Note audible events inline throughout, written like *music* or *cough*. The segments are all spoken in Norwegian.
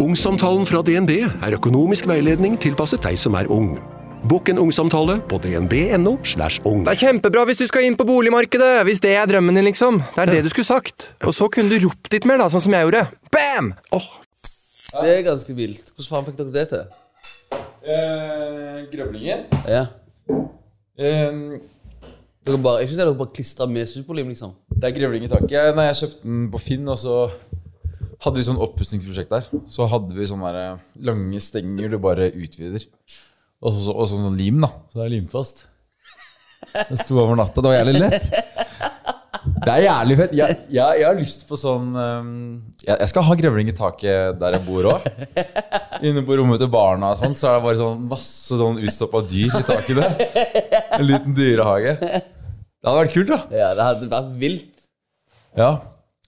Ungsamtalen fra DNB er økonomisk veiledning tilpasset deg som er ung. Bokk en ungsamtale på dnb.no. slash ung. Det er kjempebra hvis du skal inn på boligmarkedet! Hvis det er drømmen din, liksom. Det er det du skulle sagt. Og så kunne du ropt litt mer, da, sånn som jeg gjorde. Bam! Det er ganske vilt. Hvordan faen fikk dere det til? Eh, grøvlingen. Ja. Eh, Dere bare, jeg synes dere bare klistra med superlim, liksom. det er grevling i taket. Nei, jeg kjøpte den på Finn, og så hadde vi sånn oppussingsprosjekt der, så hadde vi sånne eh, lange stenger du bare utvider. Og så, og sånn lim, da. Så det er limfast. Det sto over natta. Det var jævlig lett. Det er jævlig fett. Jeg, jeg, jeg har lyst på sånn um, jeg, jeg skal ha grevling i taket der jeg bor òg. Inne på rommet til barna og sånn, så er det bare sånn masse sånn utstoppa dyr i taket der. En liten dyrehage. Det hadde vært kult, da. Ja, det hadde vært vilt. Ja.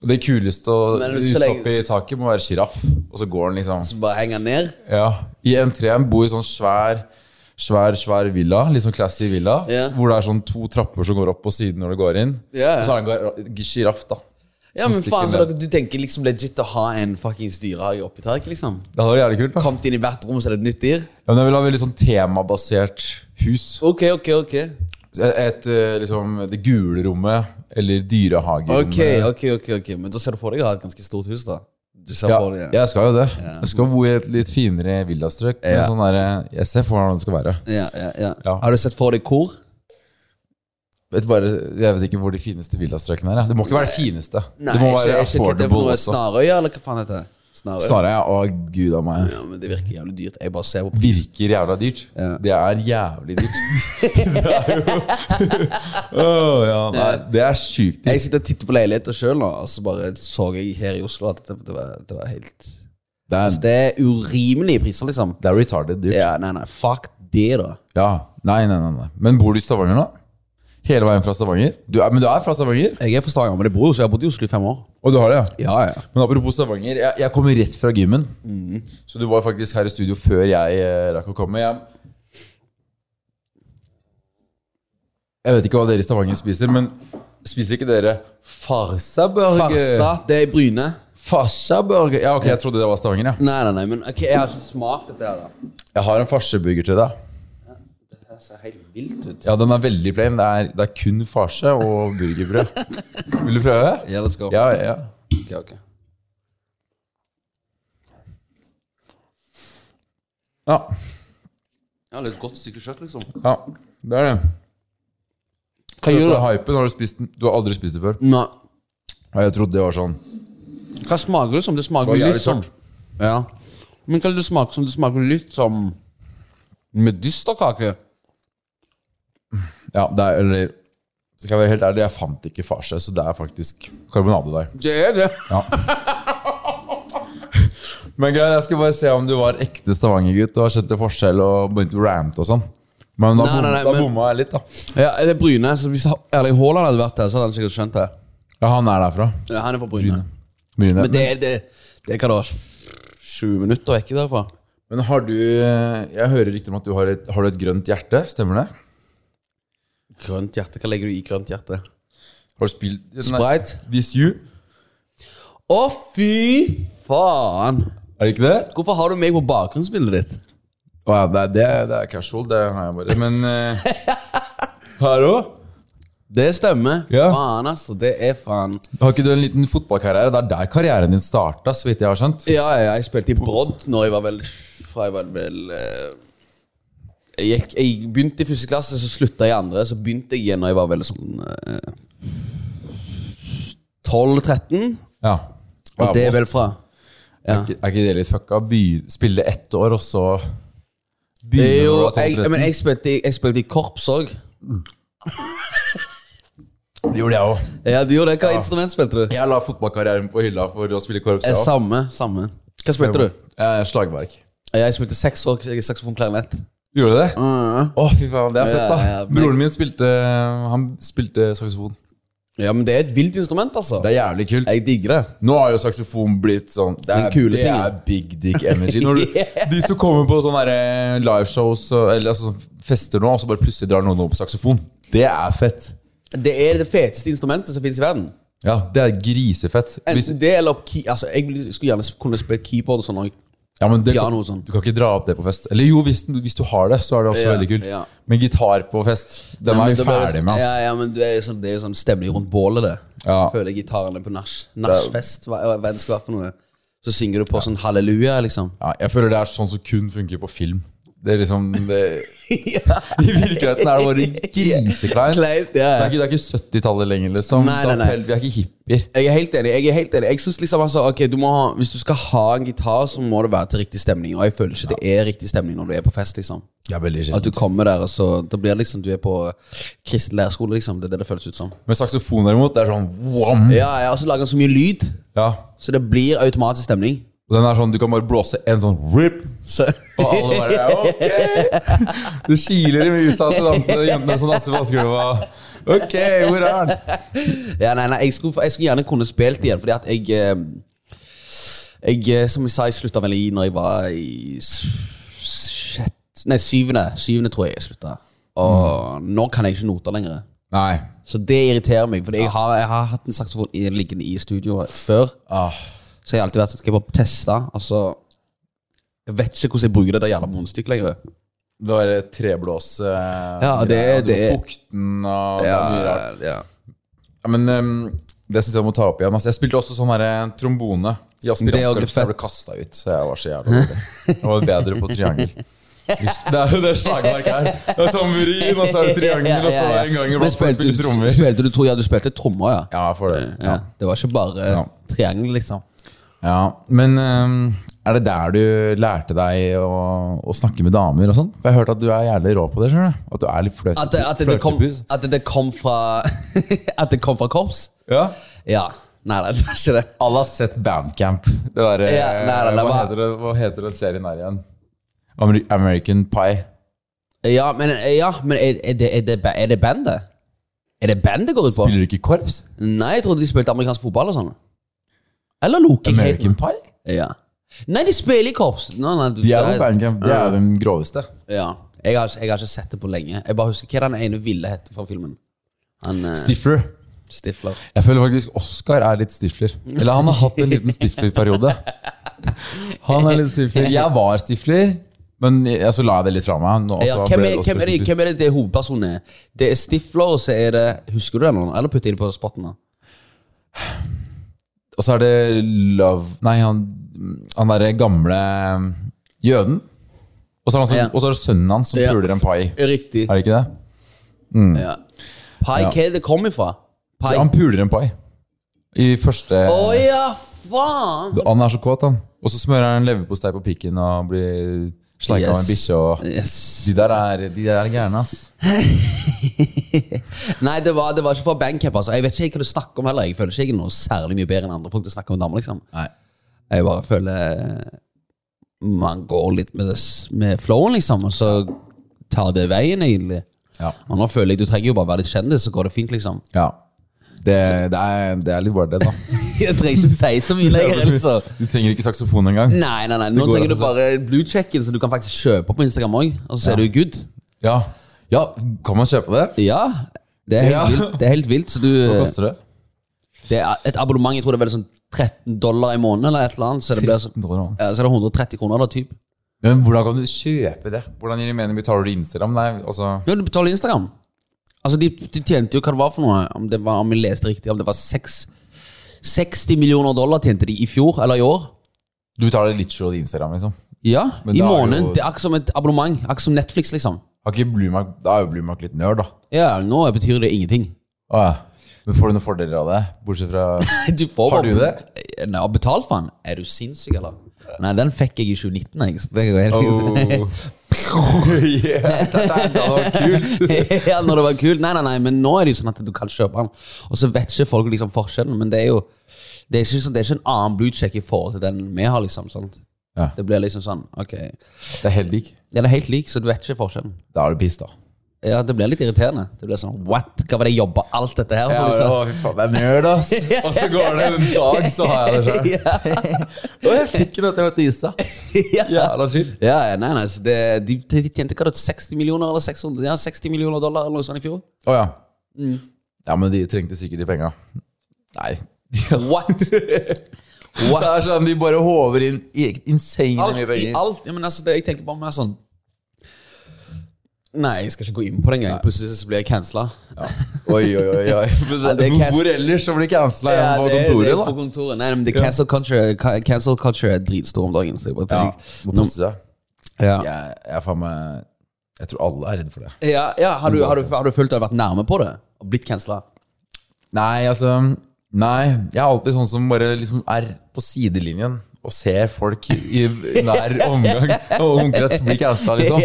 Og det kuleste å Men opp i taket må være sjiraff. Og så går den liksom Så bare henger den ned. Ja. I entreen bor sånn svær Svær, svær villa, litt sånn classy villa, yeah. hvor det er sånn to trapper som går opp på siden når du går inn. Ja. Og så er det en sjiraff, da. Ja, men faen, så dere, Du tenker liksom legit å ha en fuckings dyrehage oppi taket, liksom? Det hadde jævlig kult. da Kommet inn i hvert rom, så er det et nytt dyr? ja, men Jeg vil ha veldig sånn temabasert hus. Ok, ok, ok. Et, eh, liksom Det gule rommet, eller dyrehagerommet. Ok, ok, ok, ok Men da ser du for deg å ha et ganske stort hus, da? Du ser Ja, deg jeg skal jo det. Jeg skal bo i et litt finere villastrøk. Ja. Sånn der, jeg ser for meg hvordan det skal være. ja, ja, ja. Ja. Har du sett for deg hvor? Vet bare, jeg vet ikke hvor de fineste villastrøkene er. Det må ikke være det fineste. Nei, det må ikke, være ikke, ikke det affordable for noe. Snarøya, eller hva faen heter det? Snarøya? Snarere, ja. Å, gud av meg. Ja, men det virker jævlig dyrt. Jeg bare ser på Virker jævla dyrt. Ja. Det er jævlig dyrt. *laughs* det er jo Åh, ja, nei, Det er sjukt Jeg sitter og titter på leiligheter sjøl og så bare så jeg her i Oslo at det, det, var, det var helt Det altså, er, Det er urimelige priser, liksom. det er retarded dyrt. Ja, nei, nei, fuck det, da. Ja, nei, nei, nei, nei. Men bor du i Stavanger nå? Hele veien fra Stavanger? Du er, men du er fra Stavanger? Jeg er fra Stavanger, men jeg bor jo, så jeg har bodd i Oslo i fem år. Og du har det, ja? Ja, ja. Men apropos Stavanger, jeg, jeg kommer rett fra gymmen. Så du var faktisk her i studio før jeg eh, rakk å komme. Jeg, jeg vet ikke hva dere i Stavanger spiser, men spiser ikke dere farsaburger? Farsa, det er i Bryne. Farsaburger? Ja, ok, jeg trodde det var Stavanger, ja. Nei, nei, nei, men ok, jeg har ikke smakt dette her, da. Jeg har en farseburger til deg. Det ser helt vilt ut. Ja, den er veldig plain. Det er, det er kun farse og burgerbrød. *laughs* Vil du prøve? Ja, let's go. Ja, ja. Ok, ok. Ja, Ja, det er et godt stykke kjøtt, liksom. ja det er det. Hva gjør du? hypen. Har du spist den? Du har aldri spist det før? Nei. Ja, jeg trodde det var sånn. Hva smaker det som? Det smaker Det var litt jævlig som. Ja. Men hva er det smaker som? Det smaker litt som medisterkake. Ja, det er, eller Skal jeg være helt ærlig, jeg fant ikke farse, så det er faktisk karbonadedeig. Det er det. Men greit, jeg skulle bare se om du var ekte Stavanger-gutt og skjønte forskjell og begynte å rante og sånn. Men da, Nei, nei, nei, bom, da men- bomma jeg litt, da. Ja, det er Bryne. Så hvis Erling Haaland hadde vært der, så hadde han sikkert skjønt det. Ja, han er derfra. Ja, han er fra Bryne. Bryne. Men det, det, det kan da være 20 minutter vekk derfra. Men har du Jeg hører rykter om at du har et, har du et grønt hjerte. Stemmer det? Grønt hjerte. Hva legger du i grønt hjerte? Har du spilt Sprite? This You? Å, fy faen! Er det ikke det? Hvorfor har du meg på bakgrunnsbildet ditt? Å ja, det, er- det, er- det er casual. Det har jeg bare. Men uh, her òg? Det stemmer. Ja. Faen, altså. Det er faen Har ikke du en liten fotballkarriere? Det er der karrieren din starta, så vidt jeg har skjønt. Ja, ja, jeg spilte i Brodd når jeg var vel Fra jeg var vel eh, jeg, gikk, jeg begynte i første klasse, så slutta jeg i andre. Så begynte jeg igjen når jeg var veldig sånn eh, 12-13. Ja. Og det er vel fra ja. Er ikke- Er ikke det litt fucka? By, spille ett år, og så begynne jo, når du er jeg, 12-13? men jeg spilte, jeg spilte i korps òg. Det gjorde jeg òg. Ja, du gjorde det. Hva instrument spilte du? Jeg la fotballkarrieren på hylla for å spille korps. Eh. Samme. samme Hva spilte du? Eh, slagverk. Jeg spilte seks år saksofon klarinett. Gjorde du det? Mm. oh, fy faen, det er fett, da. Ja, ja, men- Broren min spilte Han spilte saksofon. Ja, men det er et vilt instrument, altså. Det er jævlig kult. Jeg digger det. Nå har jo saksofon blitt sånn Det er, det er big dick energy. Når du, *laughs* De som kommer på sånne liveshows eller altså, sånn fester nå, og så bare plutselig drar noen opp saksofon. Det er fett. Det er det feteste instrumentet som finnes i verden. Ja, det er grisefett. Enten det eller altså, Jeg skulle gjerne kunne spilt keyboard og sånn også. Ja, men det, Piano og sånn. Du kan ikke dra opp det på fest. Eller jo, hvis, hvis du har det, så er det også Ja, veldig kult. ja. Men gitar på fest, den Ja, er vi ferdig sånn- med. Ja, ass. ja, men det er, jo sånn, det er sånn stemning rundt bålet, det. Ja. Føler gitarene på nach. Nachfest, hva, hva det skal være for noe. Så synger du på sånn halleluja, liksom. Ja, jeg føler det er sånn som kun funker på film. Det er liksom det, *laughs* ja. I virkeligheten er det bare grisekleint. Kleint, Det er ikke, det er ikke 70-tallet lenger, liksom. Nei, nei, nei. Vi er ikke hippier. Jeg er helt enig. Jeg er helt enig Jeg synes liksom altså, okay, du ha, Hvis du skal ha en gitar, så må det være til riktig stemning. Og jeg føler ikke det er riktig stemning når du er på fest. liksom er At du kommer der, og så Da blir det liksom du er på kristen lærerskole. liksom Det er det det føles ut som. Med saksofon derimot, det er sånn wham! Ja, ja Og så lager han så mye lyd, Ja. så det blir automatisk stemning. Og den er sånn, Du kan bare blåse en sånn rip, Så *laughs* og alle bare Ok! Det kiler i musa til danse, jentene som danser på dansegulvet. Ok, hvor er den? Ja, nei, nei, jeg skulle, jeg skulle gjerne kunne spilt igjen, fordi at jeg eh, Jeg, eh, som jeg sa, jeg slutta vel i når jeg var i sjette Nei, syvende. Syvende tror jeg jeg slutta. Og nå kan jeg ikke noter lenger. Nei. Så det irriterer meg, for jeg har, jeg har hatt en saksofon liggende i studio før. Ah, Så jeg har alltid vært sånn, skal jeg bare teste? Altså Jeg vet ikke hvordan jeg bruker det der jævla munnstykket lenger. det var det treblås eh, Ja, det- greier, og det- fukten og er mye rart. ja. Ja, men ehm, det syns jeg må ta opp igjen. Altså, jeg spilte også sånn her, eh, trombone i Det er aspirantkorpset. Jeg ble kasta ut, så jeg var så jævla dårlig. Jeg var bedre på triangel. Det er jo det slagverket her. Det er tamburin, og så er det triangel, og så er det en gang Men iblant for spilte, du- trommer. spilte du tror jeg du spilte trommer, ja? Ja, jeg får det. ja. Det var ikke bare Ja. triangel, liksom. Ja, Men ehm, er det der du lærte deg å, å snakke med damer og sånn? For jeg har hørt at du er jævlig rå på det. skjønner du? At du er litt fløte, At, det- at, det kom, at det kom fra *laughs* At det kom fra korps? Ja. Ja. Nei, nei, det var ikke det. Alle har sett Bandcamp. Det der, eh, Ja, nei, nei, hva, var- heter det, hva heter den serien der igjen? American Pie. Ja, men, ja, men er, er, det, er, det, er det bandet? Er det bandet går ut på? Spiller du ikke korps? Nei, jeg trodde de spilte amerikansk fotball og sånn. Eller helt American Pie? Ja. Nei, de spiller i korps. Nei, nei, du De er på Bandcamp. Det er den groveste. Ja. Jeg har, jeg har ikke sett det på lenge. Jeg bare husker hva er den ene ville het fra filmen. Han eh, Stifler. Stifler. Jeg føler faktisk Oscar er litt stifler. Eller han har hatt en liten stiflerperiode. Han er litt stifler. Jeg var stifler, men jeg, så la jeg det litt fra meg. Nå, Ja, så hvem, ble er, det Oscar hvem, er det, stifler. hvem er det det hovedpersonen er? Det er Stifler, og så er det Husker du det nå? Eller putter jeg det på spotten? da? Og så er det Love Nei, han, han derre gamle jøden. Og så er, han som, er det sønnen hans som Ja. puler en pai. Riktig. Er det ikke det? Ja. Pai, hva er det det kommer fra? Pai. Han puler en pai. I første Å ja, faen! Han er så kåt, han. Og så smører han leverpostei på pikken og blir sleika av en bikkje. Og Yes. de der er, de der er gærne, ass. *laughs* Nei, det var, det var ikke fra Bandcamp. Altså. Jeg vet ikke hva du snakker om heller. Jeg føler ikke jeg er noe særlig mye bedre enn andre folk til å snakke om damer. liksom Nei. Jeg bare føler eh, man går litt med, det, med flowen, liksom, og så tar det veien, egentlig. Ja. Og nå føler jeg du trenger jo bare være litt kjendis, så går det fint, liksom. ja. Det, det, er, det er litt bare det, da. *laughs* Jeg trenger ikke si så mye lenger. *laughs* altså. Du trenger ikke saksofon engang. Nei, nei, nei, nå går trenger du altså. bare bluechecken, så du kan faktisk kjøpe på Instagram òg, og så er du good. Ja. ja, kan man kjøpe det? Ja, det er helt Ja. vilt. Det er helt vilt så du, Hva koster det? det er et abonnement, jeg tror det er vel sånn 13 dollar i måneden, eller et eller annet. Så det blir så, ja, så er det 130 kroner, da, typ. Men hvordan kan du kjøpe det? Hvordan gir det mening? Betaler du Instagram? Nei, altså Ja, du betaler Instagram. Altså, de, de tjente jo hva det var for noe, om, det var, om jeg leste riktig, om det var 6, 60 millioner dollar tjente de i fjor, eller i år. Du betaler litt show i Instagram, liksom? Ja, Men i måneden. jo- Det er akkurat som et abonnement. Akkurat som Netflix, liksom. Har ikke Blumark, Da er jo Bluemark litt nerd, da. Ja, nå betyr det ingenting. Å, ja. Men får du noen fordeler av det? Bortsett fra *laughs* Du får Har bare- du det? Nei, betalt for den? Er du sinnssyk, eller? Nei, den fikk jeg i 2019, jeg. Så det går helt Oh. *laughs* yeah, *laughs* det var kult. *laughs* ja, når det var kult. Nei, nei, nei, men nå er det jo sånn at du kan kjøpe den. Og så vet ikke folk liksom forskjellen, men det er jo Det er ikke, sånn, det er ikke en annen bluecheck i forhold til den vi har, liksom. sant? Ja. Det blir liksom sånn, ok Det er helt lik. Den er helt lik, så du vet ikke forskjellen. Da er det piss, da. Ja, Det blir litt irriterende. Det blir sånn, What? Hva var det jeg jobba alt dette her for? liksom? fy faen, det er nerd, ass. *laughs* Og så går det en dag, så har jeg det sjøl. Og jeg fikk dette til Isa. ja. Jævla chill. Ja, ja, nei, nei, det, de, de tjente hva da, 60 millioner eller 600, ja, 60 millioner dollar eller noe sånt i fjor. Å ja. Ja, men de trengte sikkert de penga. Nei. What? *laughs* What? Det er sånn De bare håver inn i- insane Alt mye i alt. Ja, men altså, det, jeg tenker bare mer sånn Nei, jeg skal ikke gå inn på det engang. Plutselig så blir jeg cancela. *laughs* Oi, oi, oi. Det hvor ellers så blir cancela Ja, på det, det er kontoret, på kontoret. Nei, men det cancel culture, cancel culture er dritstor om dagen. Så jeg bare Ja, tenker, må Nå- ja. Jeg, jeg, faen meg Jeg tror alle er redde for det. Ja, ja, har, du, har, du, har du følt har vært nærme på det? Og blitt cancela? Nei, altså Nei, jeg er alltid sånn som bare liksom er på sidelinjen og ser folk i nær omgang og omkrets bli cancela, liksom.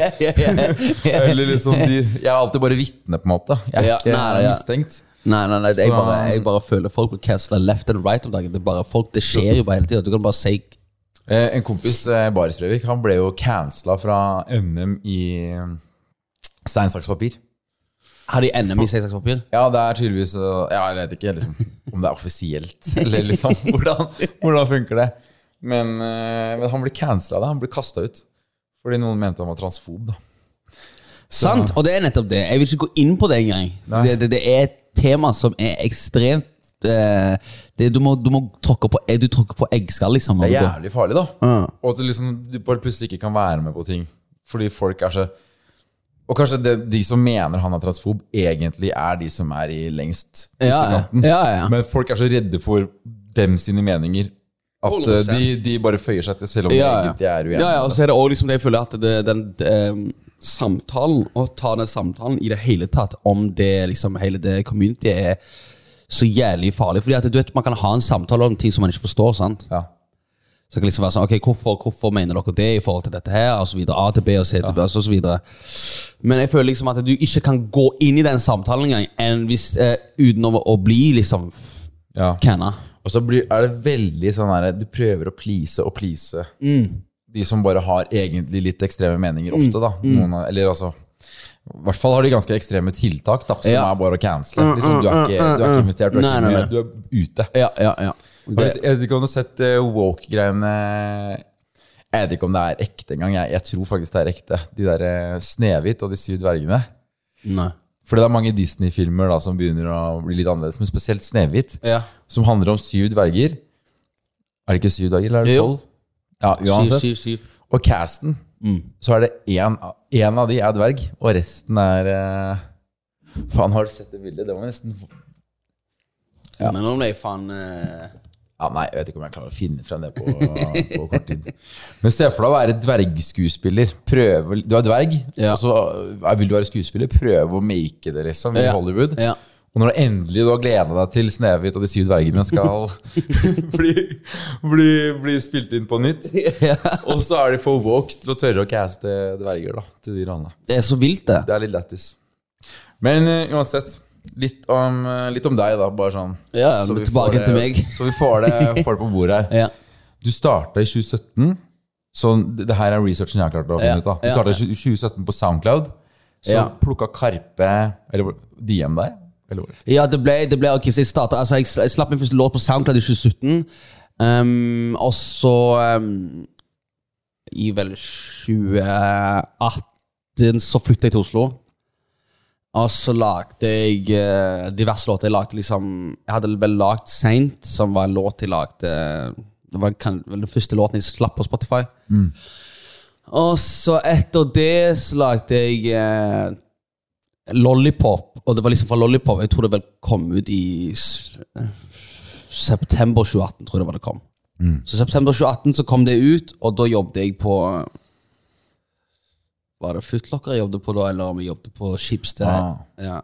Eller liksom de, Jeg er alltid bare vitne, på en måte. Jeg er ikke nei, ja. mistenkt. Nei, nei, nei, jeg, bare, jeg bare føler folk blir cancela left and right om dagen. Det, bare folk, det skjer jo bare hele tida. Du kan bare si Eh, En kompis, eh, Baris Breivik, han ble jo cancela fra NM i eh, stein, saks, papir. Har de NM i seksakspapir? Ja, det er tydeligvis Ja, jeg vet ikke liksom, om det er offisielt, *laughs* eller liksom Hvordan, hvordan funker det? Men, eh, men han ble cancela, han ble kasta ut. Fordi noen mente han var transfob. da Sant, og det er nettopp det. Jeg vil ikke gå inn på det engang. Det, det, det er et tema som er ekstremt eh, det, du, må, du må tråkke på, du tråkker på eggskall, liksom. Det er jævlig farlig, da. Ja. Og at liksom, du bare plutselig ikke kan være med på ting. Fordi folk er så Og kanskje det, de som mener han er transfob, egentlig er de som er i lengst ja, ja. Men folk er så redde for dem sine meninger at eh, 100%. de, de bare føyer seg til, selv om ja, de egentlig er uenige. ja, ja, og så er det også liksom det jeg føler at det, den eh, samtalen, å ta den samtalen i det hele tatt om det liksom hele det communityet er så jævlig farlig. Fordi at du vet, man kan ha en samtale om ting som man ikke forstår. sant? Ja. Så det kan liksom være sånn, ok, hvorfor, hvorfor mener dere det i forhold til dette her, og så videre, A til B og C til B, og så videre. Men jeg føler liksom at du ikke kan gå inn i den samtalen engang, hvis, eh, uten å, å bli liksom Ja. canna. Og så blir, er det veldig sånn her Du prøver å please og please de som bare har egentlig litt ekstreme meninger ofte, da. Noen, eller altså I hvert fall har de ganske ekstreme tiltak, da, som Ja. er bare å cancele. Liksom, du, er ikke, du er ikke invitert, du er, Nei, nei, nei. du er ute. Ja, ja, ja. Det, Jeg vet ikke om du har sett eh, woke-greiene Jeg vet ikke om det er ekte engang. Jeg, jeg tror faktisk det er ekte. De der eh, Snehvit og de syv dvergene. nei. Fordi det er mange Disney-filmer da som begynner å bli litt annerledes, men spesielt Snehvit, Ja. som handler om syv dverger. Er det ikke syv dverger, eller er det tolv? Ja, Syv, uansett. syv, syv. Og casten, så er det én En av de er dverg, og resten er eh, Faen, har du sett det bildet? Det var nesten Ja. Men om det er faen eh, Ja, Nei, jeg vet ikke om jeg klarer å finne frem det på, på kort tid. Men se for deg å være dvergskuespiller. Prøve, du er dverg, Ja. og så vil du være skuespiller. Prøve å make det, liksom, i Ja. Hollywood. Ja. Og når du endelig du har gleda deg til Snehvit og de syv dvergene skal *laughs* bli, bli, bli spilt inn på nytt, og så er de for woke til å tørre å caste dverger da, til de rollene. Det er så vilt, det. Det er litt lættis. Men uh, uansett, litt om, litt om deg, da. Bare sånn. Ja, så tilbake det- til meg. *laughs* Så vi får det, *laughs* får det på bordet her. Ja. Du starta i 2017. Så det det her er researchen jeg har klart å finne Ja, ut da Du starta i 2017 på Soundcloud. Så Ja. plukka Karpe Eller DM deg? Eller? Ja, det ble, det ble ok, så jeg starta altså jeg, jeg slapp min første låt på SoundCloud i 2017, um, og så um, i vel 2018 så flyttet jeg til Oslo, og så lagde jeg eh, diverse låter. Jeg lagde liksom, jeg hadde vel lagd Saint, som var en låt jeg lagde, det var kan, vel den første låten jeg slapp på Spotify. Og så etter det så lagde jeg eh, Lollipop, og det var liksom fra Lollipop Jeg tror det vel kom ut i s- september 2018, tror jeg det var det kom. Så september 2018 så kom det ut, og da jobbet jeg på Var det Footlocker jeg jobbet på da, eller om jeg jobbet på Schibsted? Ah. Ja.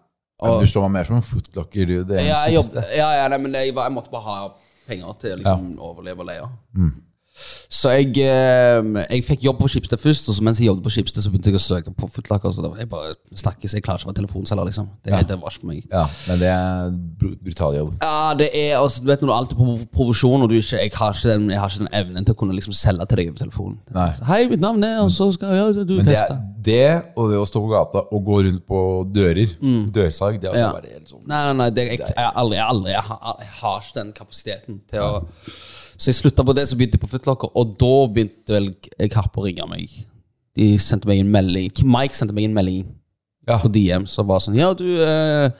Og, du så meg mer som en footlocker, du. Det er en ja, jeg jobbet, ja, ja, nei, men jeg, jeg måtte bare ha penger til å liksom, overleve og leie. Så jeg, eh, jeg fikk jobb på Skipsted først, og så mens jeg jobbet på Skipsted, så begynte jeg å søke på Footlocker. Så det jeg bare snakkes, jeg klarer ikke å være telefonselger, liksom. Det, det var ikke for meg. Ja, men det er br- brutal jobb. Ja, det er altså, Du vet når du alltid er på provisjon, og du ikke, jeg, har den, jeg har ikke den evnen til å kunne liksom selge til deg over telefonen. Nei. Hei, mitt navn er Og så skal ja, du Men det, teste. er- det og det å stå på gata og gå rundt på dører, dørsalg, det er Mm. Ja. bare helt sånn Nei, nei, nei, det, jeg, jeg, aldri, aldri, jeg, har, jeg har ikke den kapasiteten til å Så jeg slutta på det, så begynte jeg på Footlocker, og da begynte vel Karpe å ringe meg. De sendte meg en melding Mike sendte meg en melding Ja. på DM som var sånn Ja, du eh,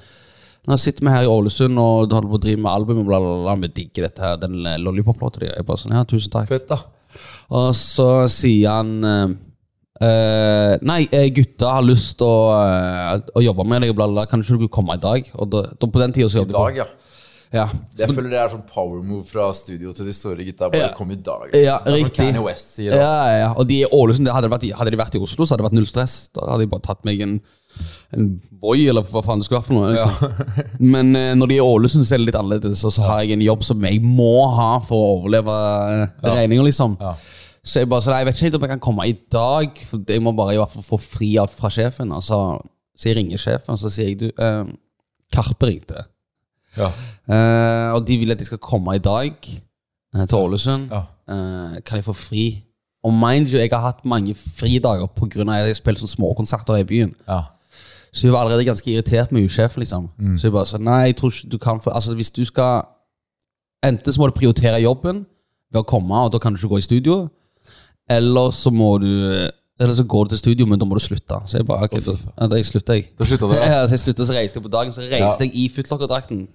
Nå sitter vi her i Ålesund og du holder på å drive med album, og bla, bla, bla. Vi digger dette her, den lollipop-låta di. Jeg bare sånn, ja, tusen takk. Fett, da. Og så sier han eh, eh, Nei, eh, gutta har lyst til å, eh, å jobbe med deg, bla, bla, bla. Kan ikke du komme i dag? Og da, da på den tida så jobbet jeg dag, ja. Ja. Jeg føler det er sånn power move fra studio til de store gutta. Bare Ja. kom i dag. Ja, sånn riktig. Kanye West sier. Ja, ja, ja. Og de i Ålesund, hadde, vært, de vært i Oslo, så hadde det vært null stress. Da hadde de bare tatt meg en, en Voi, eller hva faen det skulle være for noe. Liksom. *laughs* Men eh, når de er i Ålesund, så er det litt annerledes. Og så har jeg en jobb som jeg må ha for å overleve ja. regninger, liksom. Ja. Så jeg bare sånn, jeg vet ikke helt om jeg kan komme i dag, for jeg må bare i hvert fall få fri av fra sjefen. Altså, så, så jeg ringer sjefen, og så sier jeg du, eh, Karpe ringte. Ja. Uh, og de vil at de skal komme i dag uh, til Ålesund. Ja. Uh, kan jeg få fri? Og mind you, jeg har hatt mange fridager pga. at jeg spiller sånne småkonserter i byen. Ja. Så hun var allerede ganske irritert med usjefen. Liksom. Så jeg bare sa nei, jeg tror ikke du kan få Altså Hvis du skal Enten så må du prioritere jobben ved å komme, og da kan du ikke gå i studio. Eller så må du Eller så går du til studio, men da må du slutte. Så jeg bare, ok, da, ja, da jeg slutta jeg. Da slutta du, ja. *laughs* Ja, så jeg slutter så reiste jeg på dagen. Så reiste jeg i footlocker-drakten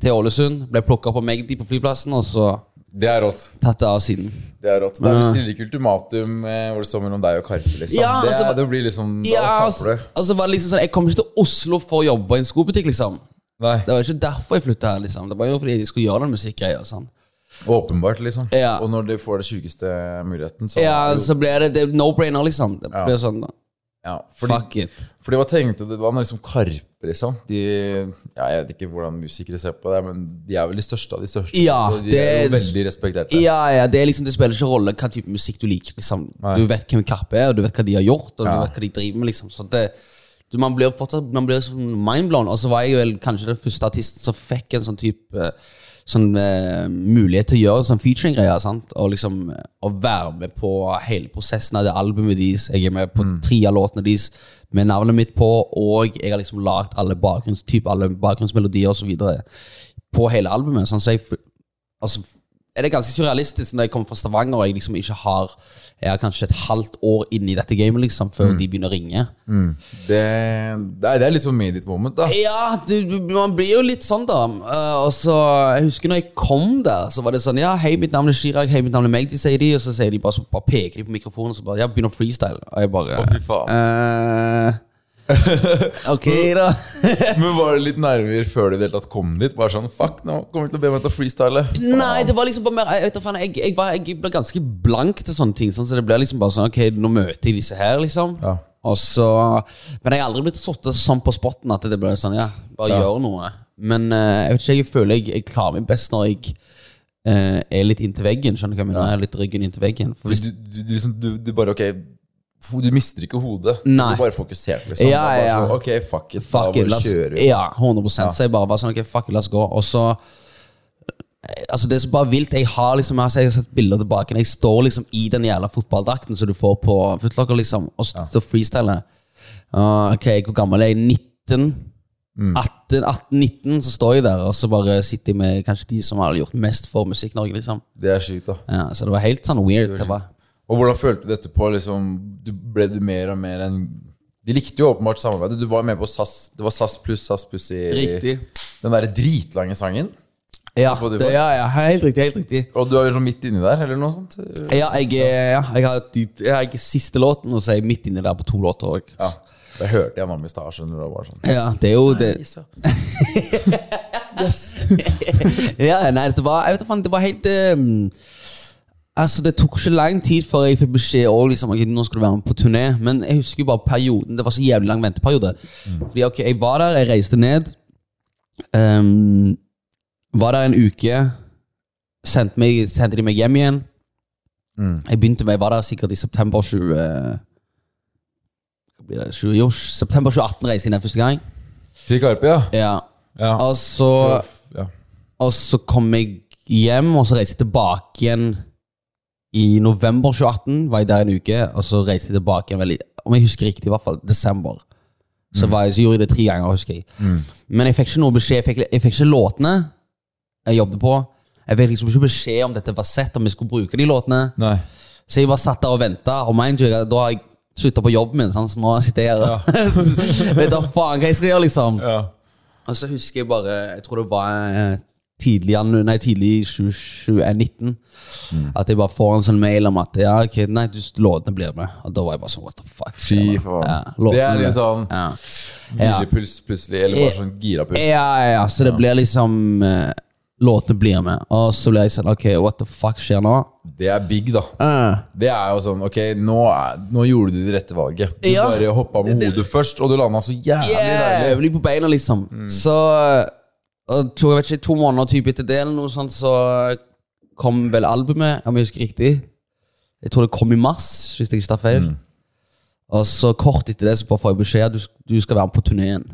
til Ålesund. Ble plukka meg Magdi på flyplassen, og så Det er rått. tatt det av siden. Det er rått. Det er, jo stiller ikke ultimatum eh, hvor det står mellom deg og Karpe. Liksom. Ja, det, altså- det, det blir liksom Ja, altså, altså var det liksom sånn Jeg kom ikke til Oslo for å jobbe i en skobutikk, liksom. Nei, Det var ikke derfor jeg flytta her. liksom Det var jo fordi jeg skulle gjøre den musikkgreia. Sånn. åpenbart, liksom. Ja. Og når du får det sjukeste muligheten, så Ja, så blir det, det er no-brainer, liksom. Det Ja. sånn sånn ja, fordi, Fuck it. fordi hva tenkte du? Det var liksom Karpe, liksom. De, ja, jeg vet ikke hvordan musikere ser på det, men de er vel de største av de største. Ja, de det er jo veldig respekterte. Ja, ja, det liksom Det spiller ikke rolle hva type musikk du liker. liksom Du vet hvem Karpe er, og du vet hva de har gjort, og du vet hva de driver med. liksom Så det du, Man blir fortsatt Man blir sånn mindblown. Og så var jeg vel kanskje den første artisten som fikk en sånn type Sånn eh, mulighet til å gjøre sånn featuring-greier. Og liksom eh, Å være med på hele prosessen av det albumet deres. Jeg er med på Mm. tre av låtene deres med navnet mitt på, og jeg har liksom lagd alle bakgrunns, alle bakgrunnsmelodier videre på hele albumet. Sånn, så jeg altså, er det ganske surrealistisk når jeg kommer fra Stavanger og jeg liksom ikke har Jeg er kanskje et halvt år inne i dette gamet liksom før de begynner å ringe. Det, det, det er liksom made it moment, da. Ja, du, man blir jo litt sånn, da. Eh, og så, Jeg husker når jeg kom der, så var det sånn Ja, hei, mitt navn er Chirag, hei, mitt navn er Magdi, sier de. Og så sier de bare, så bare peker de på mikrofonen og så bare Ja, begynner å freestyle. Og jeg bare Å, fy faen. *laughs* Ok, da. *laughs* Men var det litt nerver før du i det hele tatt kom dit? Bare sånn, fuck, nå kommer du til å be meg til å freestyle. Nei, det var liksom bare mer Jeg, jeg, jeg, var, jeg ble ganske blank til sånne ting. Sånn, så det ble liksom bare sånn Ok, nå møter jeg disse her, liksom. Ja. Så Men jeg har aldri blitt satt sånn på spotten at det ble sånn Ja, bare Ja. gjør noe. Men eh, jeg vet ikke, jeg føler jeg, jeg klarer meg best når jeg eh, er litt inntil veggen. Skjønner du hva jeg mener? Jeg er litt ryggen inntil veggen. Hvis, du, du, du, du, bare, ok Du mister ikke hodet. Nei. Du bare fokusert, liksom. Ja, er ja. Så, ok, fuck it. fuck da it, bare kjører vi. Ja, 100% Så jeg bare var sånn Ok, fuck it, la oss gå. Og så Altså Det er så bare vilt. Jeg har liksom Jeg har sett bilder tilbake. Jeg står liksom i den jævla fotballdrakten som du får på Footlocker, liksom, og står freestyler. Uh, ok, hvor gammel er jeg? 19? 18, 18-19, så står jeg der, og så bare sitter jeg med kanskje de som har gjort mest for Musikk-Norge, liksom. Det er sykt, da. Ja, så det var helt sånn weird. Det var. Og hvordan følte du dette på? liksom du, Ble du mer og mer en De likte jo åpenbart samarbeidet. Du var med på SAS Det var SAS pluss SAS pluss i Riktig. den derre dritlange sangen. Ja, det, ja, ja, helt riktig. helt riktig Og du er jo sånn midt inni der, eller noe sånt? Ja, jeg, ja, jeg har jeg har siste låten, og så er jeg midt inni der på to låter òg. Ja. Det hørte jeg mamma i stad. skjønner du, og sånn. Ja, det er jo det *laughs* Yes, ja. Nei, det var Jeg vet det var helt um, Altså, Det tok ikke lang tid før jeg fikk beskjed om liksom, okay, nå skal du være med på turné. Men jeg husker bare perioden. Det var så jævlig lang venteperiode. Fordi ok, Jeg var der, jeg reiste ned. Um, var der en uke. Sendte, meg, sendte de meg hjem igjen. Jeg begynte med, jeg var der sikkert i september 20... Hva blir det? 20 jo, september 2018 reiste jeg ned første gang. Til Karpe, ja. Ja. ja. Og så ja. og så kom jeg hjem, og så reiste jeg tilbake igjen i november 2018. Var jeg der en uke, og så reiste jeg tilbake igjen Om jeg husker riktig, i hvert fall desember. Så, var jeg, så gjorde jeg det tre ganger, husker jeg. Men jeg fikk ikke noe beskjed. Jeg fikk, jeg fikk ikke låtene jeg jobbet på. Jeg fikk liksom ikke beskjed om dette var sett, om jeg skulle bruke de låtene. Nei. Så jeg bare satt der og venta, og mind you, da har jeg slutta på jobben min, sånn, så nå sitter jeg her og *laughs* vet da faen hva jeg skal gjøre, liksom. Ja. Og så husker jeg bare Jeg tror det var eh, tidlig, nei, tidlig i 2019 At jeg bare får en sånn mail om at Ja, ok, nei, du, låtene blir med. Og da var jeg bare sånn What the fuck? Fy faen. Ja, det er litt sånn ja. Hvilepuls plutselig, eller bare sånn girapuls. Ja, ja, ja, så det blir liksom eh, Låtene blir med. Og så blir jeg sånn Ok, what the fuck skjer nå? Det er big, da. Uh. Det er jo sånn, ok, nå, er, nå gjorde du det rette valget. Du Ja. bare hoppa med hodet først, og du landa så jævlig deilig. Jævlig på beina, liksom. Så og to, jeg vet ikke, to måneder typ etter det, eller noe sånt, så kom vel albumet, om jeg husker riktig. Jeg tror det kom i mars, hvis jeg ikke tar feil. Og så kort etter det så bare får jeg beskjed du, du skal være med på turneen.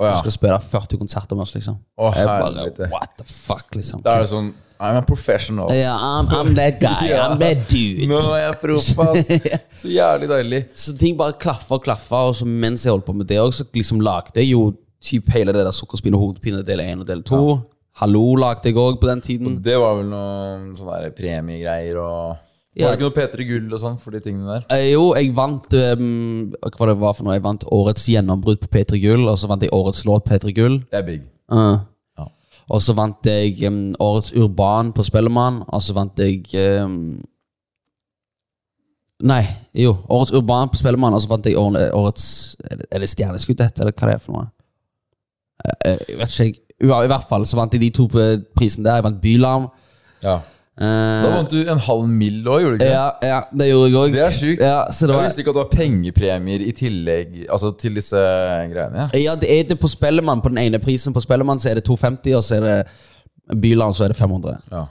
Oh, ja. Du skal spille 40 konserter med oss, liksom. Oh, jeg bare, what the fuck, liksom. Da er det sånn I'm a professional. Ja, I'm, I'm that guy, *laughs* I'm that dude. Nå er jeg proff, ass. *laughs* Så jævlig deilig. Så ting bare klaffa og klaffa, og så mens jeg holdt på med det òg, så liksom lagde jeg jo typ hele det der sukkerspinn og hodepine del 1 og del 2. Hallo lagde jeg òg på den tiden. Det var vel noen sånne der premiegreier og Ja. Var det ikke noe P3 Gull og sånn for de tingene der? Eh, jo, jeg vant um, Hva det var for noe? Jeg vant Årets gjennombrudd på P3 Gull, og så vant jeg Årets låt P3 Gull. Det er big. Uh. Ja. Og så vant jeg um, Årets Urban på Spellemann, og så vant jeg um, Nei, jo. Årets Urban på Spellemann, og så vant jeg Årets Er det- er det Stjerneskudd dette, eller hva det er for noe? Eh, eh, Jeg vet ikke, jeg. I hvert fall så vant jeg de to på prisene der. Jeg vant Bylarm. Ja. Eh, Da vant du en halv mill. òg, gjorde du ikke? ja, ja, det gjorde jeg òg. Det er sjukt. Ja, Jeg var, visste ikke at det var pengepremier i tillegg Altså til disse greiene. Ja. Ja, det er det på Spellemann. På den ene prisen på Spellemann så er det 250, og så er det Byland så er det 500. Ja.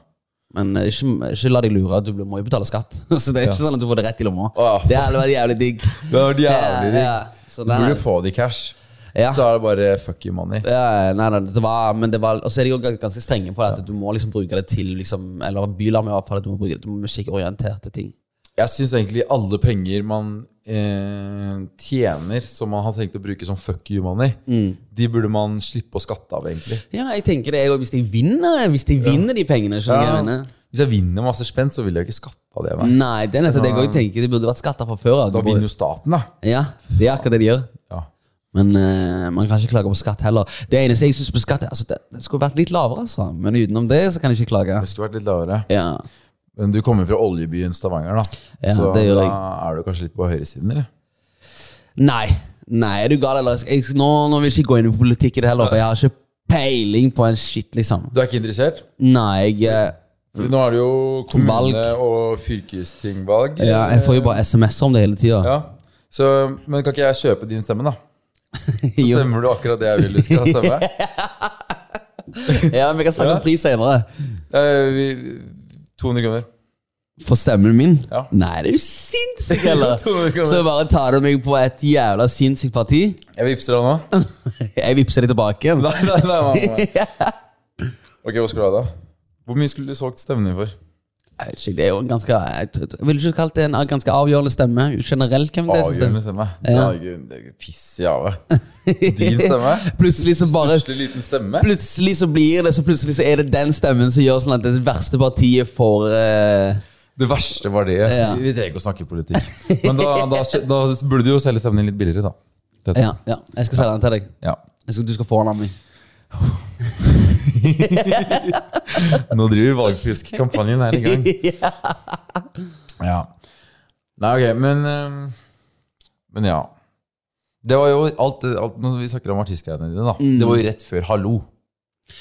Men eh, ikke, ikke la deg lure, du må jo betale skatt. *laughs* Så det er ikke sånn at du får det rett i lomma. Å, Det hadde vært jævlig digg. Det var jævlig digg. Du burde få det i cash. Ja. Så er det bare fuck you money. Ja, nei, nei, det var, men det var Og så er de jo ganske strenge på det. At du må liksom bruke det til liksom, Eller Bylarm i hvert fall. at Du må bruke det til musikkorienterte ting. Jeg syns egentlig alle penger man eh, tjener som man har tenkt å bruke som fuck you money, Mm. de burde man slippe å skatte av, egentlig. Ja, jeg tenker det Hvis de vinner Hvis de vinner de pengene, skjønner jeg mener? Hvis jeg vinner masse spenn, så vil jeg ikke skatte av det. Nei. Nei, det er nettopp det jeg tenker. Det burde vært skatta fra før. Da vinner jo staten, da. Ja, det er akkurat det de gjør. Men uh, man kan ikke klage på skatt heller. Det eneste jeg syns på skatt, altså, det, det skulle vært litt lavere, altså. Men utenom det så kan jeg ikke klage. Det skulle vært litt lavere. Ja. Men du kommer fra oljebyen Stavanger, da. Ja, så da jeg. er du kanskje litt på høyresiden, eller? Nei. Nei, er du gal, eller? Jeg, nå, nå vil jeg ikke gå inn i politikk i det heller, for jeg har ikke peiling på en shit, liksom. Du er ikke interessert? Nei, jeg eh, nå er det jo kommune- og fylkestingvalg. ja, Jeg får jo bare SMS-er om det hele tida. Ja. Men kan ikke jeg kjøpe din stemme, da? Så stemmer du akkurat det jeg vil du skal stemme? *laughs* Ja, men vi kan snakke om pris senere. Eh, vi, 200 kroner. For stemmen min? Ja. Nei, det er jo sinnssykt, *laughs* eller? 200 kroner. Så bare tar du meg på et jævla sinnssykt parti. Jeg vippser deg nå. *laughs* Jeg vippser deg tilbake igjen. Nei, nei, nei, nei, nei. Ok, hva skal du ha, da? Hvor mye skulle du solgt stemmen din for? Jeg Det er jo en ganske Jeg ville ikke kalt det en ganske avgjørende stemme. Generelt, hvem det er som Avgjørende stemme. Er jo piss i havet. Din stemme? *laughs* Plutselig så bare Største liten stemme? Plutselig så blir det Så plutselig så er det den stemmen som gjør sånn at det verste partiet får uh... Det verste var det. Ja. Vi trenger ikke å snakke politikk. Men da, da, da burde du jo selge stemmen din litt billigere, da. Ja, ja, jeg skal selge den til deg. Ja. Skal, du skal få den av meg. *laughs* *laughs* Nå driver valgfuskkampanjen her i gang. *laughs* Ja. Nei, ok, men ehm, Men ja. Det var jo alt, alt Når vi snakker om artistgreiene dine, da. Det var jo rett før Hallo.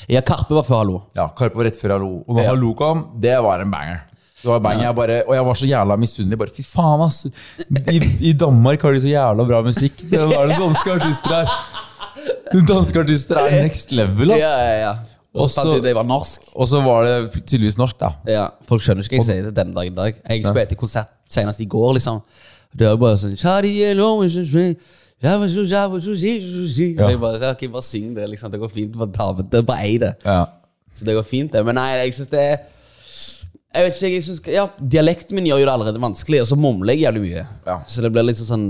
Ja, Karpe var før Hallo. Ja, Karpe var rett før Hallo. Og når Ja. Hallo kom, det var en banger. Det var en banger. Jeg bare, og jeg var så jævla misunnelig. Bare, Fy faen, ass. I, I Danmark har de så jævla bra musikk. Det var det danske artister her. Danske artister er next level, ass. Ja, ja, ja. Og så fant jeg ut at jeg var norsk. Og så var det tydeligvis norsk, da. Ja, Folk skjønner ikke hva jeg sier det den dagen i dag. Jeg spilte konsert senest i går, liksom. Det var bare sånn ja. hello, it's just me. Java, su, si, su, si». Og Jeg bare, ok, bare syng det, liksom. Det går fint. Bare ta med det. Bare ei det. Ja. Så det går fint, det. Men nei, jeg syns det er Jeg vet ikke, jeg synes, ja, Dialekten min gjør jo det allerede vanskelig, og så mumler jeg jævlig mye. Ja. Så det blir liksom sånn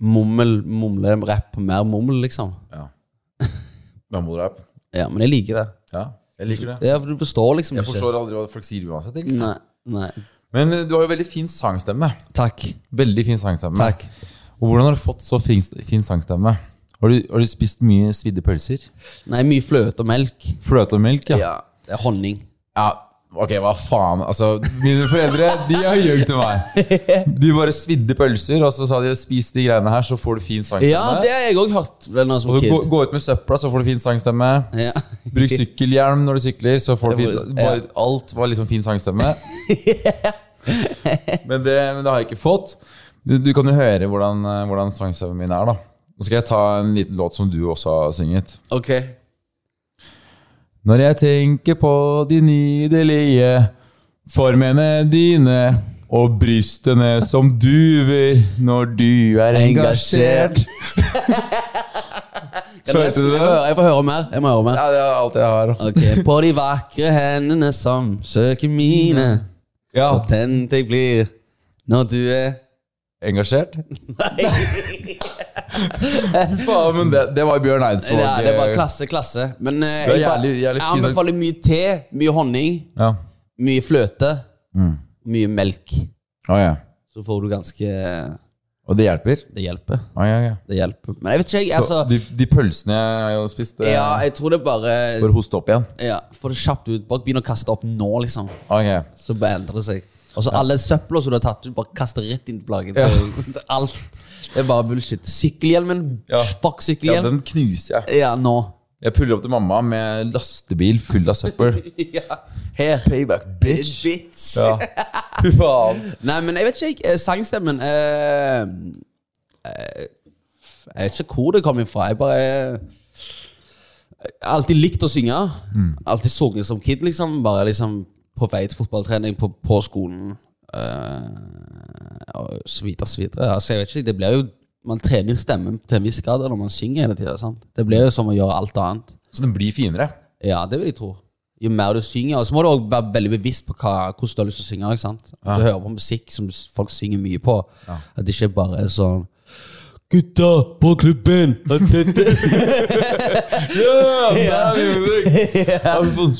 mummel, mumle, rapp, mer mummel, liksom. ja. Mammodrap. Ja, men jeg liker det. Ja, jeg liker det. Ja, for Du forstår liksom Jeg ikke. forstår aldri hva folk sier uansett. Ikke? Nei, nei. Men eh, du har jo veldig fin sangstemme. Takk. Veldig fin sangstemme. Takk. Og hvordan har du fått så fin, fin sangstemme? Har du, har du spist mye svidde pølser? Nei, mye fløte og melk. Fløte og melk, ja. Ja, det er honning. Ja, ok, hva faen? Altså, mine foreldre, de har ljugd til meg. De bare svidde pølser Og så sa de, spis de greiene her Så får du fin sangstemme. Ja, det har jeg også hørt vel nå som Og gå, kid. gå ut med søpla, så får du fin sangstemme. Ja. Bruk sykkelhjelm når du sykler Så får du fin bare, Alt var liksom fin sangstemme. *laughs* Men, det, men det har jeg ikke fått. Du, du kan jo høre hvordan, eh, hvordan sangstemmen min er da. Nå skal jeg ta en liten låt som du også har synget Ok. Når jeg tenker på de nydelige formene dine og brystene som duver når du er engasjert. *laughs* Følte du det? Jeg får, høre mer. Jeg må høre mer. Ja, det er alt jeg har. Okay. På de vakre hendene som søker mine, Ja, og tent jeg blir når du er engasjert? *laughs* *laughs* Faen, men det, det var Bjørn Eidsvåg. Ja, det var klasse, klasse. Men eh, jeg, jævlig- jævlig jeg anbefaler mye te, mye honning, Ja. mye fløte, mye melk. Oh, ja. Så får du ganske Og det hjelper? Det hjelper. Ah, ja, ja. Det hjelper. Men jeg vet ikke, jeg. Så Altså, de, de pølsene jeg har spist, eh, ja, jeg tror det bare bare hoste opp igjen? ja, Få det kjapt ut. Bare begynn å kaste opp nå, liksom. Ok. Så bare endrer det seg. Og så alle søpla som du har tatt ut, bare kaste rett inn i plagen. Ja. *laughs* Alt. Det er bare bullshit. Sykkelhjelmen. Ja. Fuck Ja, sykkelhjelm. den knuser jeg. Ja, nå. Jeg puller opp til mamma med lastebil full av søppel. *laughs* Ja. Her. Payback, bitch. Bitch. Ja. Fy faen. Nei, men jeg vet ikke, jeg. eh, Sangstemmen eh, eh, Jeg vet ikke hvor det kom ifra. Jeg bare eh, Jeg har alltid likt å synge. Alltid sunget som kid, liksom. Bare liksom på vei til fotballtrening på, på skolen. eh, så videre, så videre. Altså, jeg vet ikke, det blir jo Man trener jo stemmen til en viss grad når man synger hele tida. Det blir jo som å gjøre alt annet. Så den blir finere. Ja, det vil jeg tro. Jo mer du synger, og så må du også være veldig bevisst på hva, hvordan du har lyst til å synge. ikke sant? Ja. Du hører på musikk som folk synger mye på. At det ikke bare er sånn Gutta på klubben! *laughs* Ja, Har fått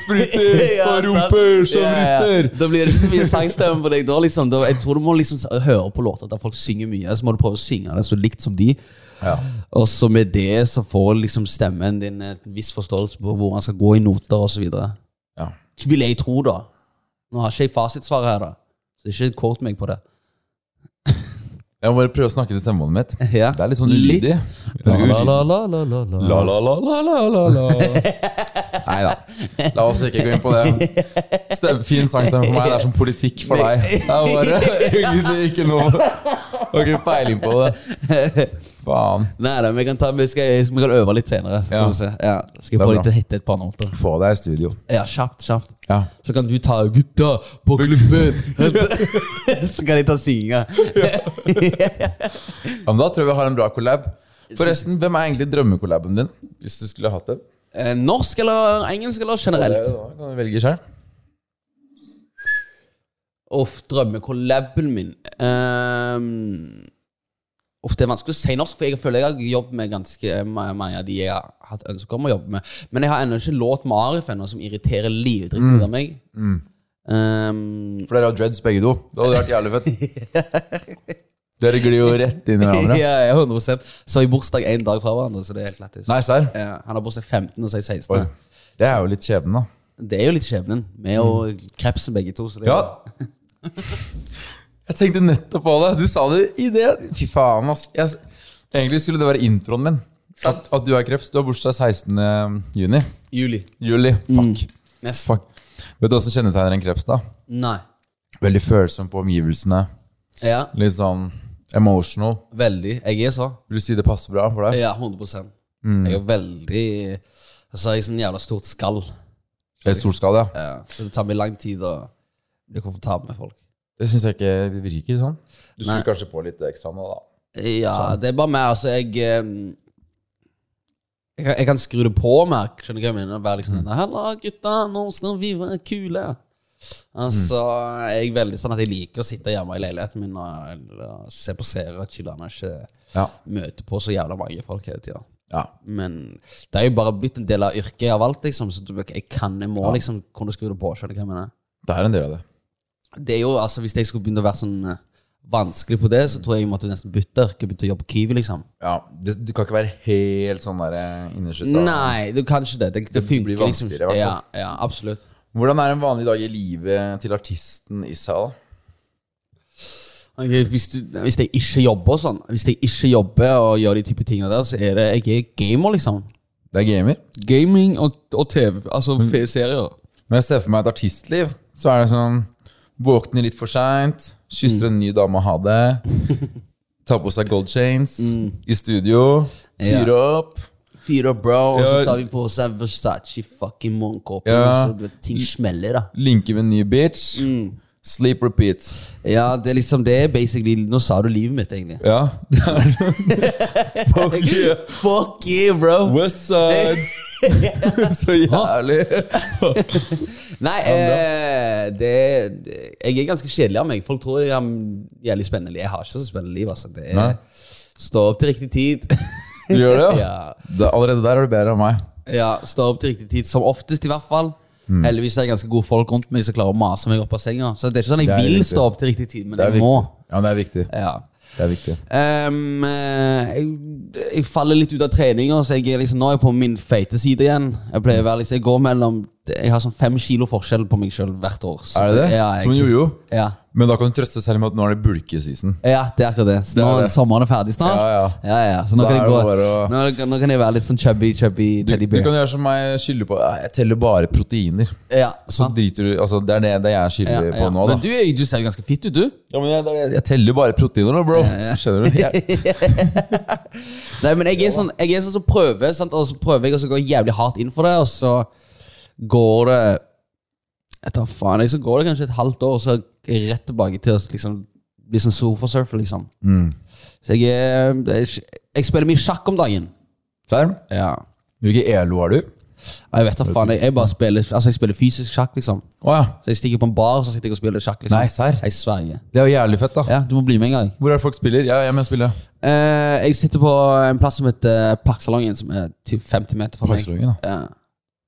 spruter, *laughs* Ja, og rumper som Ja, ja. rister. Da blir det ikke så mye sangstemme på deg. Da, liksom. da, jeg tror du må liksom høre på låter der folk synger mye, så må du prøve å synge det så likt som de. Og så med det så får liksom stemmen din en viss forståelse på hvor han skal gå i noter osv. Ja. Vil jeg tro, da. Nå har ikke jeg fasitsvaret her, da. Så ikke kort meg på det. Jeg må bare prøve å snakke til stemmebåndet mitt. *laughs* Ja. Det er litt sånn ulydig. La, la, la, la, la, la, la. La, la, la, la, la, la, *laughs* la. Nei da. La oss ikke gå inn på det. Stem, fin sangstemme for meg. Det er som politikk for deg. *laughs* Det er bare egentlig ikke noe Har ikke peiling på det. Faen. Nei da, vi kan, ta, vi, skal, vi kan øve litt senere. Så Ja. kan vi se. Ja, skal jeg få litt deg til å hitte et par noter. Få deg i studio. Ja, kjapt, kjapt. Ja. Så kan du ta 'Gutta på klubben'. *laughs* *laughs* så kan jeg ta singa. ja, men Da tror jeg vi har en bra collab. Forresten, hvem er egentlig drømmekollaben din? Hvis du skulle hatt det? Eh, Norsk eller engelsk eller generelt? Da kan du velge selv. Uff, drømmekollaben min um, Uff, Det er vanskelig å si norsk, for jeg føler jeg har jobbet med ganske mange av de jeg har hatt ønske om å jobbe med. Men jeg har ennå ikke låt med Arif ennå, som irriterer livdritten ut av meg. Um, For dere har dreads begge to. Det hadde vært jævlig fett. *laughs* Dere glir jo rett inn i hverandre. *laughs* ja, ja, 100 Så har vi bursdag én dag fra hverandre, så det er helt lættis. Nei, serr? Ja, han har bursdag 15, og så er jeg 16. Oi. Det er jo litt skjebnen, da. Det er jo litt skjebnen. Vi er jo krepsen begge to. Så det er Ja. *laughs* Jeg tenkte nettopp på det. Du sa det i det. Fy faen, ass. Jeg, egentlig skulle det være introen min. At, at du er kreps. Du har bursdag 16. juni. juli. Juli. Fuck. Nesten. Fuck. Vet du hva som kjennetegner en kreps, da? Nei. Veldig følsom på omgivelsene. Ja, Litt sånn emotional. veldig. Jeg er så. Vil du si det passer bra for deg? Ja, 100% Jeg er veldig Altså, jeg er sånn jævla stort skall. Stort skall, Ja. Ja, så det tar meg lang tid å bli komfortabel med folk. Det syns jeg ikke det virker sånn. Du Nei. skulle kanskje på litt ekstra nå, da. Ja, det er bare meg. Altså, jeg eh, jeg kan, jeg kan skru det på mer. Skjønner du hva jeg mener? Være liksom mm. Halla, gutta, nå skal vi være kule. Altså, jeg er veldig sånn at jeg liker å sitte hjemme i leiligheten min og, eller se på serier og chille og ikke Ja. møte på så jævla mange folk hele tida. ja. Men det er jo bare blitt en del av yrket jeg har valgt, liksom. Så du- jeg kan, jeg må liksom kunne skru det på. Skjønner du hva jeg mener? Det er en del av det. Det er jo, altså Hvis jeg skulle begynne å være sånn eh, vanskelig på det, så tror jeg jeg måtte nesten bytte yrke. Begynne å jobbe på Kiwi, liksom. Ja, det, Du kan ikke være helt sånn der eh, innerskytta. Nei, du kan ikke det. Det, det, funker blir vanskeligere, i hvert Ja, fall. ja, absolutt. Hvordan er en vanlig dag i livet til artisten Issa? da? Ok, hvis, du, hvis jeg ikke jobber og sånn Hvis jeg ikke jobber og gjør de type tingene der, så er det Jeg er gamer, liksom. Det er gamer. Gaming og, og TV. Altså serier. Når jeg ser for meg et artistliv, så er det sånn Våkner litt for seint, kysser en ny dame og ha det. *laughs* Tar på seg gold chains i studio, fyrer opp. Fyr opp, bro, og så tar vi på seg Versace fucking morgenkåpe. Ja. Så ting smeller, da. Linker med en ny bitch. Sleep repeat. Ja, det er liksom Det basically Nå sa du livet mitt, egentlig. Ja. *laughs* Fuck yeah. Fuck you, bro! West side. *laughs* *laughs* Så jævlig. *laughs* Nei, eh, det, det Jeg er ganske kjedelig av meg. Folk tror jeg har jævlig spennende liv. Jeg har ikke så spennende liv. Altså. Det er Stå opp til riktig tid. Du gjør det, *laughs* ja? Da, allerede der er du bedre enn meg. ja, Stå opp til riktig tid. Som oftest, i hvert fall. Mm. Heldigvis er det ganske gode folk rundt meg som klarer å mase meg opp av senga. Så det er ikke sånn jeg er vil riktig. stå opp til riktig tid, men Det er jeg viktig. må. Ja, det er viktig. Ja. Det er viktig. Eh, jeg, jeg faller litt ut av treninga, så jeg er liksom, nå er jeg på min feite side igjen. Jeg pleier å være liksom, jeg går mellom Jeg har sånn fem kilo forskjell på meg sjøl hvert år. Så Er det det? Ja, Som en jeg, jojo? ja. Men da kan du trøste selv med at nå er det bulkeseason. ja, det er akkurat det. Så nå er er det. sommeren er ferdig snart. Ja, ja. ja, ja. Så nå kan, jeg gå, å- nå, nå kan jeg være litt sånn chubby, chubby Du, bear du bear. kan gjøre som meg, skylde på Jeg teller bare proteiner. Ja, Så driter du Altså, det er det, det jeg skylder på nå, da. Men du, du ser jo ganske fit ut, du. Ja, men jeg, det er jeg teller bare proteiner nå, bro. Skjønner du? Jeg, *laughs* Nei, men jeg er sånn, jeg er sånn som prøver, sant? og så prøver jeg å gå jævlig hardt inn for det, og så går det Jeg tar faen, jeg, så går det kanskje et halvt år, og så er jeg rett tilbake til å liksom, bli sånn sofasurfer, liksom. Så jeg, er, jeg, jeg spiller mye sjakk om dagen. Serr? Ja. Hvilken ELO har du? Jeg vet da faen, jeg, jeg bare spiller Altså jeg spiller fysisk sjakk, liksom. Oh, ja. Så jeg stikker på en bar, så sitter jeg og spiller sjakk. liksom Nei, serr? Jeg sverger. Det er jo jævlig fett, da. Ja, du må bli med en gang. Hvor er det folk spiller? Ja, jeg er med og spiller. Eh, jeg sitter på en plass som heter Parksalongen, som er typ 50 meter fra meg. Parksalongen, da Ja.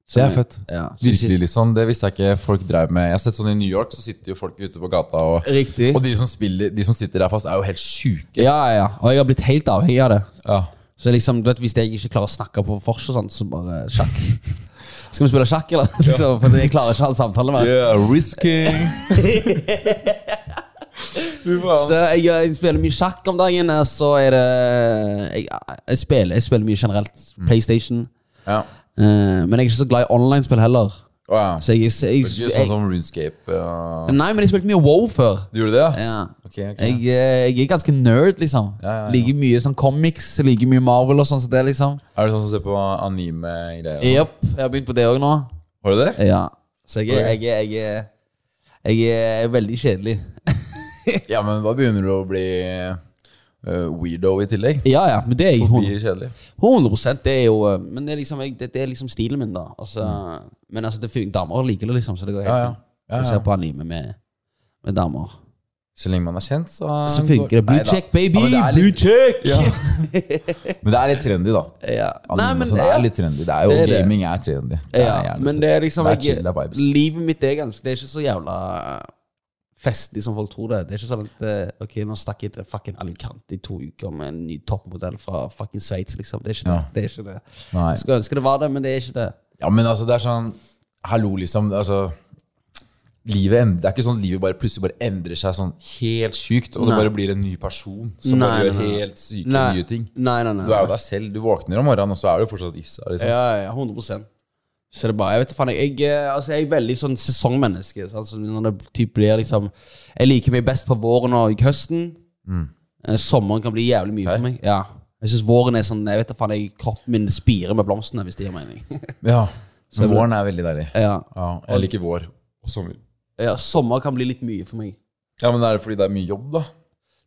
Det er fett. Ja. Virkelig, liksom. Det visste jeg ikke folk drev med. Jeg har sett sånn I New York så sitter jo folk ute på gata, og, Riktig. og de, som spiller, de som sitter der fast, er jo helt sjuke. Ja, ja, ja. Og jeg har blitt helt avhengig av det. Ja. Så liksom, du vet, Hvis jeg ikke klarer å snakke på vors, og så bare sjakk. *laughs* Skal vi spille sjakk, eller? *laughs* Så, for jeg klarer ikke å ha en samtale med Yeah, risking. *laughs* Så jeg, jeg spiller mye sjakk om dagen, så er det Jeg, jeg, spiller, jeg spiller mye generelt PlayStation. Ja. Eh, men jeg er ikke så glad i online-spill heller. Oh, ja. Så jeg, jeg, er jeg, ikke sånn som RuneScape. Ja. Nei, men jeg spilte mye WoW før. Du gjorde det, ja? Okay. ok. Jeg, eh, jeg er ganske nerd, liksom. Ja, ja. Liker mye sånn comics, liker mye Marvel og sånn som det, liksom. Er du sånn som ser på anime-greier? Jepp, jeg har begynt på det òg nå. Har du det? Ja. Så jeg, jeg, er- veldig kjedelig. Ja, men da begynner du å bli weirdo i tillegg. Ja, ja, men det er jeg Forbi 100, kjedelig. 100 Det er jo eh, Men det er liksom, jeg, det, det er liksom stilen min, da. Altså, Men altså, det funker, damer liker det, liksom. Så det går helt Ja, ja. fint. Ja, Jeg ser på anime med, med damer. Så lenge man er kjent, så Så funker det. Blue check, baby! Ja, er Blue check! Ja. men det er litt trendy, da. Ja. Nei, men sånn, det er er litt trendy. Det er jo Det er det. Er trendy. Det er Ja, men det er liksom det er jeg, er. Livet mitt er ganske Det er ikke så jævla festlig som folk tror det. Det er ikke sånn at eh, Ok, nå stakk jeg til fucking Alicante i to uker med en ny toppmodell fra fucking Sveits, liksom. Det er ikke det. Ja. det, er ikke det. Nei. Jeg skulle ønske det var det, men det er ikke det. Ja, men altså, det er sånn Hallo, liksom. Altså Livet Det er ikke sånn at livet bare plutselig bare endrer seg sånn helt sykt, og det bare blir en ny person som Nei, bare gjør nei, nei. helt syke Nei. nye ting. Nei, nei, nei. Du er jo deg selv. Du våkner om morgenen, og så er du fortsatt Issa. Liksom. Ja, ja, 100 Så det er bare, jeg vet faen, jeg, jeg, eh, altså, jeg er veldig sånn sesongmenneske. Så Altså, når det typ blir liksom Jeg liker meg best på våren og i høsten. Mm. Sommeren kan bli jævlig mye Sær? for meg. Ja. Jeg synes våren er sånn Jeg vet da faen, jeg, kroppen min spirer med blomstene, hvis det gir mening. *laughs* Ja. Men våren er veldig deilig. ja. Ja, jeg liker vår og sommer. ja, Sommer kan bli litt mye for meg. Ja, men er det fordi det er mye jobb, da?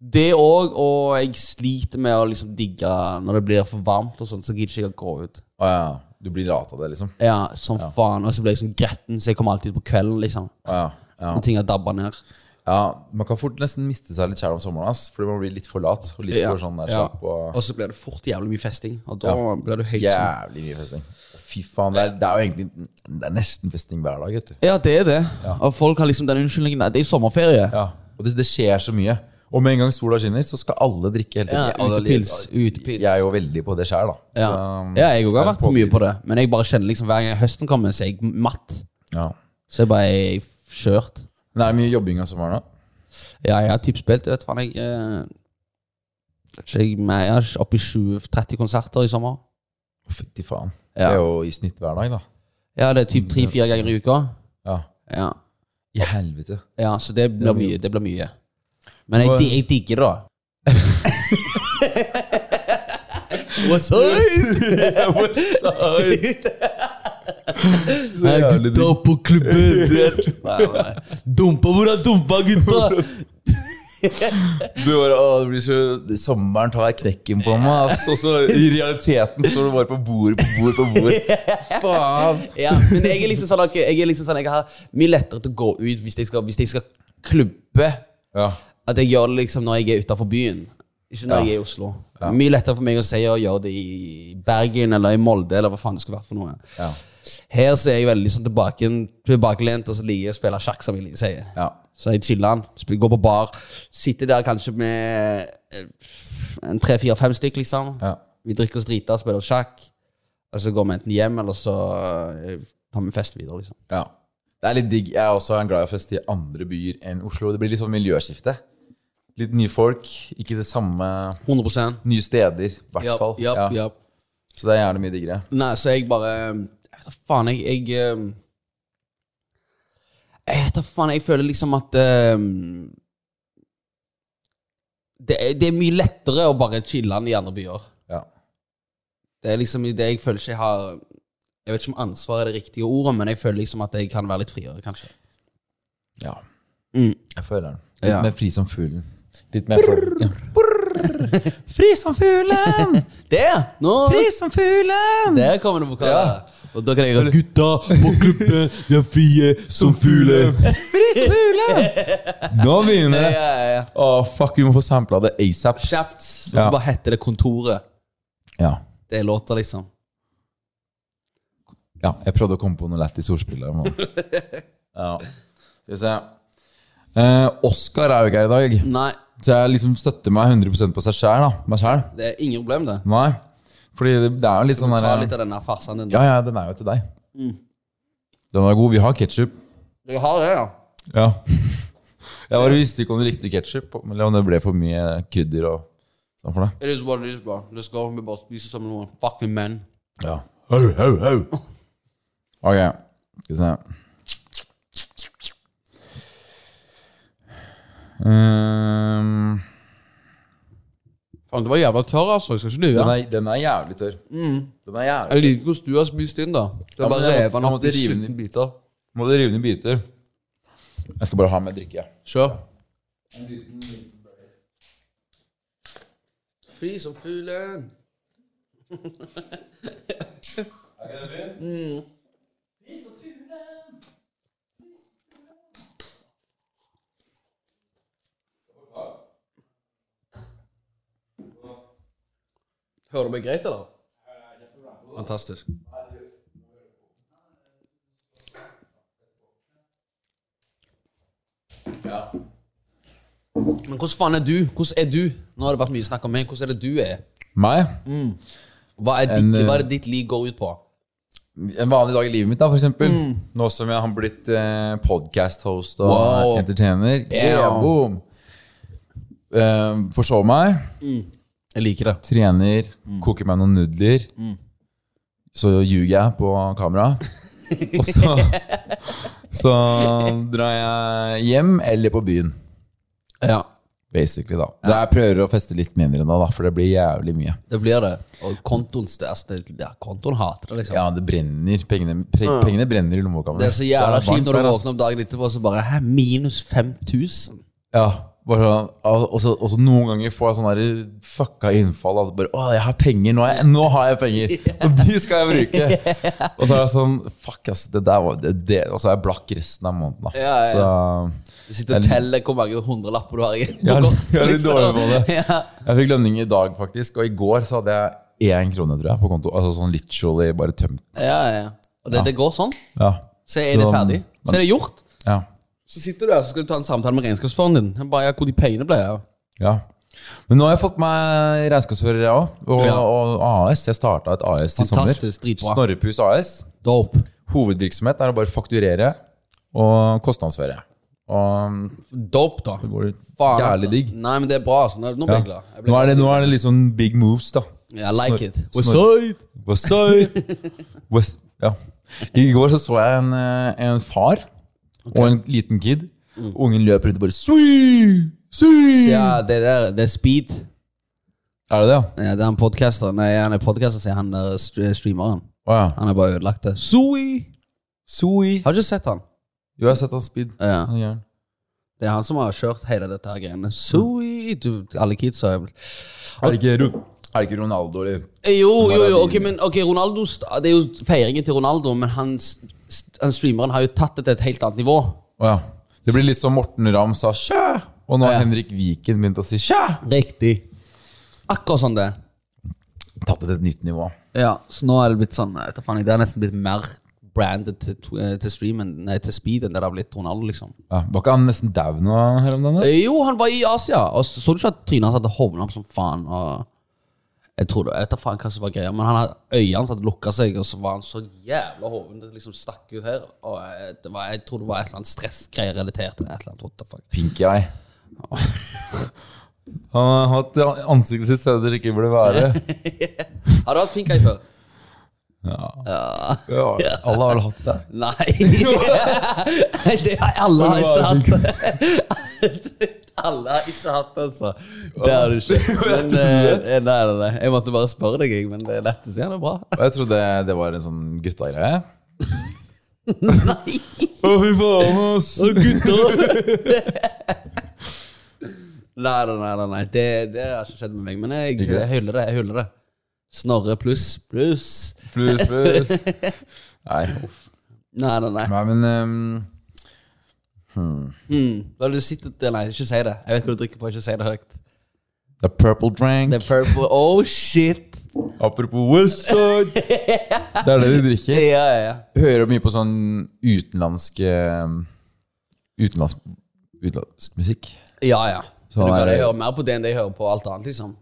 Det òg, og jeg sliter med å liksom digge når det blir for varmt, og sånn, så gidder ikke å gå ut. Ah, ja. Du blir lat av det, liksom? Ja, som faen. Og så blir jeg sånn gretten, så jeg kommer alltid på kvelden, liksom. Ja. Ja. Når ting har dabba ned. ja. Man kan fort nesten miste seg litt kjær om sommeren, ass, fordi man blir litt for lat. Og litt Ja. for sånn der slapp og Og så blir det fort jævlig mye festing, og da Ja. blir du helt sånn Jævlig mye festing. Fy faen, det er, det er jo egentlig Det er nesten festing hver dag, vet du. Ja, det er det. Og folk har liksom den unnskyldningen Det er sommerferie. Ja. Og det, det skjer så mye. Og med en gang sola skinner, så skal alle drikke hele Ja, tiden. utepils. Utepils. Jeg er jo veldig på det sjøl, da. Ja. Så, ja, jeg òg har vært på mye på det. Men jeg bare kjenner liksom hver gang høsten kommer, så er jeg matt. Ja. Så jeg bare er kjørt. Men er mye jobbing av sommeren, da? Ja, jeg har typ spilt vet faen jeg eh, jeg, er oppe i 20-30 konserter i sommer. Fytti faen. Ja. Det er jo i snitt hver dag, da. Ja, det er typ tre-fire ganger i uka. Ja. Ja. I helvete. ja, så det blir mye. Det blir mye. Men jeg, jeg digger det, da. *laughs* What's Hei, *laughs* gutta på klubben! Dumpa, hvor er dumpa, gutta? Du bare, å, det blir så, sommeren tar knekken på meg. Og så i realiteten står du bare på bord på bord på bord. Faen. Ja, men jeg er liksom sånn, jeg er liksom sånn Jeg har mye lettere til å gå ut hvis jeg skal, hvis jeg skal klubbe. Ja. At jeg gjør det liksom når jeg er utenfor byen. Ikke når jeg er i Oslo. Mye lettere for meg å si å gjøre det i Bergen eller i Molde eller hva faen det skulle vært for noe. Ja. Her så er jeg veldig sånn tilbake, tilbakelent, og så liker jeg å spille sjakk, som jeg sier. Ja. Så jeg chiller, spiller- går på bar, sitter der kanskje med eh, en tre, fire, fem stykk, liksom. Ja. Vi drikker oss drita, spiller sjakk, og så går vi enten hjem, eller så eh, tar vi fest videre, liksom. ja. Det er litt digg. Jeg er også glad i å feste i andre byer enn Oslo. Det blir litt sånn miljøskifte. Litt nye folk, ikke det samme 100% nye steder, i hvert fall. yep, Ja. yep. Så det er gjerne mye diggere. Nei, så jeg bare Jeg vet da faen, jeg Jeg, eh, jeg vet da faen, jeg føler liksom at um, det, er, det er mye lettere å bare chille enn i andre byer. Ja. Det er liksom det jeg føler ikke jeg har Jeg vet ikke om ansvar er det riktige ordet, men jeg føler liksom at jeg kan være litt friere, kanskje. ja. Mm. Jeg føler den. Litt Ja. mer fri som fuglen. Litt mer for... ja. Fri som fuglen! *laughs* Det! Nå Fri som fuglen! Der kommer det vokaler. Ja. Og da kan jeg gå Gutta på klubben, de er frie som fugler. *laughs* Fri som fuglen! Nå begynner det. Ja, ja, ja. Å, fuck, vi må få sampla det asap. Kjapt. Og så Ja. bare heter det Kontoret. Ja. Det er låta, liksom. ja. Jeg prøvde å komme på noe lættis ordspill der. men- *laughs* Ja. Skal vi se. Eh, Oscar er jo ikke her i dag, Nei, så jeg liksom støtter meg 100% på seg sjæl. Det er ingen problem, det. Nei. Fordi det, det er jo litt Skal sånn Du ta der- litt av denne farsen din? Ja, ja, den er jo til deg. Den er god. Vi har ketsjup. Vi har det, ja. Ja. *laughs* Jeg bare visste ikke om det riktig ketsjup, eller om det ble for mye krydder og sånn for deg. It is what it is, bro. Let's go. Vi bare spiser som noen fucking menn. Ja. Ho, ho, ho. *laughs* Ok, skal vi se. Ehm, Faen, det var jævla tørr, altså. Jeg skal ikke lyve. den, er, den er jævlig tørr. Den er jævlig Jeg liker hvordan du har spist inn, da. Det Ja, er men bare jeg må- revet den jeg opp i rive den 17 biter. Må du rive den i biter? Jeg skal bare ha med drikke. Kjør. Fri som fuglen. *laughs* Hører du meg greit, eller? Fantastisk. Ja. Men hvordan faen er du? Hvordan er du? Nå har det vært mye snakk om meg. Hvordan er det du er? Meg? Hva er, En, ditt, eh, hva er det ditt liv går ut på? En vanlig dag i livet mitt, da, for eksempel. Nå som jeg har blitt eh, podcast-host og Wow. entertainer. Yeah. Boom. Eh, Forsov meg. Jeg liker det. Trener. Koker meg noen nudler. Så ljuger jeg på kamera. Og så, så drar jeg hjem eller på byen. Ja, Basically, da. Ja. jeg prøver å feste litt mindre nå, da, for det blir jævlig mye. det blir det. Og kontoen, det, altså, ja, kontoen hater det, liksom. Ja, det brenner. Pengene, pre, pengene brenner i lommeboka. Det er så jævla kjipt når du våkner opp dagen etterpå, så bare Hæ, minus 5000? Ja, bare sånn, og så, og så noen ganger får jeg sånn der fucka innfall at bare, å, jeg har penger, nå, jeg, nå har jeg penger, *laughs* og de skal jeg bruke. *laughs* Og så er jeg sånn, fuck ass, det der var, det, det, og så er jeg blakk resten av måneden da. Ja, ja. Så, Du sitter og teller hvor mange hundrelapper du har igjen. jeg *laughs* jeg på det. Ja. Jeg fikk lønning i dag faktisk, og i går så hadde jeg én krone, tror jeg, på konto. Altså sånn literally bare tømt. ja, ja. Og det, det går sånn. Ja. Så er det ferdig. Så er det gjort. Ja. Så sitter du her så skal du ta en samtale med regnskapsføreren din. Han bare, ja, hvor de pengene ble av. Ja. Men nå har jeg fått meg regnskapsfører, jeg òg. Og, Ja. og AS. Jeg starta et AS i sommer. Fantastisk, dritbra. Snorrepus AS. Dope. Hovedvirksomhet er å bare fakturere og kostnadsføre. Og Dope, da. det går Faen, jævlig at- digg. Nei, men det er bra. altså. Nå, nå ble Ja. jeg glad. Jeg ble Nå er, det, nå er det litt sånn big moves, da. I like it. Westside! Westside. West, ja. I går så, så jeg en, eh, en far og en liten kid. Ungen løper rundt og bare Sui! Sui! Så ja, det der, det er speed. Er det det, ja? Det er en podcaster. Nei, han er podcaster, sier han er streameren. Å ja. Han er bare ødelagt det. Sui! Sweet! Har du ikke sett han? Jo, jeg har sett han speed. Ja. Han er. Det er han som har kjørt hele dette her greiene. Sui! Du, alle kids har Er det ikke, er det ikke Ronaldo, eller? Jo, jo, jo. Ok, men ok, Ronaldo Det er jo feiringen til Ronaldo, men hans han streameren har jo tatt det til et helt annet nivå. Ja. Det blir litt som Morten Ramm sa sjæ, og nå har Ja. Henrik Viken begynt å si sjæ. Riktig. Akkurat sånn det. Tatt det til et nytt nivå. Ja, så nå er det blitt sånn Det er nesten blitt mer branded til, eh, til streamen Nei, til speed enn det det har blitt Ronaldo, liksom. Ja, Var ikke han nesten daud nå her om dagen? Eh, Jo, han var i Asia, og så, så du ikke at trynet hans hadde hovna opp som faen. Og jeg tror det, jeg vet faen hva som var greia, men han hadde øynene hadde lukka seg, og så var han så jævla hoven. Det liksom stakk ut her. Og jeg, det var, jeg tror det var et eller annet stressgreier relatert til. Et eller annet, what the fuck. Pinky Eye. Han har hatt ansiktet sitt steder det ikke burde være. *laughs* Har du hatt pink eye før? Ja, alle har vel hatt det. Nei! *laughs* det har alle har ikke hatt. *laughs* alle har ikke hatt det, altså. Det har du ikke. *laughs* Men, eh, nei, nei, nei. Jeg måtte bare spørre deg, jeg, men det er lett å si. Han er bra. Og jeg trodde det var en sånn gutta-greie. *laughs* Nei! Å, fy faen, ass! Nei, nei, nei, nei, nei. Det, det har ikke skjedd med meg, men jeg, jeg hyller det. jeg hyller det Snorre pluss pluss. Pluss, pluss. *laughs* Nei, uff. Nei, nei, nei. Nei, men ehm, Er det du sitter? Nei, ikke si det. Jeg vet hva du drikker på, ikke si det høyt. The Purple Drank. Det er purple. Oh, shit! Apropos Westside. *laughs* Det er det de drikker. Ja, ja, ja. Hører mye på sånn utenlandsk ehm, Utenlandsk, utenlandsk musikk. Ja, ja. Så du bare hører mer på det enn det jeg hører på alt annet, liksom.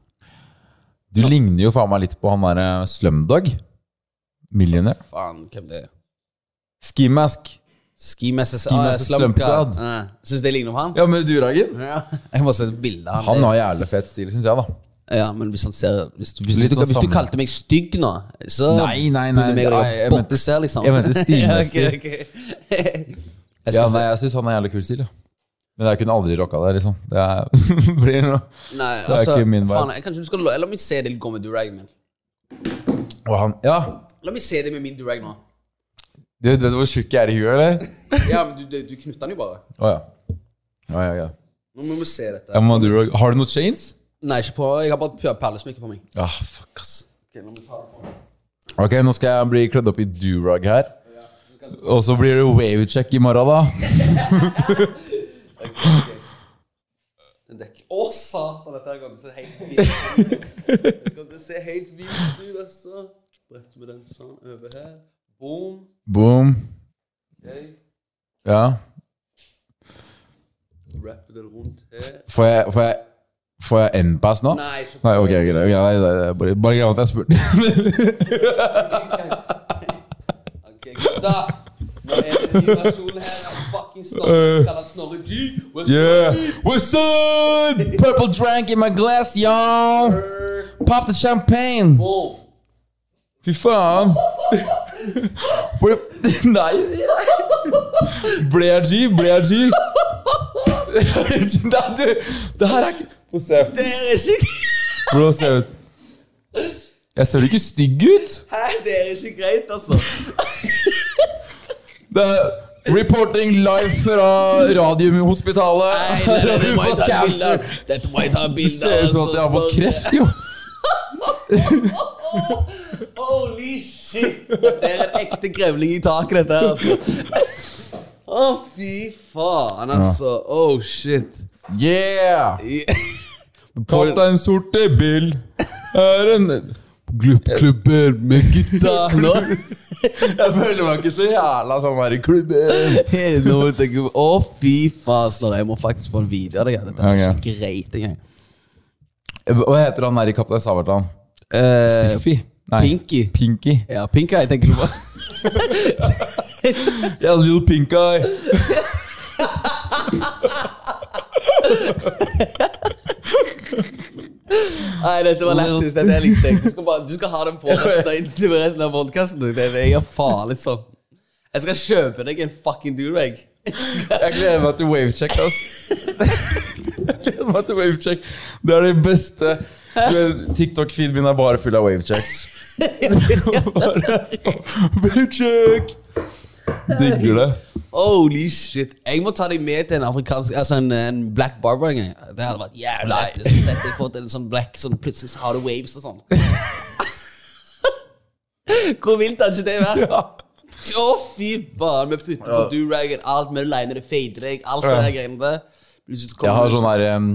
Du ligner jo faen meg litt på han derre Slumdog. Millionaire. Faen, hvem det er? Ski Mask. Ski Master Ski Master Syns det ligner på han? Ja, med Duragen. Ja. *laughs* Jeg må se et bilde av Han har jævlig fet stil, syns jeg, da. Ja, men hvis han ser Hvis, du- hvis, sånn hvis du kalte meg stygg nå, så Nei, nei, nei, meg nei, jeg mente- bokser, liksom. jeg mente stilmessig. *laughs* Ja, okay, ok. *laughs* Jeg Ja, nei, Jeg syns han har jævlig kul stil. Ja. Men jeg kunne aldri rocka det, liksom. Det er, blir noe Nei, er altså, ikke min vei. kanskje du skal, La meg se det gå med duragen min. Og han Ja! La meg se det med min durag nå. Du vet hvor tjukk jeg er i huet, eller? Ja, men du, du, du knytter den jo bare. Å ja. Ja, ja, ja. Nå må vi se dette. Ja, må du, Har du noen chains? Nei, ikke på Jeg har bare perlesmykke på meg. Ah, fuck, ass. Ok, nå må ta det på. Ok, nå skal jeg bli kledd opp i durag her. Ja, Og så blir det wavecheck i morgen, da. *laughs* okay, okay. Å, satan! Dette her kommer til å se helt vilt ut. *laughs* Det kommer til å se helt vilt ut, altså. Brett med den sånn over her. Boom. Boom. Okay. Ja. Rappe det rundt her. Får jeg, får jeg, får jeg N-pass nå? Nei, Nei, ok, okay, Okay, nei, nei, nei, bare bare glem at jeg spurte. *laughs* Ok, gutta. Nå er det en ny versjon her fucking Snorre. Vi kaller Snorre G. What's Yeah! What's up? Purple drank in my glass, y'all! Pop the champagne! Fy faen! *laughs* Hvor- *laughs* Nei! Ble jeg G? Ble jeg G? *laughs* Nei, du! Det her er ikke Få se. Det er ikke Hvordan ser jeg ut? Jeg ser ikke stygg ut. Hæ, det er ikke greit, altså. *laughs* Det er reporting live fra Radiumhospitalet. Nei, nei, nei, det må jeg ta bilde Cancer. Dette må jeg ta et Det ser ut som at jeg har fått kreft, jo. Holy shit! Det er en ekte grevling i taket, dette her, altså. Å, fy faen, altså. Oh, shit. Yeah! På Kaptein Sorte Bill er en klubber med gutta nå. Jeg føler meg ikke så jævla sånn her i klubben. *laughs* Å, oh, fy faen, Jeg må faktisk få en video av det. Dette er okay. ikke greit engang. Hva heter han der i Kaptein Sabeltann? Stiffy? Nei. Pinky. Pinky. Ja, Pink Eye tenker du på. *laughs* Ja, Little Pink Eye. Nei, dette var lettest. Dette er litt. *laughs* Du skal, bare, du skal ha den på resten *laughs* resten av podkasten. Det er farlig sånn. Jeg skal kjøpe deg en fucking durag. Jeg gleder meg til wavecheck, ass. Jeg gleder meg til wavecheck. Det er det beste. Du TikTok-feeden min er bare full av wavechecks. *laughs* Bare Wavecheck! Digger det. Holy shit. Jeg må ta deg med til en afrikansk Altså en, en black barber en gang. Det hadde vært jævlig lættis. å sette deg på til en sånn black, sånn plutselig så har du waves og sånn. *laughs* Hvor vilt hadde ikke det vært? Å, fy faen. Vi putter på duragen, alt med liner, det fader deg, alt det der greiene der. Jeg har sånn her um,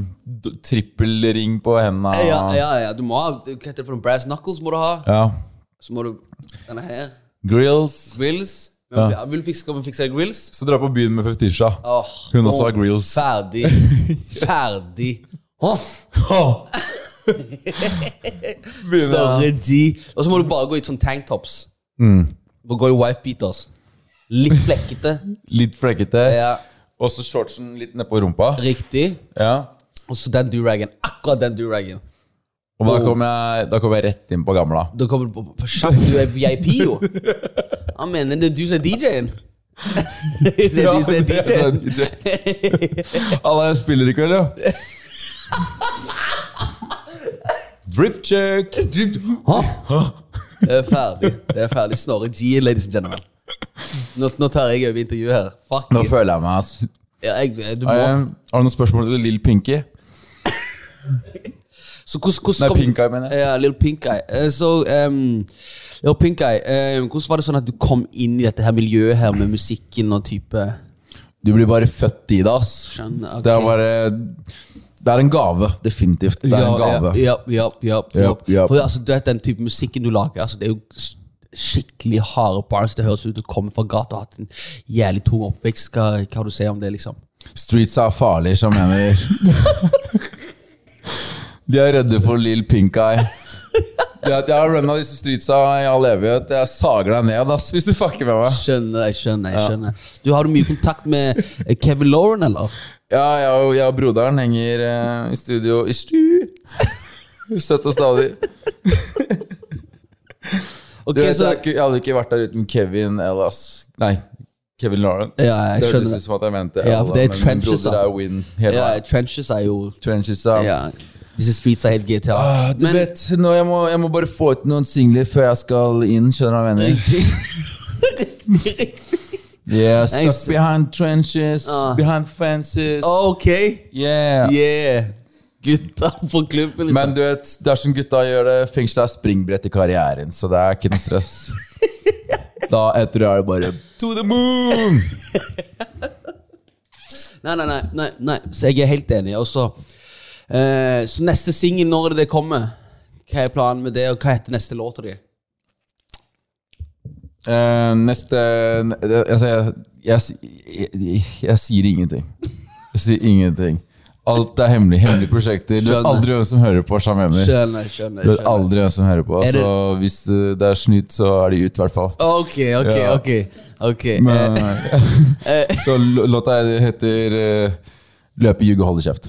trippelring på hendene. ja, ja, ja, du må ha Hva heter det for noe? Brass knuckles må du ha. Ja. Så må du Denne her. Grills. Grills. Ja. Ja. Vil fikse, skal vi fikse grills? Så dra på byen med Fetisha. Oh, Hun også oh, har grills. Ferdig. *laughs* Ferdig. Åh, Oh. *laughs* større G. Og så må du bare gå i sånn tanktops. Mm. Gå i wife beaters. Litt flekkete. Litt flekkete. Ja, Og så shortsen litt nedpå rumpa. riktig. Ja. Og så den duragen. Akkurat den duragen. Og da kom, jeg, da kom jeg rett inn på gamla. Da kommer du på, på kjapt. Du er VIP, jo. Han mener det er du som er DJ-en. *laughs* det er du som er er sånn DJ-en. DJ. Alle spiller i kveld, ja. Drip check. Det er ferdig. Det er ferdig. Snorre G, ladies and gentlemen. Nå, nå tar jeg over intervjuet her. Fuck Nå it. føler jeg meg, ass. Ja, jeg, du Har, jeg, har du noen spørsmål til Lill Pinky? Så hvordan, hvordan Nei, kom- Pink Eye, mener jeg. Ja, Little Pink Eye. Eh, Så um, Little Pink Eye, eh, hvordan var det sånn at du kom inn i dette her miljøet her med musikken og type Du blir bare født i det, ass. Skjønner, ok. Det er bare Det er en gave. Definitivt. Det er en gave. Ja, ja, ja, ja, Japp, japp. For altså, du vet den type musikken du lager, altså, det er jo s- skikkelig harde bars. Det høres ut som du kommer fra gata og har hatt en jævlig tung oppvekst. Hva, hva har du å si om det, liksom? Streets er farlig, som mener De er redde for Lill Pink Eye. Jeg har runna disse streetsa i all evighet. Jeg sager deg ned ass, hvis du fucker med meg. Skjønner, jeg skjønner. jeg skjønner Du Har du mye kontakt med eh, Kevin Lauren, eller? Ja, jeg og, jeg og broderen henger eh, i studio i stu. Støtt og stadig. Ok, Du vet, så, jeg, hadde ikke vært der uten Kevin Ellas. Nei, Kevin Lauren. ja, jeg Det høres ut som at jeg mente Ja, Ella, det er trenches, er Wind. Ja. Trenches er jo Trenches, er Ja, disse streets er helt GTA. Ah, du Men- vet, jeg, må, jeg må bare få ut noen singler før jeg skal inn. Skjønner du hva jeg mener? *laughs* Yeah, stuck behind trenches, Ah. behind fences. Ok, Yeah. yeah. Gutta på klubben, liksom. Men du vet, det er som gutta gjør det. Fengsel er springbrett i karrieren, så det er ikke noe stress. *laughs* da etter det er det bare to the moon! Nei, nei, nei, nei, nei. Så jeg er helt enig. Også, eh, Så neste singel, når det kommer? Hva er planen med det, og hva heter neste låta di? Uh, neste det- altså, jeg, jeg, jeg, jeg sier ingenting. Jeg sier ingenting. Alt er hemmelig. Hemmelige prosjekter. Du vet aldri hvem som hører på. Sjamener. Skjønner, skjønner. Du vet aldri hvem som hører på. Det- Så hvis eh, det er snytt, så er de ut, i hvert fall. Ok, ok, Ja. ok. ok Men, eh, *laughs* så låta heter uh, 'Løpe, ljuge, holde kjeft'.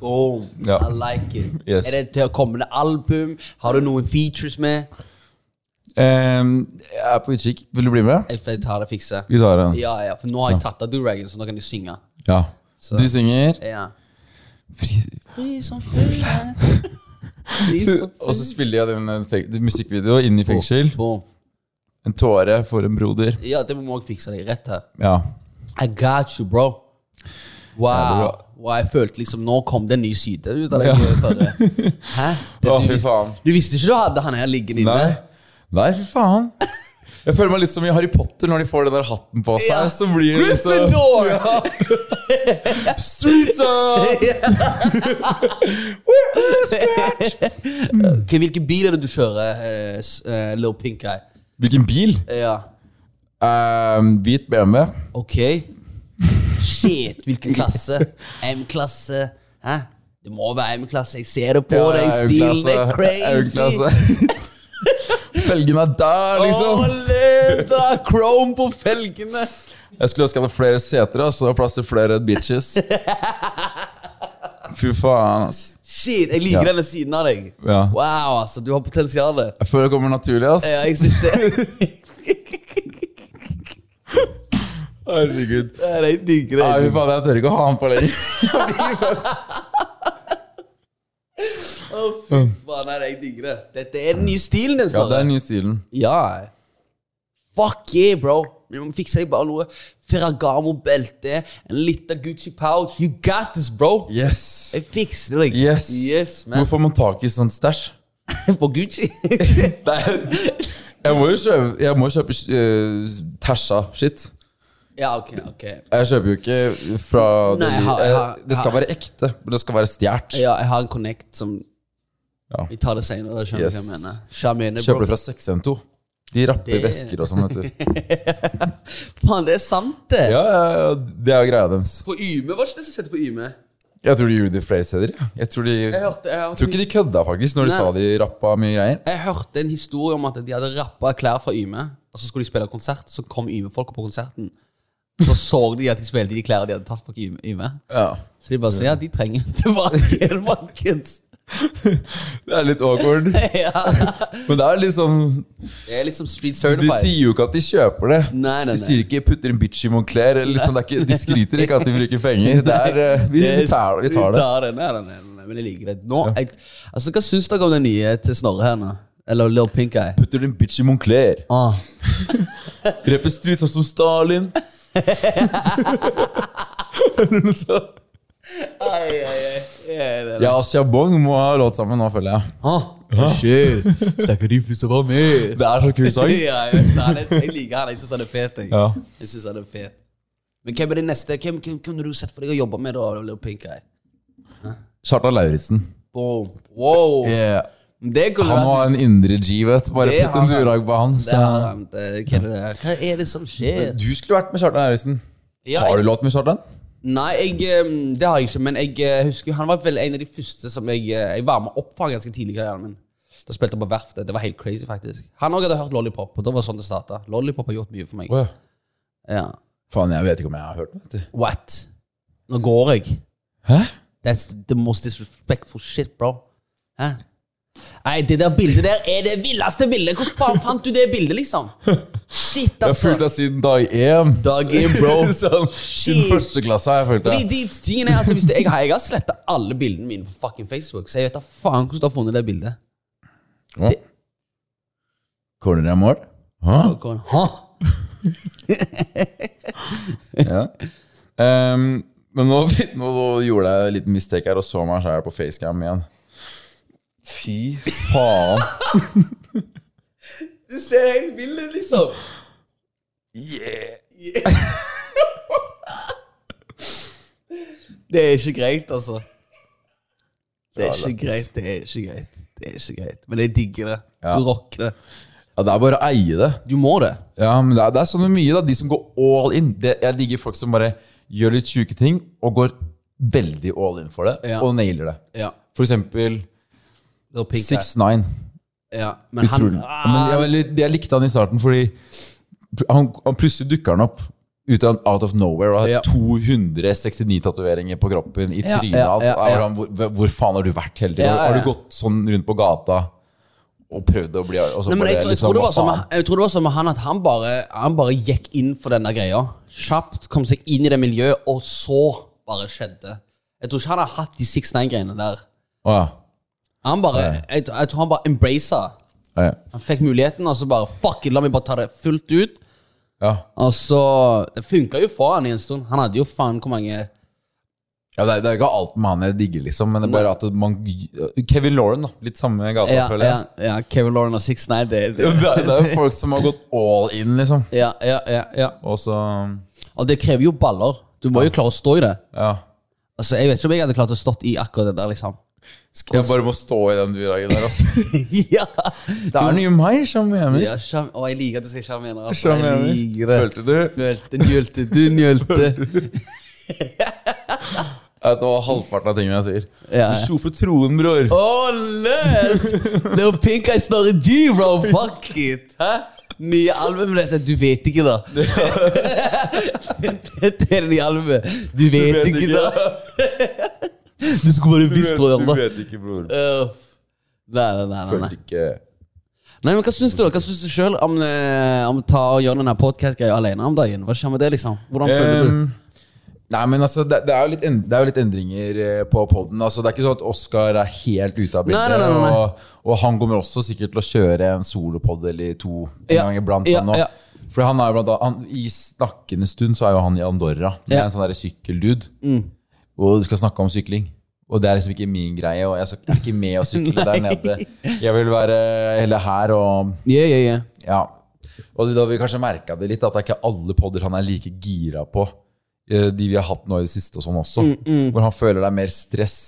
Boom. Ja. I like it. Yes. Er det til å kommende album? Har du noen features med? Um, jeg er på utkikk. Vil du bli med? Jeg tar det fikse. Vi tar det. Ja, ja, for nå har jeg tatt av Duragon, så nå kan du synge. Ja. Så- Du synger. Ja. Fri som fuglen. Og så spiller jeg den musikkvideoen feng- den musikkvideo inn i fengsel. Boom. En tåre for en broder. Ja, det må jeg fikse deg rett her. Ja. I got you, bro. Wow. Ja, wow jeg følte liksom Nå kom det en ny side ut av deg. Ja. *laughs* Hæ? Det, du, visste, du visste ikke du hadde han her liggende inne? Nei. Nei, fy faen. Jeg føler meg litt som i Harry Potter når de får den der hatten på seg. Ja. Så blir det liksom Gryffindor! *laughs* Streets up! *laughs* Ok, Hvilken bil er det du kjører, uh, uh, Lil Pink Eye? Hvilken bil? Ja, Ehm, hvit BMW. ok. Shit, hvilken klasse? M-klasse? Hæ? Det må være M-klasse. Jeg ser det på deg. Stilen det er crazy. *laughs* Felgene er der, liksom. Da, Chrome på felgene. Jeg skulle ønske jeg hadde flere seter, så det var plass til flere bitches. *laughs* Fy faen, ass. Shit, jeg liker Ja. denne siden av deg. Ja. Wow, altså, du har potensial. Jeg føler det kommer naturlig, ass. Ja, jeg synes det. *laughs* Herregud. Nei, Jeg digger Nei, det. fy faen, jeg tør ikke å ha han på lenger. *laughs* Å, fy faen, nei, jeg digger det. Dette er den nye stilen Ja, det er den nye stilen. Ja. Fuck yeah, bro. Vi må fikse bare noe Ferragamo-belte, en liten Gucci pouch. You got this, bro. Yes. Jeg fikser deg. Yes. Yes, man. Hvor får man tak i sånn stæsj? *laughs* På Gucci? *laughs* Jeg må jo kjøpe, jeg må kjøpe uh, tæsja shit. ja, ok, ok. Jeg kjøper jo ikke fra Nei, det, jeg har- jeg har- Det skal være ekte, men det skal være stjålet. Ja, jeg har en connect som Ja. Vi tar det senere. Yes. Kjøper det fra 612. De rapper Det- vesker og sånn, vet du. *laughs* Faen, det er sant, det. Ja, ja, ja, det er jo greia deres. På Yme, var det ikke det som skjedde på Yme? Jeg tror de gjorde det flere steder. Jeg tror, de, Jeg hørte, jeg, jeg tror ikke de kødda, faktisk, når de Nei. sa de rappa mye greier. Jeg hørte en historie om at de hadde rappa klær fra Yme, og så skulle de spille konsert, så kom Yme-folka på konserten. Så så de at de spilte de klærne de hadde tatt fra Yme. Yme. Ja. Så de bare sa ja, de trenger *laughs* tilbake, folkens. Det er litt awkward. *laughs* ja. Men det er sånn Det er liksom street De sier jo ikke at de kjøper det. Nei, nei, De sier ikke 'putter en bitch i Moncler'. Liksom, det ikke, de skryter ikke at de bruker penger. Det er, eh, vi, vi, tar, vi tar det. Vi tar det. Nei, nei, nei, nei, men jeg liker det. Nå, jeg, altså, Hva syns dere om den nye til Snorre her nå? Eller Lil Pink Eye? Putter en bitch i Moncler. Ah. *laughs* Rapper street som Stalin. *laughs* Eller noe sånt. Ai, ai, ai. Ja, er Shabong må ha låt sammen nå, føler jeg. Ah, shit. Snakker de plutselig bare med? Det er så kul sang. *laughs* ja, jeg, han er, jeg liker han. Jeg syns han er fet. Jeg, Ja. jeg synes han er fet. Men hvem er det neste? Hvem, hvem kunne du sett for deg å jobbe med, da? Little Pink Eye? Kjartan Lauritzen. Wow. Wow. Yeah. Han har en indre G, vet du. Bare putt en durag på han. Så. Det- Hva er det der? Hva er det som skjer? Du skulle vært med Kjartan Lauritzen. Ja, Har du låt med Kjartan? Nei, jeg, eh, det har jeg ikke. Men jeg eh, husker han var vel en av de første som jeg, eh, jeg var med opp fra ganske tidlig i karrieren min. Da spilte jeg på Verftet. Det var helt crazy, faktisk. Han òg hadde hørt Lollipop, og det var sånn det starta. Lollipop har gjort mye for meg. Ja. Ja. Faen, jeg vet ikke om jeg har hørt det. What? Nå går jeg. Hæ? That's the most disrespectful shit, bro. Hæ? Nei, det der bildet der er det villeste bildet. Hvordan faen fant du det bildet, liksom? Shit, Jeg har fulgt altså. deg siden dag én. Dag én, bro. *laughs* sånn, siden første klasse har jeg fulgt deg. de tingene er, altså, det, jeg, har, jeg har sletta alle bildene mine på fucking Facebook, så jeg vet da faen hvordan du har funnet det bildet. Å. Corner er mål? Hæ? Hæ? *laughs* Ja. Um, men nå, *laughs* nå gjorde jeg en liten mistake her og så meg selv på facecam igjen. Fy faen. *laughs* Du ser helt vill ut, liksom. Yeah. yeah. *laughs* Det er ikke greit, altså. Det er ikke greit. Det er ikke greit. Det er ikke greit. Men jeg digger det. Ja. Du rocker det. Ja, det er bare å eie det. Du må det. Ja, men det er, det er sånn mye, da. De som går all in. Det, jeg digger folk som bare gjør litt sjuke ting og går veldig all in for det, Ja. og nailer det. Ja. For eksempel Pink 6ix9ine. Ja. Men han Utrolig. Men jeg, jeg likte han i starten fordi han, han plutselig dukker han opp ut av out of nowhere og har Ja. 269 tatoveringer på kroppen, i trynet ja, alt. ja, sånn, Hvor, hvor faen har du vært hele tiden? Har du gått sånn rundt på gata og prøvd å bli Nei, men jeg, tror- jeg, liksom, tror som, jeg tror det var som med han at han bare, han bare gikk inn for denne greia. Kjapt kom seg inn i det miljøet, og så bare skjedde. Jeg tror ikke han har hatt de 6ix9ine-greiene der. Oh, ja. Han bare, jeg, jeg tror han bare embraca. Ja, ja. Han fikk muligheten, og så bare Fuck it, la meg bare ta det fullt ut. ja. Og så Det funka jo for han i en stund. Han hadde jo faen hvor mange Ja, det, er, det er ikke alt med han jeg digger, liksom, men det er bare at man Kevin Lauren, da. Litt samme gata, Ja, føler jeg. ja Kevin Lauren og 6ix9ine, det, Det, det er, det er jo folk som har gått all in, liksom. ja, ja, ja, ja. Og så Og det krever jo baller. Du må jo klare å stå i det. Ja. Altså, Jeg vet ikke om jeg hadde klart å stått i akkurat det der, liksom. Jeg bare må stå i den duragen der, altså. *laughs* ja. Det er nye meg, sjarmerende. ja sjarm Å, jeg liker at du sier sjarmerende. Altså. Jeg liker det. Følte du? Nølte, njølte, du njølte. *laughs* Det var halvparten av tingene jeg sier. Ja. Du sto for troen, bror. Oh, løs! Little Pink Eye Snorre G, bro. Fuck it. Hæ? Nye albumet dette. Du vet ikke, da. *laughs* Dette er det nye albumet. Du vet, vet ikke, ikke. da. *laughs* Du skulle bare visst vet, tror du vet ikke, bror. Uh, Nei, nei, nei. nei, Følte ikke nei men Hva syns du Hva syns du sjøl om, eh, om ta og gjøre denne podkast-greia alene om dagen? Hva skjer med det, liksom? Hvordan føler du? Um, Nei, men altså, det, det, er jo litt, end- det er jo litt endringer eh, på poden. Altså, det er ikke sånn at Oskar er helt ute av bildet. Nei, nei, nei. Og, og han kommer også sikkert til å kjøre en solopod eller to en Ja. gang iblant. Ja, han ja. For han er jo blant annet, han, I snakkende stund så er jo han i Andorra. Det er. Mm. en sånn sykkeldude. Og du skal snakke om sykling. Og det er liksom ikke min greie. Og jeg er ikke med å sykle *laughs* der nede. Jeg vil være heller her og Yeah, yeah, yeah. ja. Og da har vi kanskje merka det litt, at det er ikke alle podder han er like gira på. eh, De vi har hatt nå i det siste og sånn også. Mm, Hvor han føler det er mer stress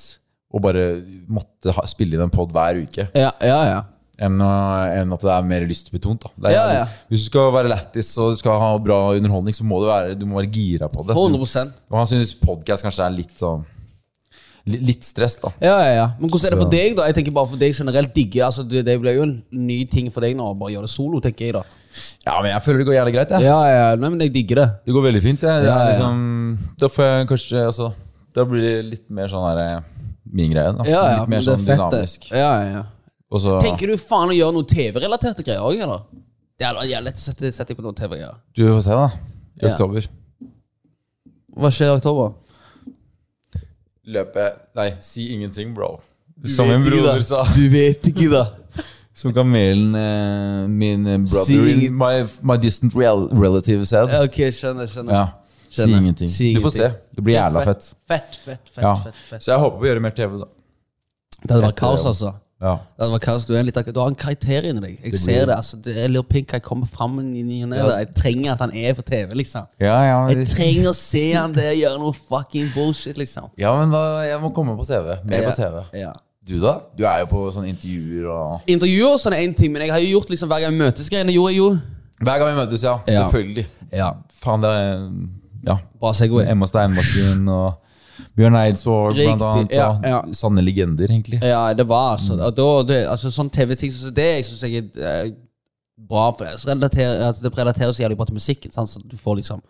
å bare måtte ha, spille inn en pod hver uke. Ja, ja, ja. Enn, enn at det er mer lystbetont. Er, Ja, ja. Hvis du skal være lættis og du skal ha bra underholdning, så må du være, du må være gira på det. 100% Og han synes podkast kanskje er litt sånn Litt stress, da. Ja, ja, ja. Men hvordan er det for deg, da? Jeg tenker bare for deg generelt digge altså, det, det blir jo en ny ting for deg nå å bare gjøre det solo, tenker jeg, da. Ja, men jeg føler det går jævlig greit. jeg. Ja, ja, nei, men jeg digger det. Det går veldig fint. Jeg. Ja, ja. liksom, Da får jeg kanskje altså, Da blir det litt mer sånn her eh, min greie. Da. Ja, ja, litt mer er sånn dynamisk. Ja, ja, ja. Og så Tenker du faen å gjøre noe TV-relaterte greier òg, eller? Det er jævlig lett å sette, sette på noe TV-greier. Du får se, da. I Ja. oktober. Hva skjer i oktober? Løpe Nei, si ingenting, bro. Som min broder sa. Du vet ikke, da. *laughs* Som kamelen eh, min eh, brother Si ingen- my, my distant real, relative said. Ok, skjønner, skjønner. Ja. Si Skjønner. ingenting. Si Du får se. ingenting. Det blir jævla fett. Fett, fett, fett. Ja. fett, fett. Så jeg håper på å gjøre mer TV, da. Det hadde vært kaos, altså. Ja. Det. Du, er en litt, du har en karakter inni deg. Jeg ser det. altså det er Lil Pink jeg kommer fram i ny og ne. Jeg trenger at han er på TV, liksom. Ja, ja, Jeg trenger å se han der gjøre noe fucking bullshit, liksom. ja, men da, jeg må komme på TV. Mer på TV. Ja. Du, da? Du er jo på sånne intervjuer og Intervjuer sånn er én ting, men jeg har jo gjort liksom hver gang vi møtes greiene. gjorde jeg jo. Hver gang vi møtes, ja. Ja. Selvfølgelig. Ja. Faen, det er Ja. Bra Segway. Emma Steinbakken og Bjørn Eidsvåg, Riktig, blant annet. ja, ja. Sanne legender, egentlig. Ja, det var altså mm. da, det, altså Sånn TV-ting som det jeg synes jeg er eh, bra for det. Så relaterer, at det relaterer så jævlig bra til musikken. Sant? Så du får liksom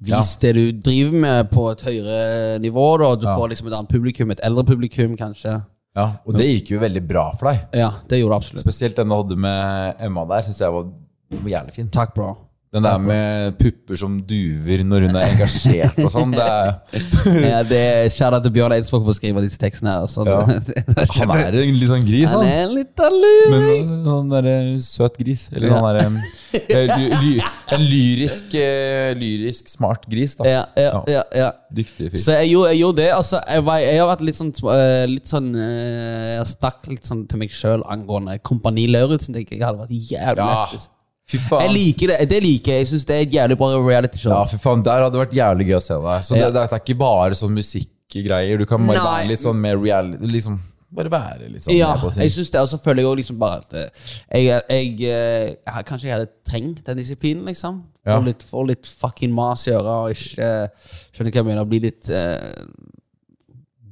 vist det du driver med, på et høyere nivå. Da. Du får liksom et annet publikum, et eldre publikum, kanskje. Ja, Og det gikk jo veldig bra for deg. Ja, det gjorde det absolutt. Spesielt den du hadde med Emma der, syns jeg var, var jævlig fin. Takk, bro. Den der med pupper som duver når hun er engasjert og sånn. Det er, *laughs* Ja, det er Kjære til Bjørn Eidsvåg for å skrive disse tekstene her. Ja. *laughs* han er en litt sånn gris, Han han. er en liten lur. Men han er en søt gris. Eller Ja. han er en, *laughs* en lyrisk, eh, lyrisk smart gris, da. Ja, ja, ja, ja. Dyktig fyr. Så jeg gjorde, jeg gjorde det. Altså, jeg, var, jeg har vært litt sånn, eh, litt sånn eh, Jeg har snakket litt sånn til meg sjøl angående Kompani Lauritzen. Jeg hadde vært jævlig Ja, lættis. Fy Jeg liker det. Det liker jeg. Jeg syns det er et jævlig bra reality-show. Ja, fy faen, Der hadde det vært jævlig gøy å se deg. Så det, det, er ikke bare sånn musikkgreier. Du kan bare Nei. være litt sånn mer reality. Liksom, bare være litt sånn Ja, med jeg synes det, og så føler jeg også liksom bare at eh, jeg, jeg, eh, jeg, Kanskje jeg hadde trengt den disiplinen, liksom. Få Ja. litt, få litt fucking mas i øret og ikke Skjønner hva jeg mener? Bli litt eh,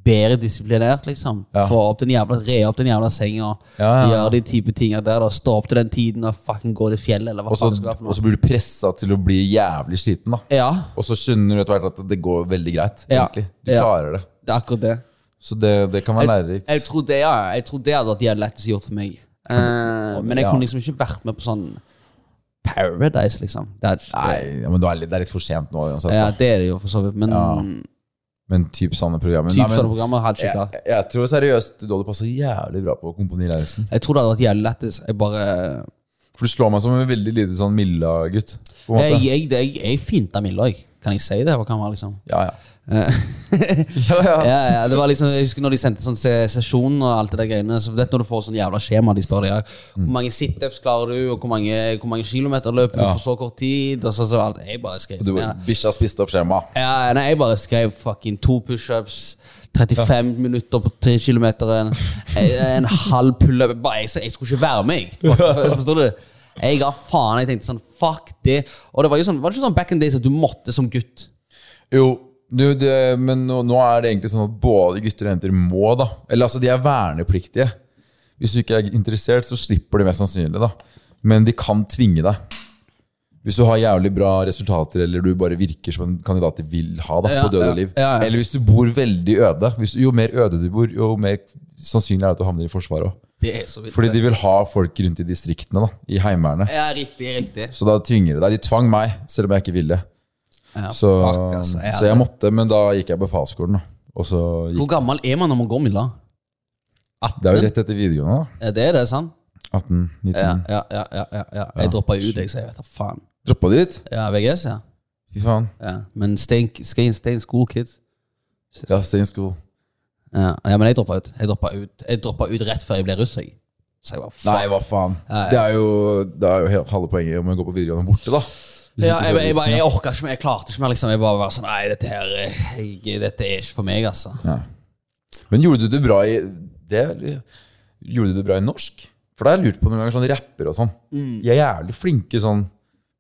bedre disiplinert, liksom. Ja. Få opp den jævla, re opp den jævla senga. Ja, ja. Gjøre de type tinga der. da Stå opp til den tiden og fucking gå til fjellet, eller hva Og så faen skal være for og så blir du pressa til å bli jævlig sliten. da Ja, Og så skjønner du etter hvert at det går veldig greit. Egentlig Du klarer det. det er akkurat det. Så det, det kan være Jeg, lærerikt. jeg, tror det, ja, jeg tror det hadde vært det lettest gjort for meg. *laughs* Eh, men jeg kunne liksom ikke vært med på sånn Paradise, liksom. Det er, Nei, ja, men det er litt, det er litt for sent nå. uansett, Ja, da. det er det jo for så vidt, men. Men typ sånne programmer. typ Nei, men- sånne programmer hadde klart. jeg, jeg tror seriøst du hadde passa jævlig bra på Kompani Lauritzen. Jeg tror det hadde vært jævlig lettest. Jeg bare For du slår meg som en veldig lite sånn Milla-gutt. Jeg, jeg, jeg, jeg finta Milla, jeg. Kan jeg si det på være, liksom? Ja, ja. Eh, *laughs* ja, ja. ja, ja, det var liksom Jeg husker når de sendte sånn sesjon og alt det der greiene. Så vet når du får sånn jævla skjema, de spør deg hvor mange situps klarer du, og hvor mange, hvor mange kilometer løper du på så kort tid, og så, så alt. Jeg bare skrev du, sånn. Bikkja spiste opp skjemaet. Ja, nei, jeg bare skrev fucking to pushups, 35 minutter på 3 kilometer, en, en halv pullup. Jeg, jeg skulle ikke være med, jeg. For- for- Forstår du? Jeg ga faen. Jeg tenkte sånn, fuck det. Og det var jo sånn, var det ikke sånn back in days at du måtte som gutt? Jo, Du, det, men nå, nå er det egentlig sånn at både gutter og jenter må, da. Eller altså, de er vernepliktige. Hvis du ikke er interessert, så slipper de mest sannsynlig, da. Men de kan tvinge deg. Hvis du har jævlig bra resultater, eller du bare virker som en kandidat de vil ha, da, Ja, på død ja, liv. ja. Eller hvis du bor veldig øde. Hvis, jo mer øde du bor, jo mer sannsynlig er det at du havner i Forsvaret òg. Det så vidt. Fordi de vil ha folk rundt i distriktene, da, i Heimevernet. Ja, riktig, riktig. Så da tvinger de deg. De tvang meg, selv om jeg ikke ville. Ja, Så, fuck, altså. Jeg så jeg måtte, men da gikk jeg befalsskolen. farskolen Hvor gammel er man når man går Milla? Det er jo rett etter videregående. da. Ja, det er det, sant? 18, 19 Ja, ja, ja. ja, ja. Jeg droppa ut, jeg, så jeg vet da faen. Droppa du ut? Ja, VGS, ja. Fy faen. ja. Men stay stay in, stay in school, kid. Ja, stay in school. Ja, men jeg droppa ut. Jeg droppa ut, ut rett før jeg ble russ, jeg. Så jeg var faen. Nei, hva faen. Det er jo, det er jo halve poenget om jeg går på videregående borte, da. Ja, jeg, jeg, jeg, jeg orka ikke mer. Jeg klarte ikke mer. liksom Jeg bare var sånn Nei, dette her eh, Dette er ikke for meg, altså. Ja. Men gjorde du det bra i det, Gjorde du det bra i norsk? For det har jeg lurt på noen ganger, sånn rapper og sånn. De er jævlig flinke sånn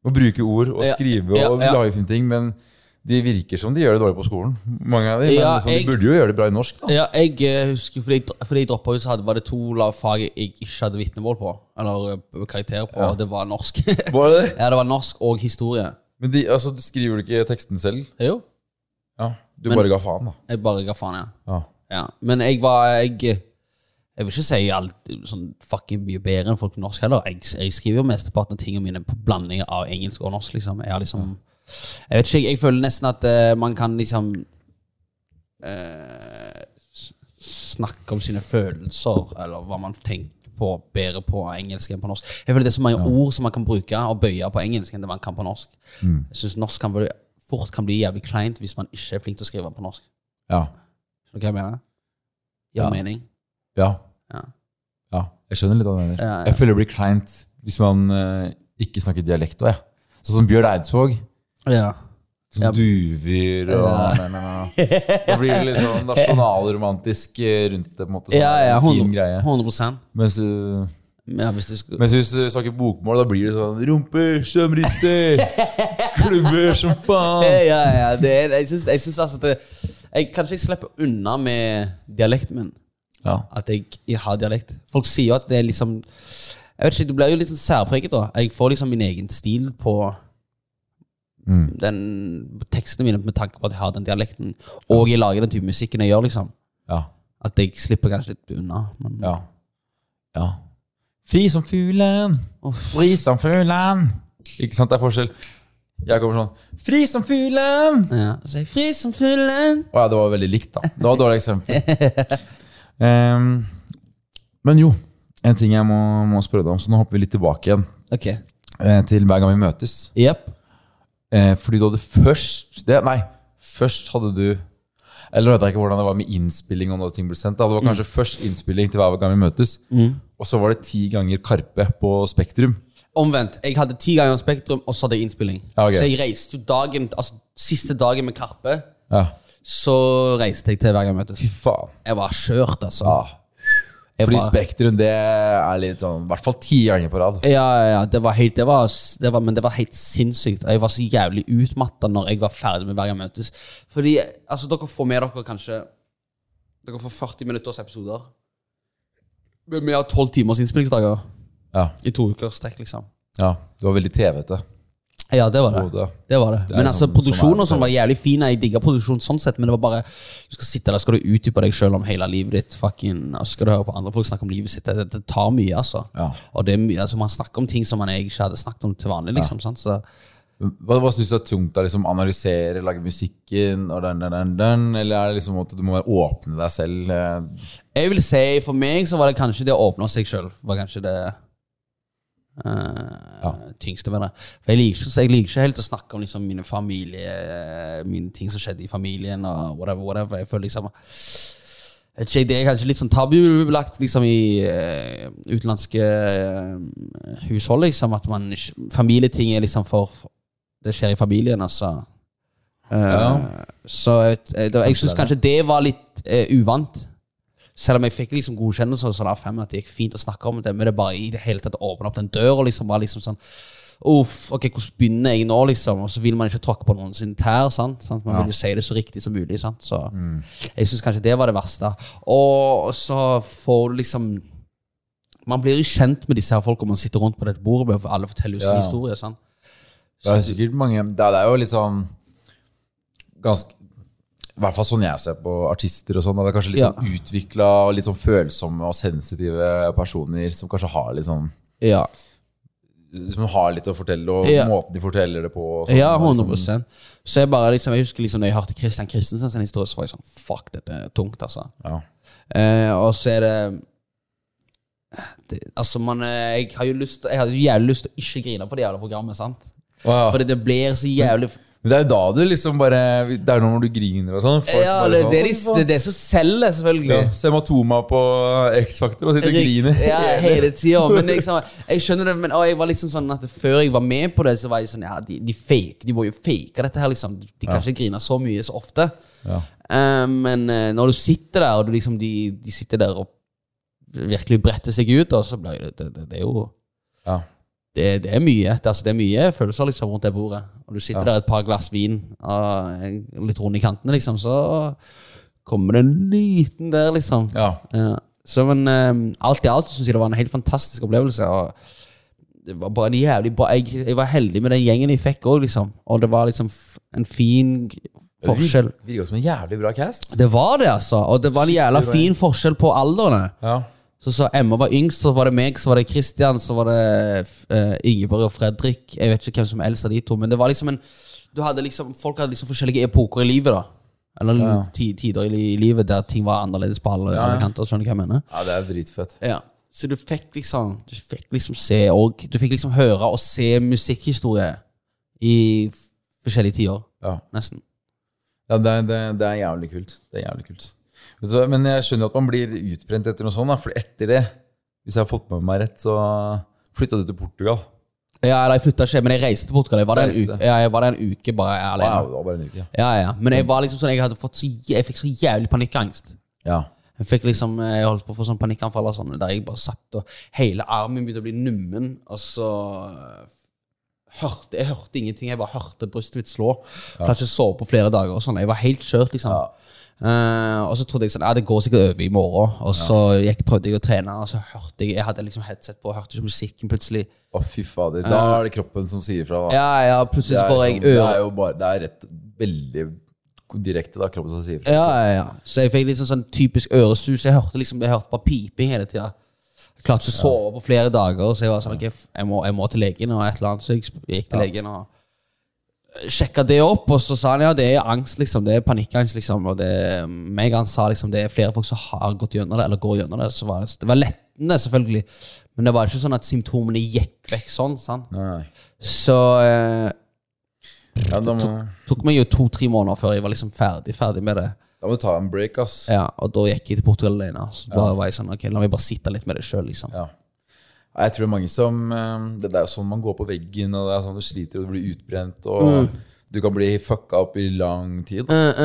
å bruke ord og skrive Ja, ja, og live ting, men de virker som de gjør det dårlig på skolen. Mange av de Ja, men liksom, jeg- de burde jo gjøre det bra i norsk, da. Ja, jeg eh, husker Fordi jeg, fordi jeg droppa ut, så hadde, var det to fag jeg ikke hadde vitnemål på. Eller karakterer karakter på. Ja. Det var norsk. *laughs* Var det? ja, det var norsk og historie. Men de, altså, du skriver du ikke teksten selv? Jo. Ja, Du Men- bare ga faen, da. Jeg bare ga faen, ja. Ja. ja. Men jeg var jeg, jeg vil ikke si alt sånn fucking mye bedre enn folk på norsk heller. Jeg, jeg skriver jo mesteparten av tingene mine på blanding av engelsk og norsk. liksom Jeg har liksom Jeg vet ikke, jeg, føler nesten at uh, man kan liksom uh, Snakke om sine følelser, eller hva man tenker på, bedre på engelsk enn på norsk. Jeg føler Det er så mange ord som man kan bruke og bøye på engelsk enn det man kan på norsk. Mm. Jeg synes norsk kan bli, fort kan bli jævlig kleint hvis man ikke er flink til å skrive på norsk. Ja. Skjønner du hva jeg mener? Gir Ja. mening? Ja. Ja. ja. Jeg skjønner litt hva du mener. Ja. Jeg føler det blir kleint hvis man eh, ikke snakker dialekt òg. Sånn som Bjørn Eidsvåg. Ja. Som Ja. duver og *laughs* nei, nei, nei. Da blir det litt sånn nasjonalromantisk eh, rundt det. på en måte sånn, Ja, ja, en fin 100, greie 100 Mens, uh, Ja, hvis du skulle mens hvis du snakker bokmål, da blir det sånn Rumper som rister, klubber som faen. *laughs* Ja, ja, det er, jeg syns, jeg syns altså at det, jeg, Kanskje jeg slipper unna med dialekten min. Ja. At jeg, jeg har dialekt. Folk sier jo at det er liksom Jeg vet ikke, Du blir jo litt sånn særpreget, da. Jeg får liksom min egen stil på den tekstene mine med tanke på at jeg har den dialekten. Og jeg lager den type musikken jeg gjør, liksom. Ja. At jeg slipper kanskje litt unna. Men ja. ja. Fri som fuglen, fri som fuglen. Ikke sant, det er forskjell. Jeg kommer sånn Fri som fuglen! ja. Så jeg fri som fuglen. Å ja, det var veldig likt, da. Det var et dårlig eksempel. *laughs* Ehm, men jo, en ting jeg må, må spørre deg om, så nå hopper vi litt tilbake igjen Ok. eh, til hver gang vi møtes. Yep. Eh, fordi du hadde først det, Nei, først hadde du Eller vet jeg ikke hvordan det var med innspilling. og når ting ble sendt da. Det var kanskje først innspilling til hver gang vi møtes, og så var det ti ganger Karpe på Spektrum. Omvendt. Jeg hadde ti ganger Spektrum, og så hadde jeg innspilling. Ja, ok. Så jeg reiste jo dagen Altså siste dagen med Karpe, Ja. Så reiste jeg til hver gang jeg møtte Fy faen. Jeg var skjørt, altså. Ja. Jeg Fordi var- Spektrum det er litt sånn I hvert fall ti ganger på rad. Ja, ja, ja, det var helt det var, det var, Men det var helt sinnssykt. Og Jeg var så jævlig utmatta når jeg var ferdig med Hver gang møtes. Fordi altså, dere får med dere kanskje Dere får 40 minutters episoder. Men vi har 12 timers innspillingsdager Ja. i to uker strekk, liksom. ja. Du var veldig TV-ete. Ja, det var det. Det var det. er Men altså, sånn- produksjonen og sånn det. var jævlig fin. Jeg digga produksjonen sånn sett, men det var bare Du skal sitte der, skal du utdype deg sjøl om hele livet ditt. Fucking, skal du høre på andre folk snakke om livet sitt. Det, det, det tar mye, altså. Ja. Og det er mye, altså, man snakker om ting som man ikke hadde snakket om til vanlig. liksom, sant? Så Hva, hva syns du er tungt? da, liksom Analysere, lage musikken og den, den, den, den? Eller er det liksom at du må være åpne deg selv? eh? jeg vil si, for meg så var det kanskje det å åpne seg sjøl. Var kanskje det eh, tyngste med det. For jeg liker, jeg liker ikke helt å snakke om liksom, mine familie Mine ting som skjedde i familien, og whatever, whatever. Jeg føler liksom ikke, Det er kanskje litt sånn tabubelagt liksom, i uh, utenlandske uh, hushold. Liksom, at man ikke, familieting er liksom for Det skjer i familien, altså. Uh, Ja. Så jeg, jeg, jeg syns kanskje det var litt uvant. Selv om jeg fikk liksom godkjennelse, så la fem at det gikk fint å snakke om det, men det bare i det hele tatt åpne opp den døra. Liksom, bare liksom sånn Uff, ok, hvordan begynner jeg nå, liksom? Og så vil man ikke tråkke på noen sin tær. sant? sant? Man vil jo si det så riktig som mulig. sant? Så jeg syns kanskje det var det verste. Og så får du liksom Man blir jo kjent med disse her folka man sitter rundt på dette bordet med, for alle forteller jo sin Ja. historie. sant? Det er sikkert mange Det er, jo sånn Ganske I hvert fall sånn jeg ser på artister og sånn. Det er kanskje litt Ja. sånn utvikla, litt sånn følsomme og sensitive personer som kanskje har litt sånn Ja, Som har litt å fortelle, og Ja. måten de forteller det på. Og sånn, ja og 100 liksom- Så jeg bare liksom, jeg husker liksom når jeg hørte Christian Christensen sin historie, så var jeg sånn Fuck, dette er tungt, altså. Ja. Eh, og så er det, det Altså, man eh, Jeg har jo lyst Jeg hadde jo jævlig lyst til å ikke grine på det jævla programmet, sant? Wow. Fordi det blir så jævlig Men det er jo da du liksom bare Det er når du griner og sånn. Ja, det, sånn, det, er de, det det som selger, selvfølgelig. ja, Sematoma på X-Factor og sitter og griner. Ja, hele tida. Men liksom, jeg skjønner det, men jeg var liksom sånn at før jeg var med på det, så var jeg sånn Ja, de, de fake, de må jo fake dette her, liksom. De kan ikke grine så mye så ofte. Ja. Eh, men eh, når du sitter der, og du liksom, de, de sitter der og virkelig bretter seg ut, og så blir det, det, det, det er jo Ja. Det, det er mye det, altså, det er mye følelser liksom rundt det bordet. Og du sitter Ja. der et par glass vin og litt rund i kantene, liksom, så kommer det en liten der, liksom. ja. Ja. Så men um, alt i alt syns jeg det var en helt fantastisk opplevelse. Og det var bare en jævlig bra jeg, jeg var heldig med den gjengen jeg fikk òg, liksom. Og det var liksom en fin forskjell. Det virker som en jævlig bra cast. Det var det, altså. Og det var en jævla fin forskjell på aldrene. Ja. Så så Emma var yngst, så var det meg, så var det Christian, så var det uh, Ingeborg og Fredrik. Jeg vet ikke hvem som eldst av de to, men det var liksom en du hadde liksom, Folk hadde liksom forskjellige epoker i livet, da. Eller Ja. tider i livet der ting var annerledes på alle, Ja, alle kanter. Skjønner du hva jeg mener? ja, det er dritfett. Ja. Så du fikk liksom Du fikk liksom se og Du fikk liksom høre og se musikkhistorie i f- forskjellige tider, Ja. nesten. Ja, det, det, det er jævlig kult. Det er jævlig kult. Hva, Men jeg skjønner at man blir utbrent etter noe sånt. Da, for etter det, hvis jeg har fått med meg rett, så flytta du til Portugal. Ja, jeg flytta ikke, men jeg reiste til Portugal. Jeg var der en uke, ja, jeg var der en uke bare alene. Wow, det var bare en uke. Ja, ja. Men jeg var liksom sånn Jeg hadde fått så, jeg fikk så jævlig panikkangst. Ja. Jeg fikk liksom Jeg holdt på å få sånn panikkanfall og sånn, der jeg bare satt og hele armen begynte å bli nummen, og så øh, hørte Jeg hørte ingenting. Jeg bare hørte brystet mitt slå. Klarte ikke sove på flere dager og sånn. Jeg var helt kjørt, liksom. Eh, og så trodde jeg sånn Ja, det går sikkert over i morgen. Og så gikk, prøvde jeg å trene, og så hørte jeg Jeg hadde liksom headset på, hørte ikke musikken plutselig. Å, fy fader. Da er det kroppen som sier fra. da. Ja, ja, plutselig får jeg øre. det er jo bare Det er rett veldig direkte, da, kroppen som sier fra. Ja, ja, ja. Så jeg fikk liksom sånn typisk øresus. Jeg hørte liksom, jeg hørte bare piping hele tida. Klarte ikke å sove på flere dager, så jeg var sånn ok, jeg må, jeg må til legen og et eller annet. Så jeg gikk til legen og sjekka det opp, og så sa han ja, det er angst, liksom. Det er panikkangst, liksom. Og det, meg han sa liksom det er flere folk som har gått gjennom det, eller går gjennom det. Så var det, det var lettende, selvfølgelig. Men det var ikke sånn at symptomene gikk vekk sånn. sant? Nei. Så eh, Ja, da, må, tok meg jo to-tre måneder før jeg var liksom ferdig, ferdig med det. da må du ta en break, ass. Ja, og da gikk jeg til Portugal alene. Så bare var jeg sånn, ok, la meg bare sitte litt med det sjøl, liksom. Ja. Jeg tror det er mange som eh, Det er jo sånn man går på veggen, og det er sånn du sliter og du blir utbrent, og du kan bli fucka opp i lang tid. Uh,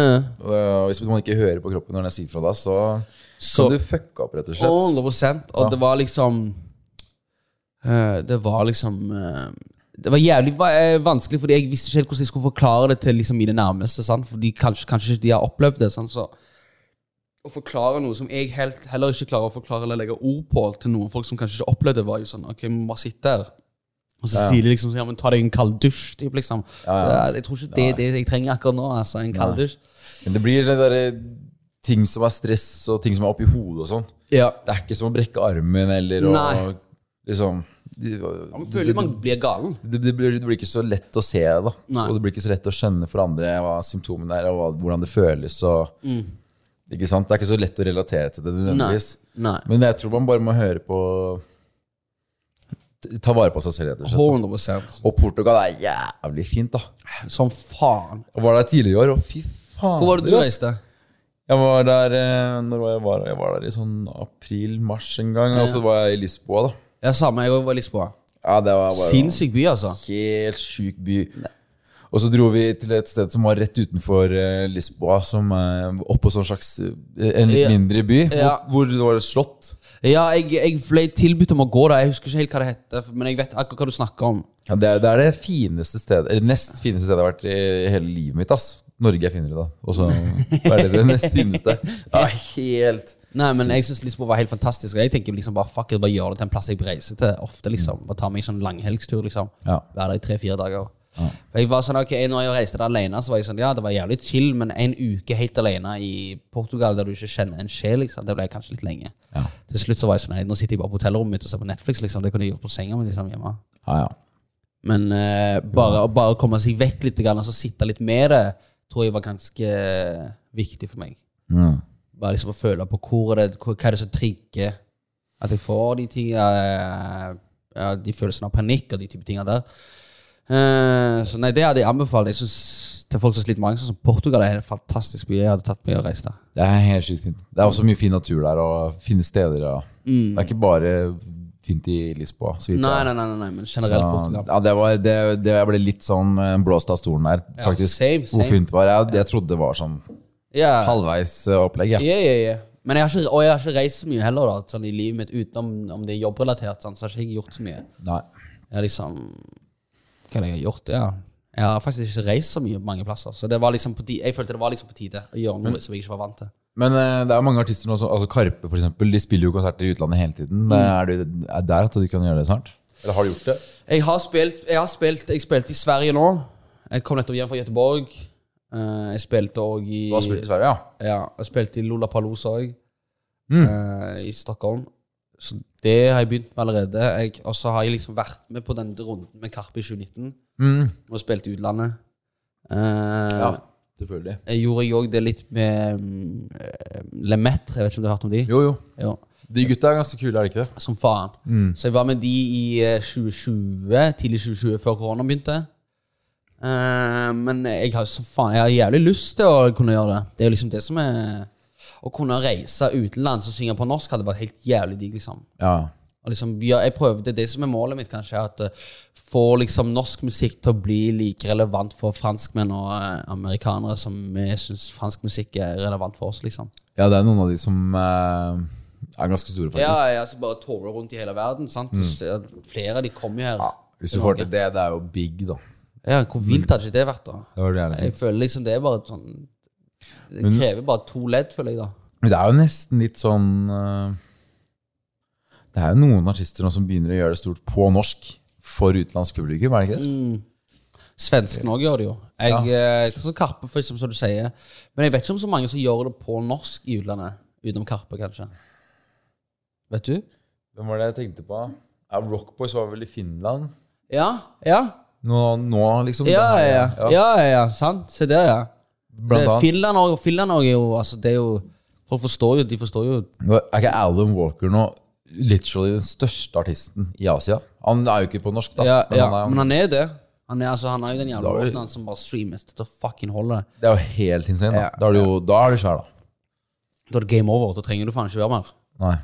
uh. Hvis man ikke hører på kroppen når den sier fra deg, så, Så- kan du fucka opp, rett og slett. 100 Og Ja. det var liksom uh, Det var liksom Det var jævlig vanskelig, fordi jeg visste ikke helt hvordan jeg skulle forklare det til liksom mine nærmeste. Sant? Fordi kanskje, kanskje de har opplevd det. Sant? Så å forklare noe som jeg helt, heller ikke klarer å forklare eller legge ord på til noen folk som kanskje ikke opplevde det, var jo sånn Ok, vi bare sitte her. Og så Ja. sier de liksom Ja, men ta deg en kald dusj. Typ, liksom. Ja, ja. Jeg tror ikke det er det jeg trenger akkurat nå. Altså, en kald dusj. Men det blir det der, ting som er stress, og ting som er oppi hodet og sånn. Ja. Det er ikke som å brekke armen eller å liksom Man føler man blir galen. det, det, blir, det blir ikke så lett å se det, Og det blir ikke så lett å skjønne for andre hva symptomene er, og hvordan det føles. Og, Ikke sant? Det er ikke så lett å relatere til det nødvendigvis. Nei. Nei. Men jeg tror man bare må høre på Ta vare på seg selv, rett og slett. 100 Og Portugal er jævlig fint, da. Som faen. Jeg var der tidligere i år, og fy faen. Hvor var det du reiste? Jeg var der eh, Når jeg var Jeg var der i sånn april-mars en gang. Og så var jeg i Lisboa, da. Ja, samme. Jeg var i Lisboa. Ja, det var bare Sinnssyk by, altså. Helt sjuk by. Og så dro vi til et sted som var rett utenfor eh, Lisboa, som uh, oppå sånn slags eh, En litt mindre by, Ja. hvor, hvor det var slott. Ja, jeg, jeg ble tilbudt om å gå der. Jeg husker ikke helt hva det heter, men jeg vet akkurat hva du snakker om. Ja, det, er, det er det fineste stedet Eller nest fineste stedet jeg har vært i hele livet mitt. ass Norge er finere, da. Og så er det det nest fineste. *laughs* Ja, helt Nei, men jeg synes Lisboa var helt fantastisk. Og jeg tenker liksom bare fuck it, bare gjør det til en plass jeg reiser til ofte. liksom Bare ta meg en sånn langhelgstur. liksom Ja. Være der i tre-fire dager. For jeg var sånn, ok, Når jeg reiste der alene, så var jeg sånn Ja, det var jævlig chill, men en uke helt alene i Portugal der du ikke kjenner en sjel, liksom, det ble kanskje litt lenge. Ja. Til slutt så var jeg sånn Nei, nå sitter jeg bare på hotellrommet mitt og ser på Netflix. liksom Det kunne jeg gjort på senga mi liksom, hjemme. Ja, ja. Men eh, bare, å bare komme seg vekk litt og så sitte litt med det, tror jeg var ganske eh, viktig for meg. Mm. Bare liksom å føle på hvor er det, hvor, hva er det som trigger at jeg får de tingene ja, De følelsene av panikk og de type tingene der. Eh, så nei, det hadde jeg anbefalt. Jeg synes Til folk som sliter med angst, som Portugal er en fantastisk by. Jeg hadde tatt meg og reist der. Det er helt sykt fint. Det er også mye fin natur der, og fine steder. Og Det er ikke bare fint i Lisboa. Nei, nei, nei, nei, men generelt Så, Portugal. ja, det, var, det, det jeg ble litt sånn eh, blåst av stolen der, Ja, faktisk. same, same. Hvor fint det var. Jeg, jeg trodde det var sånn yeah. halvveis eh, opplegg. Ja. Ja, ja, ja. Men jeg har ikke, og jeg har ikke reist så mye heller da, sånn i livet mitt, utenom om det er jobbrelatert. Sånn, så har ikke jeg gjort så mye. Nei. Jeg har liksom Hva jeg har gjort? Ja. Jeg har faktisk ikke reist så mye mange plasser. Så det var liksom på tide, jeg følte det var liksom på tide å gjøre noe som jeg ikke var vant til. Men uh, det er mange artister nå, som- altså Karpe for eksempel, de spiller jo konserter i utlandet hele tiden. Mm. Er du er der at du kan gjøre det snart? Eller har du gjort det? Jeg har spilt Jeg har spilt Jeg spilte i Sverige nå. Jeg kom nettopp hjem fra Göteborg. Uh, jeg spilte òg i Du har spilt i Sverige, ja? Ja, jeg spilte i Lollapalooza òg. Mm. I Stockholm. Så det har jeg begynt med allerede. Og så har jeg liksom vært med på den runden med Karpe i 2019. Mm. Og spilt i utlandet. Uh, Ja, selvfølgelig. Jeg gjorde jeg òg det litt med um, Lemetre. Jeg vet ikke om du har hørt om de? Jo, jo. Jo. De gutta er ganske kule, er de ikke det? Som faen. Så jeg var med de i eh, 2020, tidlig 2020, før korona begynte. Uh, men jeg har så faen Jeg har jævlig lyst til å kunne gjøre det. Det er jo liksom det som er Å kunne reise utenlands og synge på norsk hadde vært helt jævlig digg, liksom. Ja. Og liksom, ja, jeg prøver, Det er det som er målet mitt, kanskje. At uh, få liksom norsk musikk til å bli like relevant for franskmenn og uh, amerikanere som vi syns fransk musikk er relevant for oss, liksom. ja, det er noen av de som uh, er ganske store, faktisk. Ja, ja, som bare toure rundt i hele verden. sant? Så Flere av de kommer jo her. Ja, Hvis du får til det, det er jo big, da. Ja, Hvor vilt hadde ikke det vært, da? Det var det Jeg føler liksom det er bare sånn Det Men- krever bare to ledd, føler jeg, da. Det er jo nesten litt sånn eh, Det er jo noen artister nå som begynner å gjøre det stort på norsk for utenlandsk publikum, er det ikke det? Svensken òg gjør det jo. Jeg, eh, så Karpe, for eksempel, som du sier. Men jeg vet ikke om så mange som gjør det på norsk i utlandet. Utenom Karpe, kanskje. Vet du? Hvem var det jeg tenkte på? Ja, Rockboys var vel i Finland? Ja, ja. Nå, nå liksom? Ja, ja, ja. ja, ja, sant. Se der, ja. Blant annet. Finland òg Finland er jo Altså, det er jo Folk forstår jo De forstår jo Nå Er ikke Alan Walker nå literally den største artisten i Asia? Han er jo ikke på norsk, da. Ja, men ja, han er, men han er det. Han er, altså, han er jo den jævla Da er hans som bare streames til fucking holde. det er jo helt insane. Da, Ja. da er du jo da er du svær, da. Da er det game over. Da trenger du faen ikke være mer. Nei.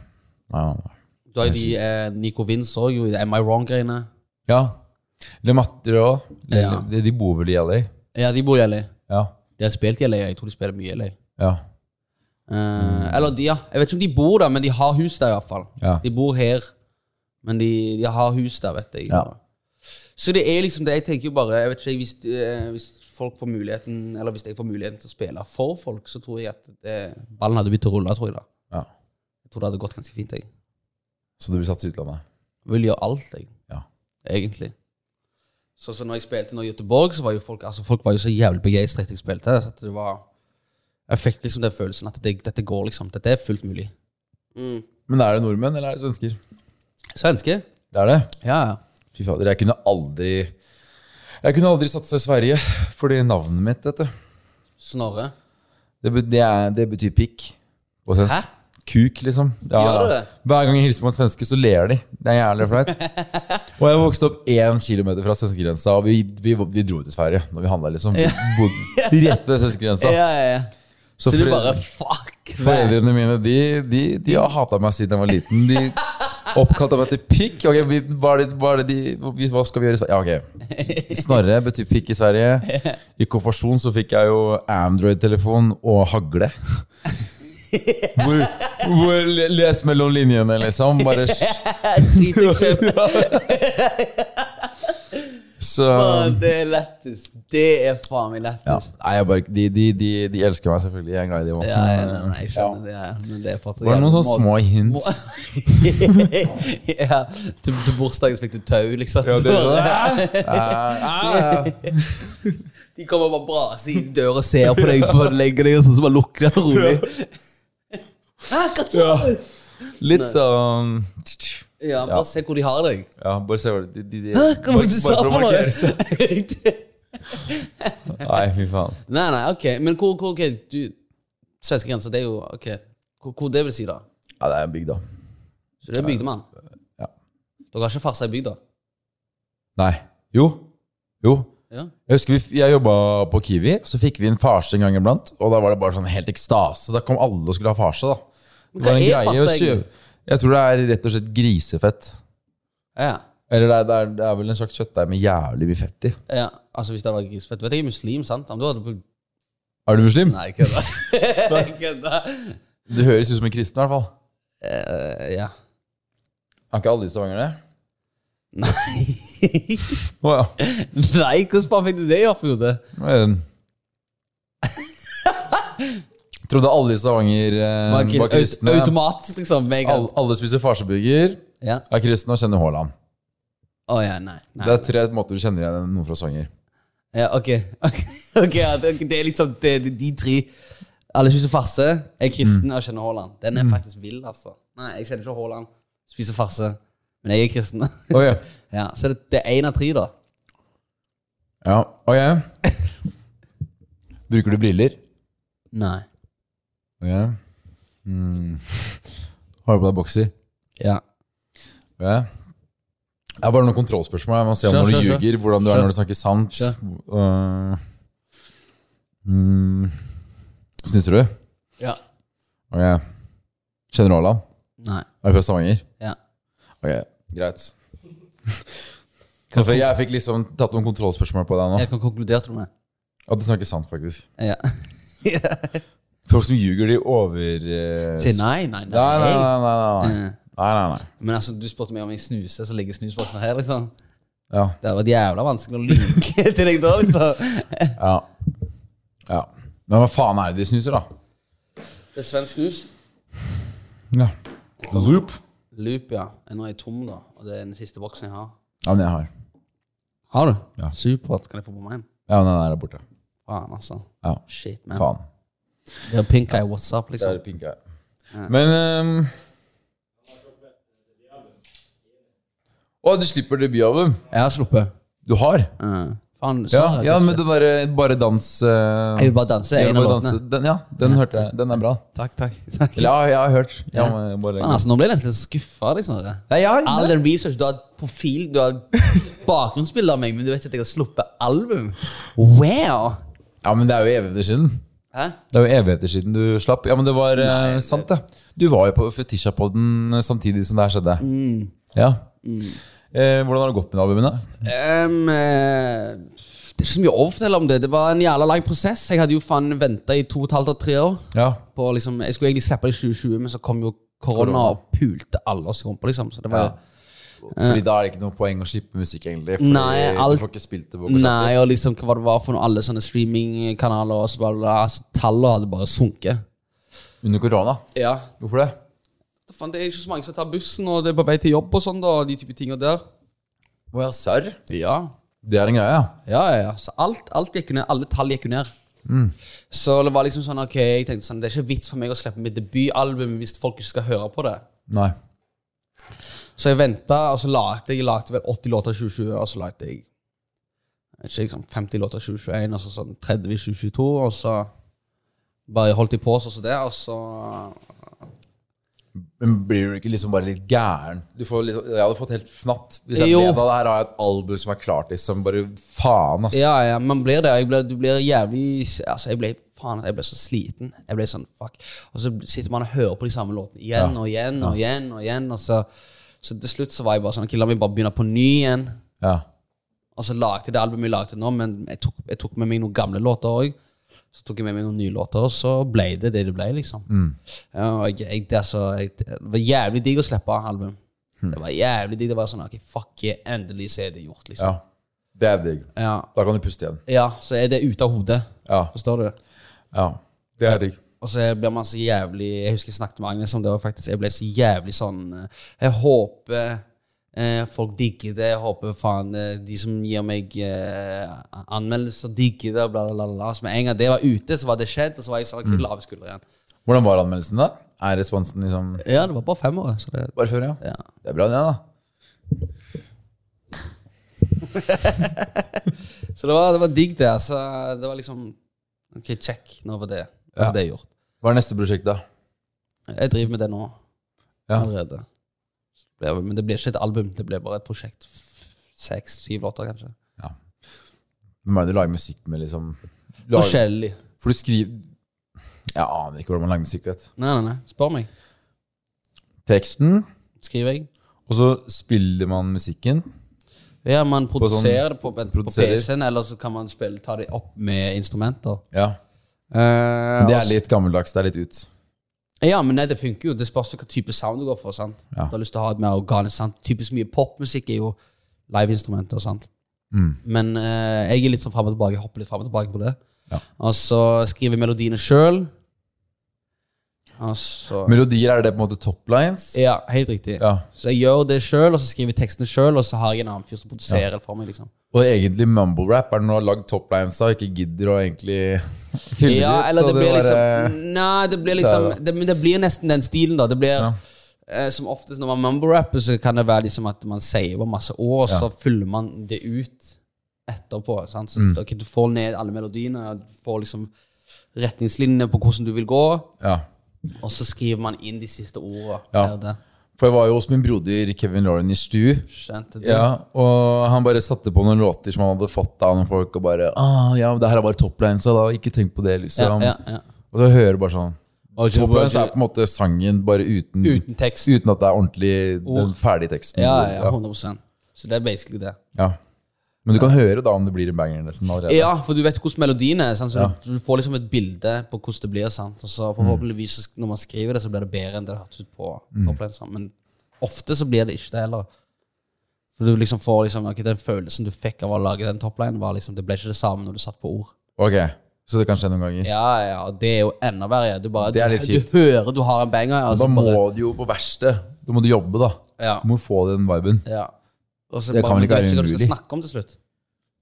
Nei, nei, nei. Har jo de eh, Nico Vince òg, jo Am I Wrong-greiene. Ja. LeMatter òg. Ja. De, de bor vel i LA? Ja, de bor i LA. Ja. De har spilt i LA. Jeg tror de spiller mye i LA. ja. Eh, Eller de, ja. Jeg vet ikke om de bor der, men de har hus der, i hvert fall. Ja. De bor her, men de, de har hus der, vet jeg. Ja. Så det er liksom det. Jeg tenker jo bare jeg vet ikke, hvis, eh, hvis folk får muligheten Eller hvis jeg får muligheten til å spille for folk, så tror jeg at det, ballen hadde begynt å rulle. tror Jeg da ja. Jeg tror det hadde gått ganske fint. Jeg Så du vil satse i utlandet? Jeg vil gjøre alt, jeg. Ja. Egentlig. Så, så når jeg spilte nå i Göteborg, så var jo folk altså folk var jo så jævlig begeistret etter jeg spilte. Så at det var Jeg fikk liksom den følelsen at det, dette går, liksom. Dette er fullt mulig. Men er det nordmenn, eller er det svensker? Svensker. Det er det. Ja, ja. Fy fader, jeg kunne aldri Jeg kunne aldri satsa i Sverige, fordi navnet mitt, vet du Snorre. Det, det, er, det betyr pikk. Hæ? Kuk, liksom. Ja, Gjør du det? Hver gang jeg hilser på en svenske, så ler de. Det er jævlig flaut. *laughs* og jeg vokste opp én kilometer fra svenskegrensa, og vi, vi, vi dro til Sverige når vi handla. Liksom. Vi bodde rett ved svenskegrensa. Ja, ja, ja. Så, Så du bare fuck! Foreldrene mine de, de, de har hata meg siden jeg var liten. De, oppkalte meg til pikk. Okay, vi, hva, er det, hva, er det de, vi- hva skal vi gjøre i Sverige? Ja, ok. Snorre betyr pikk i Sverige. I konfirmasjon så fikk jeg jo Android-telefon og hagle. Hvor, hvor Les mellom linjene, liksom. Bare. *laughs* *laughs* Så Faen, Det er lettest. Det er faen meg ja. lettest. Nei, jeg bare, de, de, de, de elsker meg selvfølgelig. Jeg er glad i dem. Ja, ja, nei, jeg skjønner det. Men det er fortsatt Var det noen sånne små hint? *laughs* ja, til, til bursdagen fikk du tau, liksom. Ja, det er De kommer bare braser i døra og ser på deg før du legger deg, og sånn, så bare lukker den rolig. Hæ, hva sa Ja. du? Litt sånn Ja, bare se hvor de har deg. Ja, bare se hvor de, de, de, Hæ, hva var det du sa for noe? *laughs* Nei, fy faen. Nei, nei, ok, men hvor, hvor ok, du Svenske grenser, det er jo Ok, hvor, hvor det vil si, da? Ja, det er bygda. Så det er bygdemann? Ja. Dere har ikke farsa i bygda? Nei. Jo. Jo. Ja. Jeg husker vi, jeg jobba på Kiwi, så fikk vi en farse en gang iblant. Og da var det bare sånn helt ekstase. Da kom alle og skulle ha farse. da Det var en greie å kjøpe- Jeg tror det er rett og slett grisefett. Ja. Eller det er, det er, det er vel en slags kjøttdeig med jævlig mye fett i. ja. Altså, hvis det var grisfett Du vet jeg er muslim, sant? Om du hadde Er du muslim? Nei, kødda. kødda. *laughs* Du høres ut som en kristen, i hvert fall. Uh, ja. Er ikke alle i Stavanger det? Nei. Å ja. Nei, hvordan faen fikk du det i hodet? Trodde alle i Stavanger eh, Var var kristne. aut- Automatisk, liksom. Med en. Alle, spiser farseburger, Ja. er kristne og kjenner Haaland. Oh, ja, nei. nei. Det er tre måter du kjenner igjen noen fra Stavanger. Ja, ok. Ok, *laughs* ok, ja, det, det er liksom det, de, de tre Alle spiser farse, er kristen og kjenner Haaland. Den er faktisk vill, altså. Nei, jeg kjenner ikke Haaland. Spiser farse, men jeg er kristen. Oh, *laughs* ja. Så det, det er én av tre, da. ja. Ok. Bruker du briller? Nei. Ok. Mm. Har du på deg bokser? Ja. Ok. Det er bare noen kontrollspørsmål. Jeg må se om når du kjør, ljuger, hvordan du er når du snakker sant. Kjør. Uh, mm. Snusser du? Ja. Ok. Kjenner du Haaland? Nei. Er du fra Stavanger? Ja. Ok, greit. Jeg fikk liksom tatt noen kontrollspørsmål på deg nå. Jeg kan konkludere tror og med. At du snakker sant, faktisk. Ja. *laughs* Folk som ljuger, de over... Sier Si nei, nei, nei. Nei, nei. Eh, nei, nei, nei. Men altså, du spurte meg om jeg snuser, så ligger snusboksen her, liksom. Ja, Det hadde vært jævla vanskelig å lyve *laughs* til deg da, liksom. *laughs* ja. ja. Men hva faen er det de snuser, da? Det er svensk snus. Ja. Loop? Loop, ja. Nå er jeg tom, da. Og det er den siste boksen jeg har. Ja, men jeg har. Har du? Ja. Supert. Kan jeg få på meg en? Ja, den er der borte. Faen, altså. Ja, Shit, man. faen. Det er pink eye, what's up, liksom. Det er pink eye. Men um... Å, du slipper debutalbum? Jeg har sluppet. Du har? Uh, faen, Ja, ja men det derre Bare dans uh, Jeg vil bare danse. jeg En av bare danse. Den, ja, den hørte jeg. Den er bra. Takk, takk. takk. Ja, jeg har hørt. Ja, Ja. bare... Altså, nå ble jeg nesten litt skuffa. Liksom. Nei, ja, All den research, du har profil, du har bakgrunnsbilde av meg, men du vet ikke at jeg har sluppet album. Wow! ja, men det er jo evigheter siden. Hæ? Det er jo evigheter siden du slapp. Ja, men det var Nei, sant, det. Du var jo på Fetisha-podden eh, samtidig som det her skjedde. Ja. Eh, hvordan har det gått med albumene? Um, eh, det er ikke så mye å fortelle om det. Det var en jævla lang prosess. Jeg hadde jo faen venta i to og et halvt og tre år. Ja. På, liksom, jeg skulle egentlig slippe det i 2020, men så kom jo korona og pulte alle oss i rumpa. Liksom. Så det var Ja. Fordi da er det ikke noe poeng å slippe musikk, egentlig. Fordi Nei, alt- du får ikke spilt det på Nei, og liksom hva det var for noe, alle sånne streamingkanaler og så bla, bla, bla. Altså, hadde bare sunket. Under korona. Ja. Hvorfor det? Faen, det er ikke så mange som tar bussen, og det er på vei til jobb og sånn, da, de type tinga der. Å ja, serr? Ja. Det er en greie, ja. Ja, ja, ja. Så alt, alt gikk ned. Alle tall gikk jo ned. Så det var liksom sånn, ok, jeg tenkte sånn, det er ikke vits for meg å slippe mitt debutalbum hvis folk ikke skal høre på det. Nei. Så jeg venta, og så lagde jeg lagde vel 80 låter i 2020, og så lagde jeg ikke, liksom 50 låter 2021, og så sånn 30 i 2022, og så bare holdt de på sånn som det, og så Men blir du ikke liksom bare litt gæren? Du får liksom, jeg hadde fått helt fnatt hvis jeg Jo. vet at her har jeg et album som er klart. Liksom bare faen, ass. Ja, ja, man blir det. Jeg ble, du blir jævlig Altså, jeg ble faen, jeg ble så sliten. Jeg ble sånn, fuck. Og så sitter man og hører på de samme låtene igjen Ja. og igjen og igjen og igjen, og så Så til slutt så var jeg bare sånn Ok, la meg bare begynne på ny igjen. Ja. Og så lagde jeg det albumet jeg lagde nå, men jeg tok, jeg tok med meg noen gamle låter òg. Så tok jeg med meg noen nye låter, og så ble det det det ble, liksom. Og jeg, jeg, det, så, jeg, det var jævlig digg å slippe album. Det var jævlig digg. Det var sånn Ok, fuck yeah, endelig så er det gjort, liksom. ja. Det er digg. Ja. Da kan du puste igjen. ja, så er det ute av hodet. Ja. Forstår du? ja. Det er digg. Og så blir man så jævlig Jeg husker jeg snakket med Agnes om det, og faktisk jeg ble så jævlig sånn eh, Jeg håper folk digger det. Jeg håper faen eh, de som gir meg eh, anmeldelser, digger det. Bla, bla, bla. Så med en gang det var ute, så var det skjedd, og så var jeg sånn lave skuldre igjen. Hvordan var anmeldelsen, da? Er responsen liksom Ja, det var bare fem år. Så det, Bare før, ja? ja. Det er bra, det, da. *laughs* så det var, det var digg, det. Altså, det var liksom Ok, check. Nå var det, Ja. det gjort. Hva er neste prosjekt, da? Jeg driver med det nå Ja. allerede. Men det blir ikke et album, det blir bare et prosjekt. Seks-syv låter, kanskje. Hvem er det du lager musikk med, liksom? Lager- Forskjellig. For du skriver Jeg aner ikke hvordan man lager musikk, vet. Nei, nei, nei. Spør meg. Teksten, Skriver jeg. og så spiller man musikken. Ja, man produserer sånn- det på, på. PC-en, eller så kan man spille, ta det opp med instrumenter. Ja. Eh, Det er litt gammeldags. Det er litt ut. Ja, men nei, det funker jo. Det spørs hva type sound du går for. sant? Ja. Du har lyst til å ha et mer organisk sound. Typisk mye popmusikk er jo liveinstrumenter. sant? Mm. Men eh, jeg er litt sånn frem og tilbake, jeg hopper litt frem og tilbake på det. Ja. Og så skriver jeg melodiene sjøl. Og så Melodier, er det på en måte toplines? Ja, helt riktig. Ja. Så jeg gjør det sjøl, og så skriver jeg tekstene sjøl, og så har jeg en annen fyr som produserer det for meg. liksom. Og egentlig mumble-rap er det når du har lagd toplines og ikke gidder å egentlig *laughs* fylle Ja, ut. eller så det blir bare- liksom Nei, det blir liksom Det Men det blir nesten den stilen, da. Det blir Ja. eh, Som oftest når man mumble-rapper, så kan det være liksom at man saver masse år, og Ja. så fyller man det ut etterpå. Sant? Så Mm. ok, Du får ned alle melodiene, du får liksom retningslinjene på hvordan du vil gå, Ja. Og så skriver man inn de siste ordene. Ja. For jeg var jo hos min broder Kevin Lauren i Stu. Skjønte du? Ja, og han bare satte på noen låter som han hadde fått av noen folk, og bare ah, ja, det her er bare topline, så da ikke tenk på det, liksom. ja, ja. Og så hører du bare sånn Toplines er på en måte sangen bare uten, Uten tekst. uten at det er ordentlig den ferdige teksten. Ja, ja, 100% Så det er basically det. Ja. Men du kan høre da om det blir en banger nesten allerede. Ja, for du vet hvordan melodien er, sant? så Ja. du, du får liksom et bilde på hvordan det blir. Sant? Og så forhåpentligvis når man skriver det, så blir det bedre enn det hørtes ut på Mm. Men ofte så blir det ikke det heller. For du liksom får liksom, ok, Den følelsen du fikk av å lage den toplinen, var liksom, det ble ikke det samme når du satt på ord. Ok, Så det kan skje noen ganger. Ja, ja, det er jo enda verre. Du, bare, Det er litt du, du hører du har en banger, Altså, Da må bare du jo på verste. Da må du jobbe, da. ja, Du må få den viben. ja. Og så Det bare, kan vel ikke være hva du skal snakke om til slutt.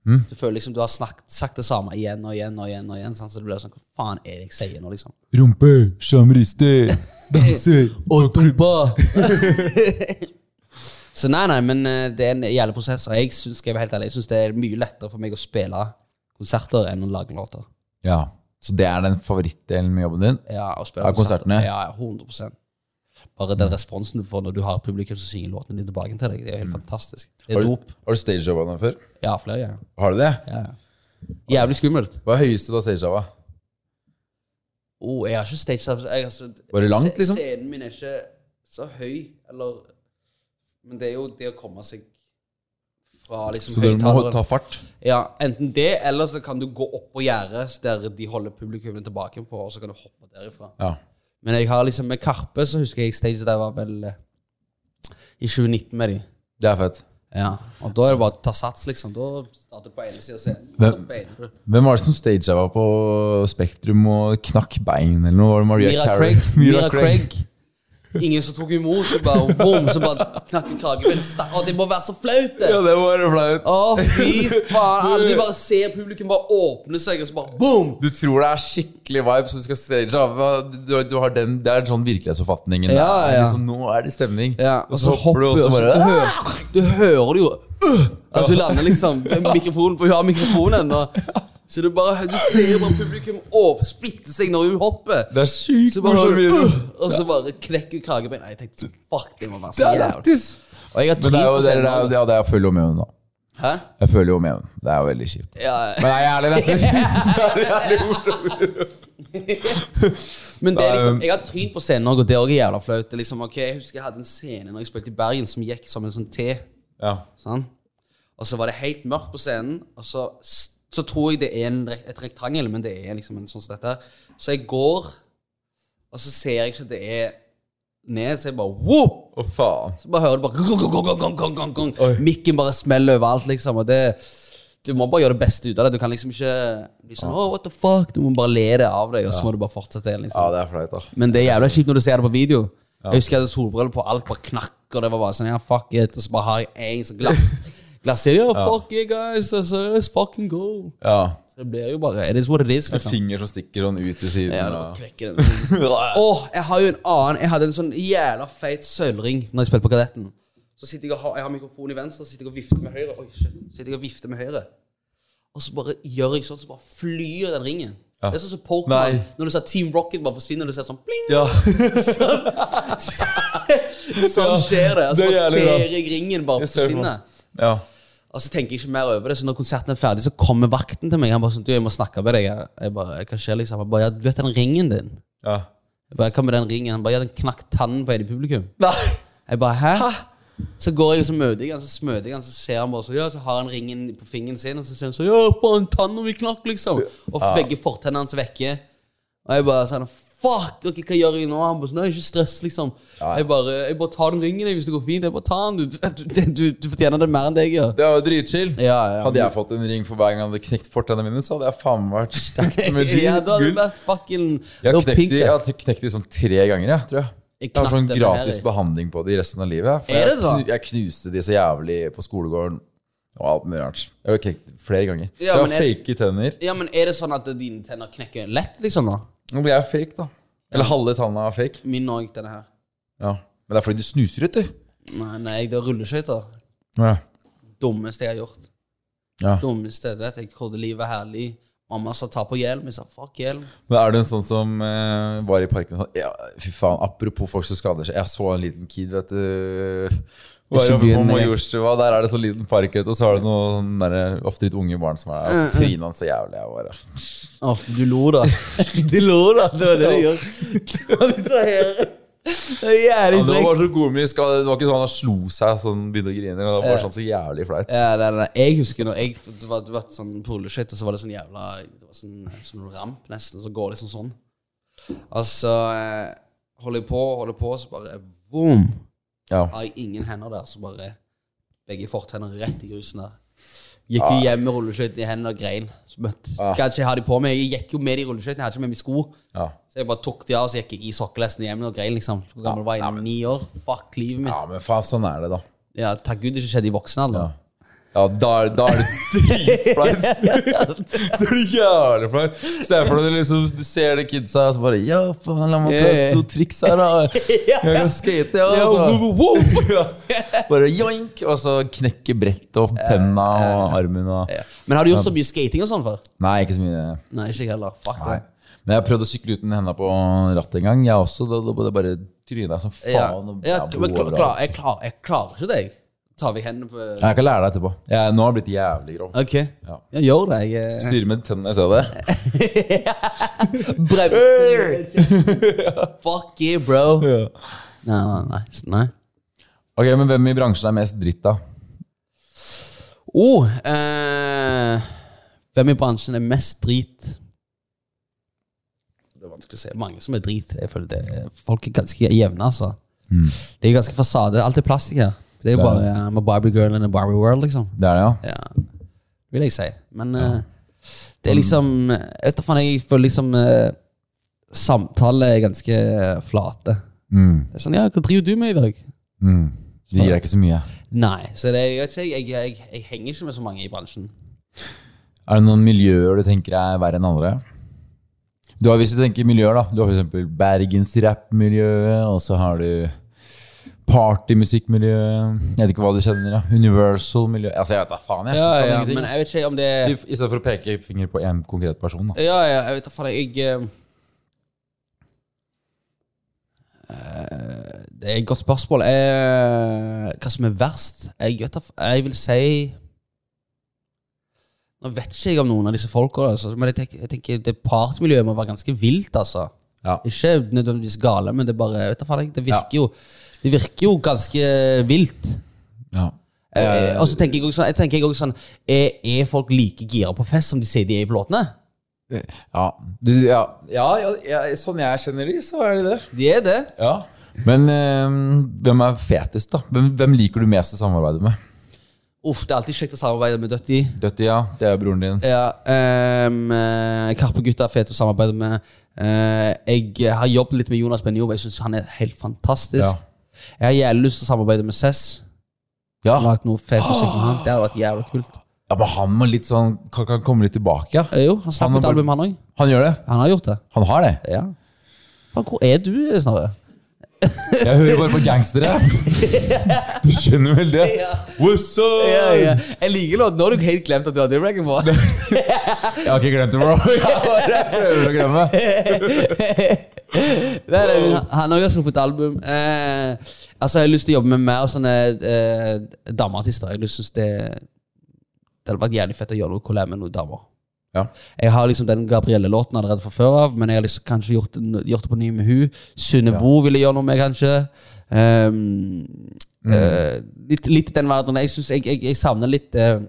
Mm. Du føler liksom du har snakket, sagt det samme igjen og igjen og igjen. og igjen sant? Så det blir sånn, Hva faen er det jeg sier nå, liksom? Rumpe, shamriste, *laughs* danser Og dumpa! *laughs* så nei, nei, men eh, det er en jævlig prosess. Og jeg synes det er mye lettere for meg å spille konserter enn å lage låter. Ja, Så det er den favorittdelen med jobben din? Ja, å spille konserter. konsertene. Ja, 100 Bare den responsen du får når du har publikum som synger låtene dine tilbake til deg, det er helt fantastisk. Det Har er du, dop. har du stagejobba den før? Ja, flere ganger. Har du det? Ja. Jævlig skummelt. Hva er høyeste du har stagejobba? Oh, jeg har ikke. Jeg, altså, Var det langt, liksom? Scenen min er ikke så høy, eller Men det er jo det å komme seg fra liksom Så du må ta fart? Ja, enten det, eller så kan du gå opp på gjerdet der de holder publikummet tilbake på, og så kan du hoppe derifra. Ja. Men jeg har liksom med Karpe, så husker jeg stage der var vel eh, i 2019 med de. Det er fett. Ja, og da er det bare å ta sats, liksom. Da starter du på ene sida av scenen. og Hvem- beiner du. Hvem var det som stagejobba på Spektrum og knakk bein eller noe? Var det Maria Mira Carey? Craig. *laughs* Mira Craig. Ingen som tok imot. Så bare, boom, så bare knakk kragen. Å, det må være så flaut, det! Ja, det må være flaut. Å, fy faen. Alle bare ser publikum bare åpne seg, og så bare boom! Du tror det er skikkelig vibe, så du skal stage av. Du, du har den, det er sånn virkelighetsoppfatningen. Ja, ja. Liksom, nå er det stemning. Ja, og så hopper du, og så bare du, hører, du hører det jo uh, At du lander liksom mikrofonen på Hun har mikrofonen og, Så du bare Du ser bare publikum opp, splitte seg når hun hopper. Det er sykt Så bare sånn, øh, Og så bare knekker hun kragebeinet. Jeg tenkte fuck, det må være så jævlig. Og jeg har Men det er jo det, tre er, det, er, det er full om igjen, da. Hæ? Jeg føler jo med. Det er jo veldig kjipt. Ja, Men det er jævlig lættis. *laughs* Men det er liksom, jeg har trynt på scenen òg, og det er også jævla flaut. Liksom, ok, jeg husker jeg hadde en scene når jeg spilte i Bergen som gikk som en sånn T. Ja. Sånn. Og så var det helt mørkt på scenen, og så, så tror jeg det er en, et rektangel, men det er liksom en sånn som dette. Så jeg går, og så ser jeg ikke at det er ned, så jeg bare Whoop! Oh, faen. Så bare hører du bare gong, gong, gong, gong, gong, gong, gong. Oi. Mikken bare smeller overalt, liksom. Og det Du må bare gjøre det beste ut av det. Du kan liksom ikke bli sånn oh, what the fuck? Du må bare le det av deg, og så må du bare fortsette. liksom Ja, det er flaut, da. Men det er jævla kjipt når du ser det på video. Jeg husker jeg hadde solbriller på, alt bare knakk, og det var bare sånn, ja, fuck it. Og så bare har jeg en sånn glass. *laughs* Glass oh, fuck it, guys. Let's fucking go. Ja. Det blir jo bare It is what it is, En liksom. finger som stikker sånn ut til siden. Ja, da den. *laughs* Åh, jeg har jo en annen Jeg hadde en sånn jævla feit sølvring Når jeg spilte på Kadetten. Så sitter jeg og har, jeg har mikrofonen i venstre, så sitter jeg og vifter med høyre. Oi, shit. Sitter jeg og vifter med høyre. Og så bare gjør jeg sånn, så bare flyr den ringen. Det er sånn som Pokémon. Når du ser Team Rocket bare forsvinner, og du ser sånn bling. Ja. *laughs* *laughs* Sånn skjer det. Og så bare ser jeg ringen bare forsvinne. Ja. Og så tenker jeg ikke mer over det. Så når konserten er ferdig, så kommer vakten til meg. Han bare sånn, du, jeg må snakke med deg. Jeg, bare, hva skjer liksom? Jeg bare, ja, du vet den ringen din? ja. Jeg bare, hva med den ringen? Han bare, ja, den knakk tannen på en i publikum. Nei. Jeg bare, hæ? Så går jeg og så møter jeg han, så smøter jeg han, så ser han bare så, ja, så har han ringen på fingeren sin, og så sier han så, ja, faen, tannen min knakk, liksom. Og begge fortennene hans vekke. Og jeg bare sånn, fuck, ok, hva gjør jeg nå? Han bare sånn, nei, ikke stress, liksom. Jeg bare, jeg bare tar den ringen, jeg, hvis det går fint. Jeg bare tar den, du, *laughs* du, du, du fortjener det mer enn det jeg gjør. Det var jo dritchill. Ja, ja. Hadde jeg fått en ring for hver gang jeg hadde knekt fortennene mine, så hadde jeg faen meg vært stacked *laughs* med G. ja, da hadde gull. vært fucking Jeg har knekt de, jeg har knekt de sånn tre ganger, jeg, tror jeg. Jeg Jeg har sånn gratis behandling på de resten av livet. Er det knu, jeg knuste de så jævlig på skolegården og alt mulig rart. Jeg har knekt flere ganger. Ja, så jeg har fake tenner. Ja, men er det sånn at dine tenner knekker lett, liksom, da? Nå blir jeg fake, da. Eller halve tanna er fake. Min òg, denne her. Ja. Men det er fordi du snuser ut, du. Nei, nei, det er rulleskøyter. Ja. Dummeste jeg har gjort. Ja. Dummeste, du vet, Jeg trodde livet var herlig. Mamma sa ta på hjelm. Jeg sa fuck hjelm. Men er du en sånn som eh, var i parken sånn ja, Fy faen, apropos folk som skader seg. Jeg så en liten kid, vet du. Ikke på Majorstua, der er det så liten park, vet og så har du noen der, ofte litt unge barn som er der. Og så tryner han så jævlig. Jeg bare Åh, du lo, da. *laughs* du lo, da. Det var det du gjorde. *laughs* Det var litt så er jævlig ja, Det var bare så komisk. Det var ikke sånn han slo seg sånn begynte å grine. Det var bare sånn så jævlig flaut. Ja, det er det. Jeg husker når jeg Det var, det var sånn på rulleskøyter, så var det sånn jævla Det var sånn, sånn ramp, nesten. Så går det liksom sånn. Og så eh, holder jeg på, holder på, så bare Boom! Ja. Har jeg ingen hender der, så bare Begge fortenner rett i grusen der. Gikk jo hjem med rulleskøytene i hendene og grein. Så møtte, Ah. Kan ikke ha de på meg. Jeg gikk jo med de rulleskøytene, jeg hadde ikke med meg sko. Ja. Så jeg bare tok de av, så gikk jeg i sokkelesten hjemme og grein, liksom. Hvor gammel var jeg? Ni år? Fuck livet mitt. ja, men faen, sånn er det, da. Ja, takk Gud det ikke skjedde i voksen alder. Ja, da, er- da er det dritflaut. *laughs* Da er *laughs* det jævlig flaut. Se for deg liksom, du ser de kidsa, og så bare Ja, faen, la meg prøve ja. to triks her, da. *laughs* Jeg kan skate, ja. Ja, Og woo, så, woo, woo. ja. Bare joink, og så knekke brettet opp tenna og armen og Men har du gjort så mye skating og sånn før? Nei, ikke så mye. Nei, ikke heller. Fuck det. Men jeg har prøvd å sykle uten henda på rattet en gang. Jeg også. Da, da, da bare tryna jeg som faen. Ja, ja, men klar, jeg, klar, jeg klarer ikke deg. Tar vi hendene på Jeg kan lære deg etterpå. Jeg, nå har jeg blitt jævlig grov. Ok. Ja. Ja, gjør det. Jeg eh, Styrer med tennene jeg ser det. *laughs* Bremser. Fuck you, bro. Ja. Nei, nei, nei. nei. Ok, men hvem i bransjen er mest dritt, da? Oh, eh, hvem i bransjen er mest drit? Det er vanskelig å se Mange som er drit. Jeg føler det, Folk er ganske jevne, altså. Det er ganske fasade. Alt er plastikk her. Det er jo bare uh, a Barbie girl in a Barbie world, liksom. Det er det, ja. Ja, vil jeg si. Men uh, det er liksom Jeg vet jeg føler liksom uh, Samtale er ganske flate. Mm. Det er sånn, ja, hva driver du med i dag? Mm. De gir deg ikke så mye. Nei, så det, jeg, jeg, jeg, jeg henger ikke med så mange i bransjen. Er det noen miljøer du tenker er verre enn andre? Du har, hvis du tenker miljøer, da. Du har f.eks. Bergens-rappmiljøet, og så har du partymusikkmiljøet. Jeg vet ikke hva du kjenner. da Universal-miljø. Altså, jeg vet da faen, jeg. Ja, ja, men jeg vet ikke om det I i stedet for å peke finger på én konkret person. da Ja, ja, jeg vet da faen, jeg eh, Det er et godt spørsmål. Uh, hva som er verst? Jeg, vet da, jeg vil si Nå vet ikke jeg om noen av disse folka, altså, men jeg tenker, jeg tenker det partymiljøet må være ganske vilt, altså. Ja. Ikke nødvendigvis gale, men det bare vet da faen, det virker jo Det virker jo ganske vilt. Ja. Eh, og så tenker jeg også, sånn- jeg tenker jeg også sånn er, er folk like gira på fest som de sier de er i låtene? Ja. Du, ja. Ja, ja, ja, sånn jeg kjenner de, så er de det. De er det. Ja. Men eh, hvem er fetest, da? Hvem, hvem liker du mest å samarbeide med? Uff, det er alltid kjekt å samarbeide med Døtti. Døtti, ja. Det er broren din. Ja, um, Karpe-gutta er fete å samarbeide med. Uh, jeg har jobbet litt med Jonas Benjob. Jeg syns han er helt fantastisk. Jeg har jævlig lyst til å samarbeide med Cess. Ja. Lagt noe fet musikk med han. Det hadde vært jævlig kult. ja, men han må litt sånn Kan, kan komme litt tilbake, ja. Eh, jo, han slapp Han et bare- album, han òg. Han gjør det. Han har gjort det. Han har det. Ja. Faen, hvor er du, Snorre? Jeg hører bare på gangstere. *laughs* Du skjønner vel det? What's up? Jeg liker låten. Nå har du helt glemt at du hadde Breaking *laughs* på. Jeg har ikke glemt det, bro. *laughs* Jeg bare prøver å glemme. det er, han- har jo sluppet album. Eh, altså, jeg har lyst til å jobbe med mer sånne eh, dameartister. Jeg syns det Det hadde vært jævlig fett å gjøre noe med noen damer. Ja. Jeg har liksom den Gabrielle-låten allerede fra før av, men jeg har liksom kanskje gjort, gjort det på ny med hun Synnøve ville gjøre noe med, kanskje. Ehm, eh, litt, litt i den verdenen. Jeg, synes, jeg, jeg, jeg savner litt uh,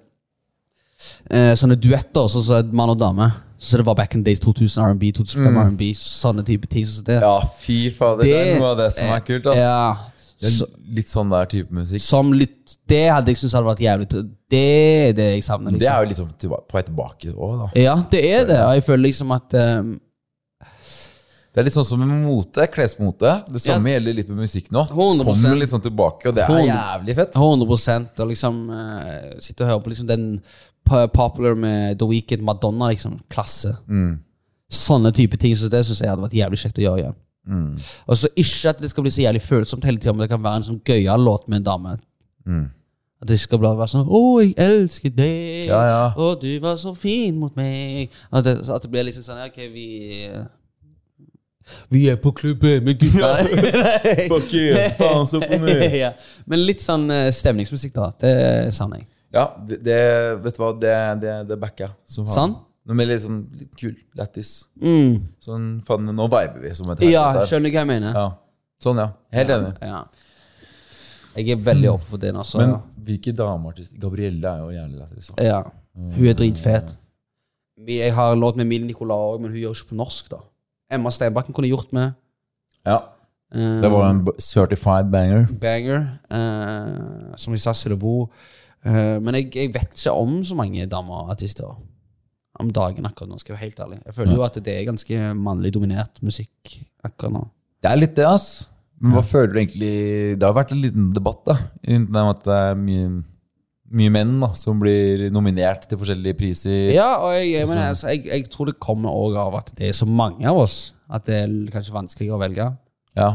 uh, sånne duetter, sånn som mann og dame. Så det var back in days 2000 R&B, 2005 R&B, sånne type ting. som det. Ja, fy fader. Det, er noe av det som er kult. ass. Ja, Det er Litt sånn der type musikk. som litt, det hadde jeg syntes hadde vært jævlig Det er det jeg savner. Det liksom. er jo liksom tilba- på vei tilbake òg, da. Ja, det er det. Og jeg føler liksom at um, Det er litt sånn som med mote, klesmote. Det samme gjelder litt med musikk nå. 100%. Kommer litt sånn tilbake, og det er jævlig fett. 100 og liksom uh, sitte og høre på liksom den popular med The Weeknd, Madonna, liksom. Klasse. Sånne type ting så det syns jeg hadde vært jævlig kjekt å gjøre igjen. Og så ikke at det skal bli så jævlig følsomt hele tida, men det kan være en sånn gøyal låt med en dame. At det skal være sånn 'Å, jeg elsker deg', Ja, ja. 'Å, du var så fin mot meg'. At det, at det blir liksom sånn Ok, vi Vi er på klubben med gutta. *laughs* Fuck you, faen så på *laughs* ja. Men litt sånn eh, stemningsmusikk, da. Det savner jeg. Ja, det, det Vet du hva, det, det, det backer jeg. som Sann? Noe litt sånn litt kul, lættis. Mm. Sånn, faen, nå viber vi som et Ja, helvete her. skjønner hva jeg mener. Ja. Sånn, ja. Helt enig. Ja. Jeg er veldig oppe for den, Altså. Men hvilke dameartister Gabrielle er jo jævlig lættis. ja. Hun er dritfet. Jeg har låt med Emilie Nicolas òg, men hun gjør ikke på norsk. da Emma Steinbakken kunne gjort med. Ja. Eh, Det var en certified banger. banger. Uh, som vi sa, Silebo. Uh, men jeg, jeg vet ikke om så mange dameartister om dagen akkurat nå, skal jeg være helt ærlig. Jeg føler jo at det er ganske mannlig dominert musikk akkurat nå. Det er litt det, ass. Men hva føler du egentlig Det har vært en liten debatt, da. Om at det er mye, mye menn da som blir nominert til forskjellige priser. Ja, og jeg, jeg, mener, altså, jeg, jeg tror det kommer også av at det er så mange av oss at det er kanskje vanskeligere å velge. Ja.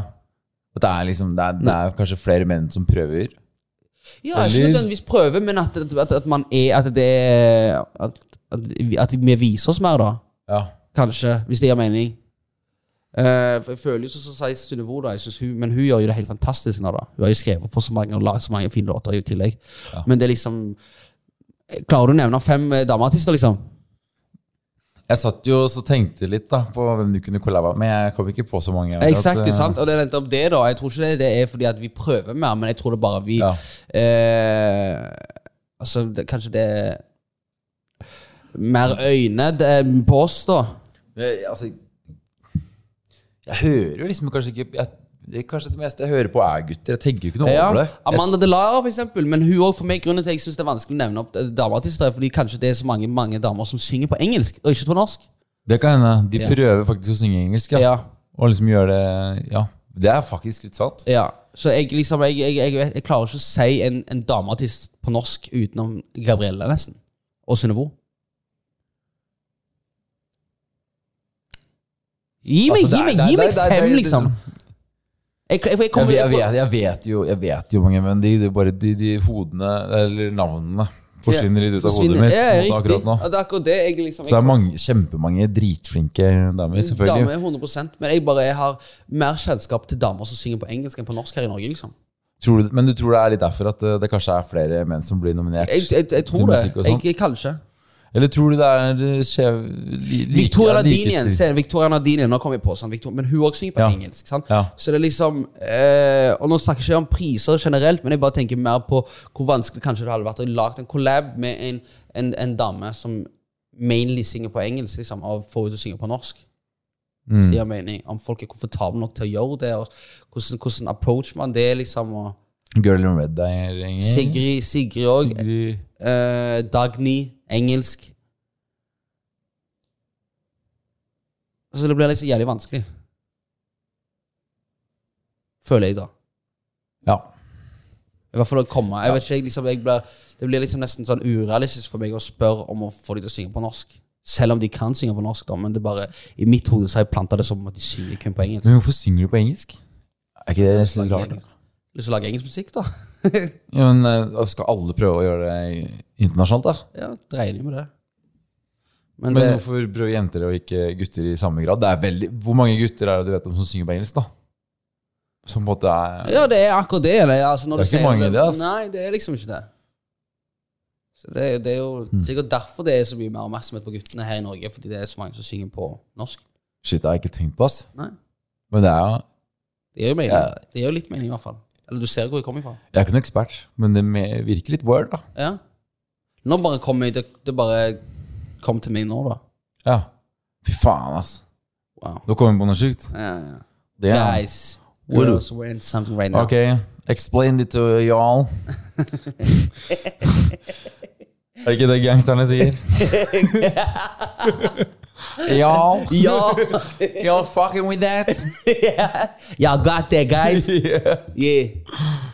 At det er liksom Det er, det er kanskje flere menn som prøver. Ja, ikke nødvendigvis prøve, men at, at, at man er At det er at, at, at vi viser oss mer, da. Ja. Kanskje, hvis det gir mening. Eh, for jeg føler jo som sier hun, men hun gjør jo det helt fantastisk nå, da. Hun har jo skrevet for så mange og lagd så mange fine låter i tillegg. Men det er liksom Klarer du å nevne fem eh, dameartister, liksom? Jeg satt jo og tenkte litt da på hvem du kunne kollabere med. Jeg kom ikke på så mange. Exakt, At, eh, sant? Og det er nettopp det, da. Jeg tror ikke det, det er fordi at vi prøver mer, men jeg tror det bare vi Ja. eh, Altså, det, kanskje det mer øyne på oss, da. Altså Jeg hører jo liksom kanskje ikke jeg, det er Kanskje det meste jeg hører på, er gutter. Jeg tenker jo ikke noe Ja, over det. Amanda Delara, for eksempel. Men hun også, for meg, grunnen til at jeg synes det er vanskelig å nevne opp dameartister, er fordi kanskje det er så mange, mange damer som synger på engelsk, og ikke på norsk. det kan hende. De Ja. prøver faktisk å synge engelsk, ja. Ja. Og liksom gjøre det Ja. Det er faktisk litt sant. ja. Så jeg, liksom, jeg, jeg, jeg, klarer ikke å si en, en dameartist på norsk utenom Gabrielle, nesten. Og Synnøve. Gi meg, Altså, gi meg, gi meg fem, liksom. Jeg, jeg, kommer, vet- jeg, vet, jeg, vet jo, jeg vet jo mange, men de, de, bare de, de hodene, eller navnene, forsvinner litt ut av hodet mitt Ja, riktig. nå. Det er akkurat det jeg liksom Så det er mange, kjempemange dritflinke damer, selvfølgelig. Damer er 100% Men jeg bare jeg har mer kjennskap til damer som synger på engelsk enn på norsk her i Norge. liksom Tror du, men du tror det er litt derfor at det, det kanskje er flere menn som blir nominert? Jeg, jeg, jeg tror det. jeg, kanskje. Eller tror du det er eh, skjev li, Victoria ja, Nardini se, Victoria Nardini, nå kom vi på sånn, Victoria, Men hun også synger på Ja. engelsk. Sant? Ja. Så det er liksom eh, Og nå snakker jeg ikke om priser generelt, men jeg bare tenker mer på hvor vanskelig kanskje det hadde vært å lage en collab med en, en, en dame som mainly synger på engelsk, liksom, og få henne til å synge på norsk. Hvis det gir mening. Om folk er komfortable nok til å gjøre det, og hvordan, hvordan approach man det, liksom. Og Girl in Red er. Sigrid Sigrid òg. Eh, Dagny, engelsk. Så det blir liksom jævlig vanskelig. Føler jeg, da. Ja. I hvert fall å komme. Jeg vet ikke, liksom, jeg blir, Det blir liksom nesten sånn urealistisk for meg å spørre om å få dem til å synge på norsk. Selv om de kan synge på norsk, da, men det bare i mitt hode så har jeg planta det som at de synger kun på engelsk. Men hvorfor synger du på engelsk? Er ikke det nesten litt rart? Lyst til å lage engelsk musikk, da? *laughs* Ja, men eh, Skal alle prøve å gjøre det internasjonalt, da? ja, det regner jo med det. Men, Men det, hvorfor prøver jenter og ikke gutter i samme grad? Det er veldig, Hvor mange gutter er det du vet om som synger på engelsk, da? Som på en måte er Ja, det er akkurat det. Eller, altså, når Det er ikke mange det, altså. Nei, det er liksom ikke det. Så det, det er jo mm. sikkert derfor det er så mye mer oppmerksomhet på guttene her i Norge. Fordi det er så mange som synger på norsk. Shit, det har jeg ikke tenkt på, ass. Nei. Men det er jo Det gir. Det jo litt mening, i hvert fall. Eller du ser hvor jeg kommer fra. Jeg er ikke noen ekspert, men det virker litt weird, da. Ja. Nå bare kom jeg, det, det bare kom til meg nå, da. Ja. Fy faen, ass. Wow. Nå kom vi på noe sjukt. Ja, ja. Er- Guys, we're, we're in something right now. Ok, explain it to y'all. *laughs* er det ikke det gangsterne sier? *laughs* y'all. *laughs* y'all, Y'all fucking with that? *laughs* Y'all got that, guys. *laughs* yeah. Yeah.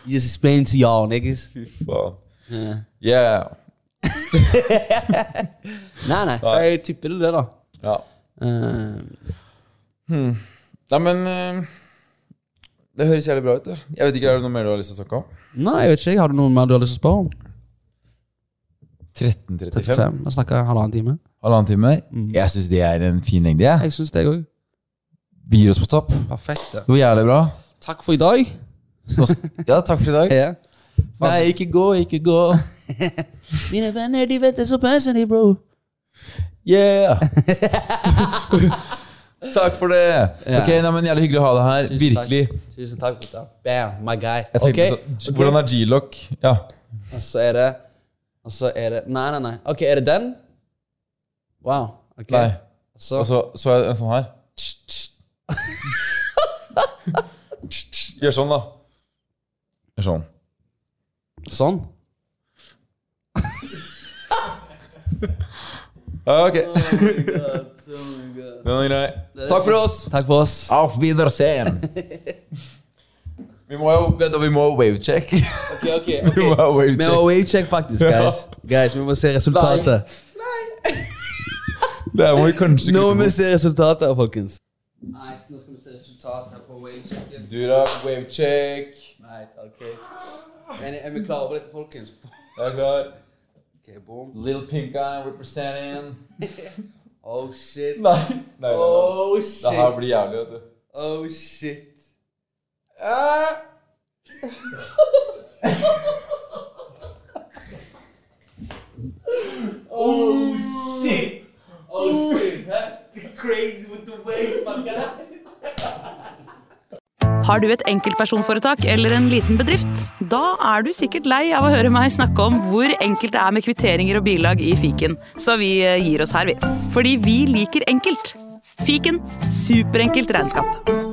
Just explain to y'all, niggas. Fy faen. Yeah. Nei, nei, så jeg tipper det da. Ja. Eh, Nei, men uh, Det høres jævlig bra ut. det. Jeg vet ikke, Er det noe mer du har lyst til å snakke om? nei, jeg vet ikke. Har du noe mer du har lyst til å spørre om? 13.35? 35. Vi snakker halvannen time. Halvannen time? Jeg syns det er en fin lengde. jeg. Jeg synes det også Vi gir oss på topp. Perfekt. det. Går jævlig bra. Takk for i dag. Ja, takk for i dag. *laughs* Ja. Nei, ikke gå, ikke gå. *laughs* Mine venner, de vet det så personlig bro. Yeah! *laughs* takk for det. Ja. Ok, nei, men Jævlig hyggelig å ha deg her. Tusen takk. Virkelig. Tusen takk. Bam, my guy. Okay. Ok. så, Hvordan er G-lock? Ja. Og så er det Og så er det Nei, nei, nei. Ok, er det den? Wow. Ok. Nei. Så, Og så, så er det en sånn her. Gjør sånn, da. Gjør sånn. sånn. Ja, Ok. Den er grei. Takk for oss. Takk for oss. Auf Wiedersehen. *laughs* Vi må jo vent, vi må wavecheck. Ok, ok. *laughs* Vi må ha Vi wavecheck. må wavecheck, faktisk, guys. Guys, Vi må se resultatet. Nei. *laughs* Det må vi kanskje Nå må vi se resultatet, her, folkens. Nei, nå skal vi se resultatet her på wavechecken. Du da, wavecheck. Nei, ok. Er, er vi klare over dette, folkens? Jeg er klar. Ok, boom. Little pink guy representing. *laughs* Oh, shit. Nei. Nei, nei, nei. Oh, Det her shit. blir jævlig, vet du. Oh, shit. *laughs* oh, shit. Oh, shit. Huh? Crazy with the waves, my guy. Har du et enkeltpersonforetak eller en liten bedrift? Da er du sikkert lei av å høre meg snakke om hvor enkelt det er med kvitteringer og bilag i fiken, så vi eh, gir oss her, vi. Fordi vi liker enkelt. Fiken superenkelt regnskap.